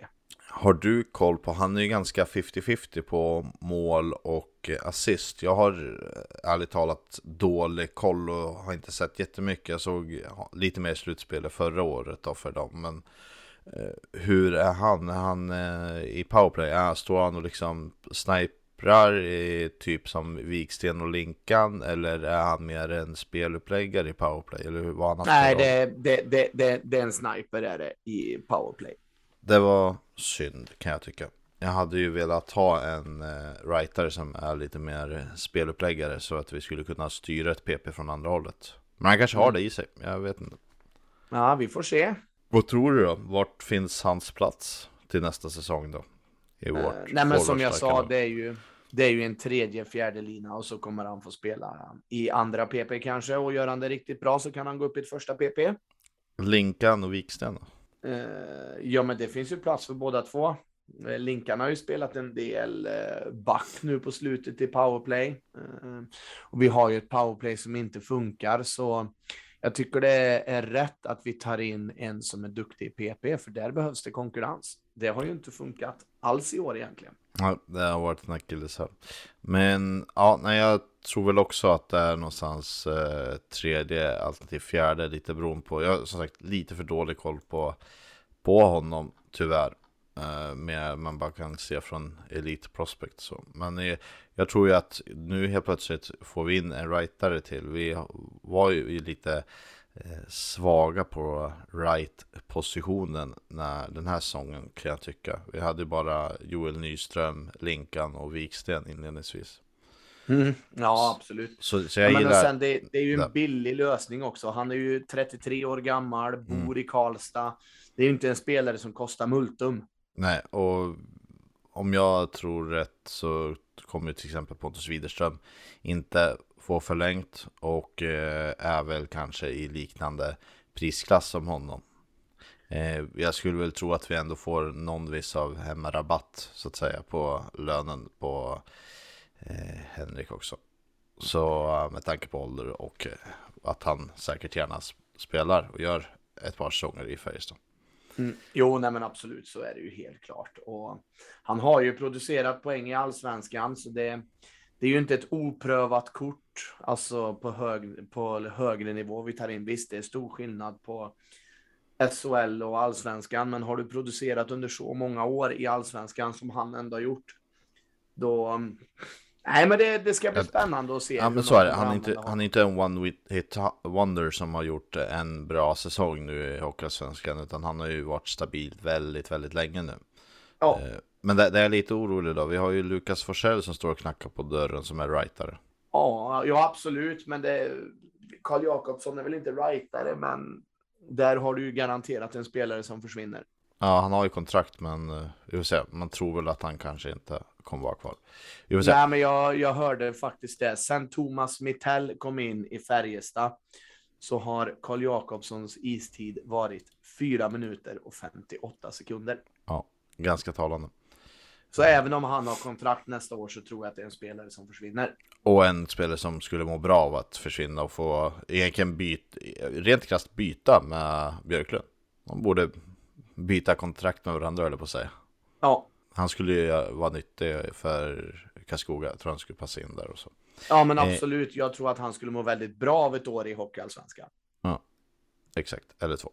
Har du koll på, han är ju ganska 50-50 på mål och assist. Jag har eh, ärligt talat dålig koll och har inte sett jättemycket. Jag såg lite mer slutspelet förra året då för dem. Men hur är han? Är han eh, i powerplay? Är, står han och liksom sniprar i, typ som Viksten och Linkan? Eller är han mer en speluppläggare i powerplay? Eller vad han Nej, det, det, det, det, det är en sniper är det i powerplay. Det var synd kan jag tycka. Jag hade ju velat ha en eh, writer som är lite mer speluppläggare så att vi skulle kunna styra ett PP från andra hållet. Men han kanske har det i sig, jag vet inte. Ja, vi får se. Vad tror du då? Vart finns hans plats till nästa säsong då? I vårt uh, nej, men som jag sa, det är ju det är ju en tredje, fjärde lina och så kommer han få spela i andra PP kanske och gör han det riktigt bra så kan han gå upp i ett första PP. Linkan och Viksten då? Eh, ja, men det finns ju plats för båda två. Eh, Linkan har ju spelat en del eh, back nu på slutet i powerplay. Och vi har ju ett powerplay som inte funkar, så jag tycker det är rätt att vi tar in en som är duktig i PP, för där behövs det konkurrens. Det har ju inte funkat alls i år egentligen. Ja, det har varit en akilleshäl. Men ja, nej, jag tror väl också att det är någonstans eh, tredje alltså alternativ fjärde, lite beroende på. Jag har som sagt lite för dålig koll på, på honom, tyvärr. Eh, med, man bara kan se från Elite Prospect så. Men eh, jag tror ju att nu helt plötsligt får vi in en rightare till. Vi var ju lite Eh, svaga på right-positionen när den här säsongen kan jag tycka. Vi hade bara Joel Nyström, Linkan och Viksten inledningsvis. Mm, ja, absolut. Så, så jag ja, gillar... sen det, det, är ju en billig lösning också. Han är ju 33 år gammal, bor mm. i Karlstad. Det är ju inte en spelare som kostar multum. Nej, och om jag tror rätt så kommer till exempel Pontus Widerström inte få förlängt och eh, är väl kanske i liknande prisklass som honom. Eh, jag skulle väl tro att vi ändå får någon viss av hemmarabatt så att säga på lönen på eh, Henrik också. Så med tanke på ålder och att han säkert gärna spelar och gör ett par säsonger i Färjestad. Mm. Jo, nej men absolut så är det ju helt klart. Och han har ju producerat poäng i allsvenskan, så det, det är ju inte ett oprövat kort, alltså på, hög, på högre nivå vi tar in. Visst, det är stor skillnad på SHL och allsvenskan, men har du producerat under så många år i allsvenskan som han ändå har gjort, då Nej, men det, det ska bli spännande att se. Ja, men så är det. Han är, inte, han är inte en one hit wonder som har gjort en bra säsong nu i Hockeyallsvenskan, utan han har ju varit stabil väldigt, väldigt länge nu. Ja. Eh, men det, det är lite orolig då. Vi har ju Lukas Forsell som står och knackar på dörren som är rightare. Ja, ja absolut, men det Karl Jakobsson är väl inte rightare, men där har du ju garanterat en spelare som försvinner. Ja, han har ju kontrakt, men uh, vi får se. Man tror väl att han kanske inte kommer vara kvar. Vi. Nej, men jag, jag hörde faktiskt det. Sen Thomas Mittell kom in i Färjestad så har Karl Jakobssons istid varit 4 minuter och 58 sekunder. Ja, ganska talande. Så även om han har kontrakt nästa år så tror jag att det är en spelare som försvinner. Och en spelare som skulle må bra av att försvinna och få egentligen byta, rent krasst byta med Björklund. De borde byta kontrakt med varandra eller på säga. Ja. Han skulle ju vara nyttig för Karlskoga. Jag tror han skulle passa in där och så. Ja, men eh. absolut. Jag tror att han skulle må väldigt bra av ett år i Hockeyallsvenskan. Ja, exakt. Eller två.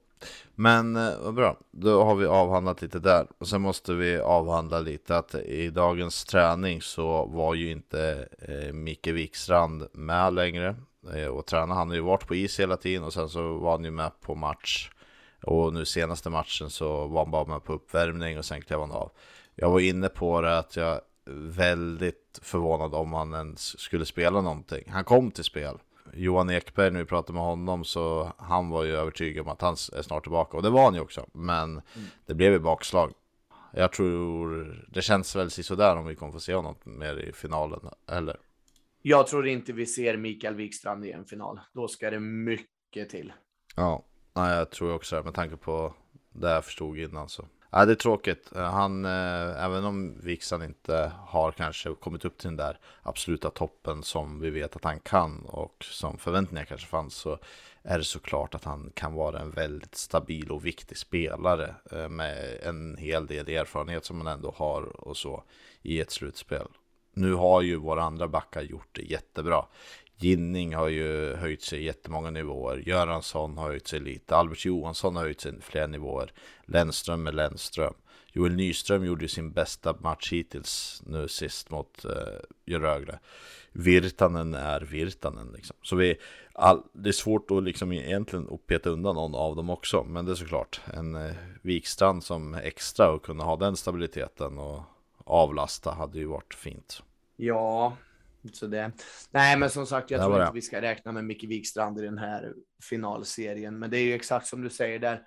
Men eh, vad bra. Då har vi avhandlat lite där. Och sen måste vi avhandla lite att i dagens träning så var ju inte eh, Micke Wikstrand med längre. Eh, och träna. Han har ju varit på is hela tiden och sen så var han ju med på match och nu senaste matchen så var han bara med på uppvärmning och sen klev han av. Jag var inne på det att jag väldigt förvånad om han ens skulle spela någonting. Han kom till spel. Johan Ekberg, när vi pratade med honom, så han var ju övertygad om att han är snart tillbaka. Och det var han ju också. Men mm. det blev ju bakslag. Jag tror det känns väl sådär om vi kommer få se honom mer i finalen, eller? Jag tror inte vi ser Mikael Wikstrand i en final. Då ska det mycket till. Ja, Nej, jag tror också det med tanke på det jag förstod innan så. Ja, det är tråkigt. Eh, han, eh, även om Vixan inte har kanske kommit upp till den där absoluta toppen som vi vet att han kan och som förväntningar kanske fanns så är det såklart att han kan vara en väldigt stabil och viktig spelare eh, med en hel del erfarenhet som han ändå har och så i ett slutspel. Nu har ju våra andra backar gjort det jättebra. Ginning har ju höjt sig jättemånga nivåer. Göransson har höjt sig lite. Albert Johansson har höjt sig flera nivåer. Lennström med Lennström. Joel Nyström gjorde sin bästa match hittills nu sist mot eh, Rögle. Virtanen är Virtanen liksom. Så vi, all, det är svårt att liksom egentligen att peta undan någon av dem också. Men det är såklart en eh, Vikstrand som extra och kunna ha den stabiliteten och avlasta hade ju varit fint. Ja, så det. Nej, men som sagt, jag tror inte vi ska räkna med Micke Wikstrand i den här finalserien. Men det är ju exakt som du säger där.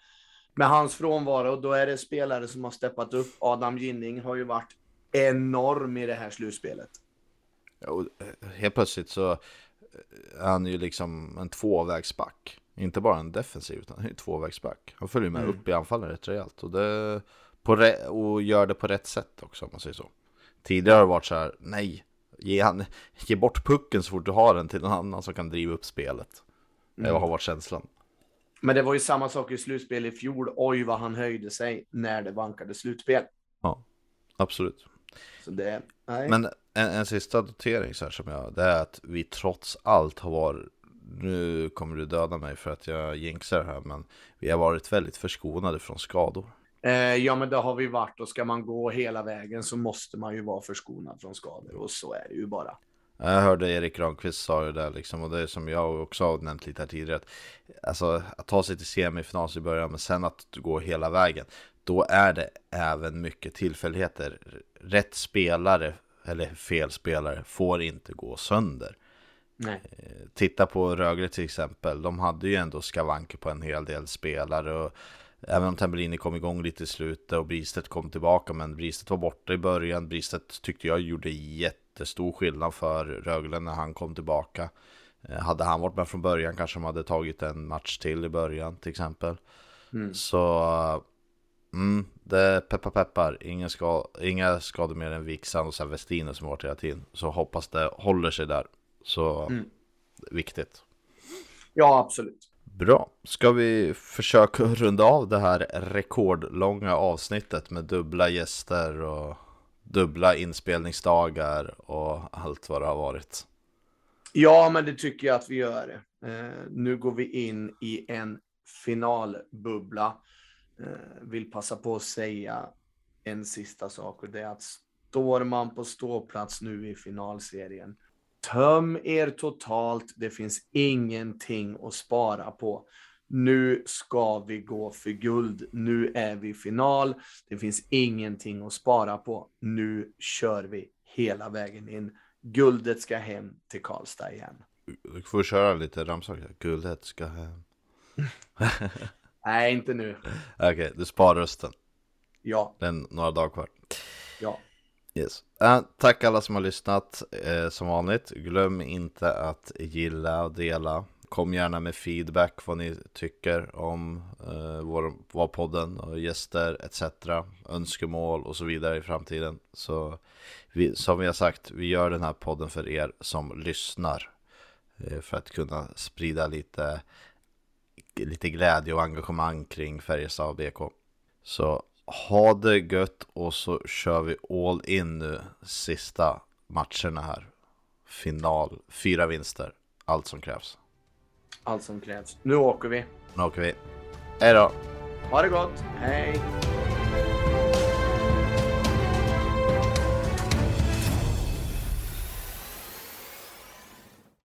Med hans frånvaro, då är det spelare som har steppat upp. Adam Ginning har ju varit enorm i det här slutspelet. Ja, eh, helt plötsligt så eh, är han ju liksom en tvåvägsback. Inte bara en defensiv, utan en tvåvägsback. Han följer med mm. upp i anfallen rätt rejält. Och, det, och gör det på rätt sätt också, om man säger så. Tidigare har det varit så här, nej, Ge, han, ge bort pucken så fort du har den till någon annan som kan driva upp spelet. Mm. Det har varit känslan. Men det var ju samma sak i slutspel i fjol. Oj, vad han höjde sig när det vankade slutspel. Ja, absolut. Så det. Men en, en sista notering så här som jag, det är att vi trots allt har varit, nu kommer du döda mig för att jag jinxar här, men vi har varit väldigt förskonade från skador. Eh, ja, men det har vi varit och ska man gå hela vägen så måste man ju vara förskonad från skador och så är det ju bara. Jag hörde Erik Granqvist sa det där liksom och det är som jag också har nämnt lite här tidigare. Att, alltså att ta sig till semifinal i början men sen att gå hela vägen. Då är det även mycket tillfälligheter. Rätt spelare eller fel spelare får inte gå sönder. Nej. Eh, titta på Rögle till exempel. De hade ju ändå skavanker på en hel del spelare. och Även om Tambellini kom igång lite i slutet och Bristet kom tillbaka Men Bristet var borta i början. Bristet tyckte jag gjorde jättestor skillnad för Rögle när han kom tillbaka. Eh, Hade han varit med från början kanske de hade tagit en match till i början till exempel. Mm. Så mm, det peppar peppar. Ingen ska, Inga skador mer än Vixan och sen Westino som varit hela tiden. Så hoppas det håller sig där. Så mm. viktigt. Ja absolut Bra. Ska vi försöka runda av det här rekordlånga avsnittet med dubbla gäster och dubbla inspelningsdagar och allt vad det har varit? Ja, men det tycker jag att vi gör. Eh, nu går vi in i en finalbubbla. Eh, vill passa på att säga en sista sak och det är att står man på ståplats nu i finalserien Töm er totalt. Det finns ingenting att spara på. Nu ska vi gå för guld. Nu är vi final. Det finns ingenting att spara på. Nu kör vi hela vägen in. Guldet ska hem till Karlstad igen. Du får köra lite ramsaka. Guldet ska hem. Nej, inte nu. Okej, okay, du sparar rösten. Ja. Är några dagar kvar. Ja. Yes. Uh, tack alla som har lyssnat uh, som vanligt. Glöm inte att gilla och dela. Kom gärna med feedback vad ni tycker om uh, vår, vår podden och gäster etc. Önskemål och så vidare i framtiden. Så vi, som vi har sagt, vi gör den här podden för er som lyssnar. Eh, för att kunna sprida lite, lite glädje och engagemang kring Färjestad och BK. Så ha det gött och så kör vi all in nu sista matcherna här. Final, fyra vinster, allt som krävs. Allt som krävs. Nu åker vi. Nu åker vi. Hej då. Ha det gott. Hej.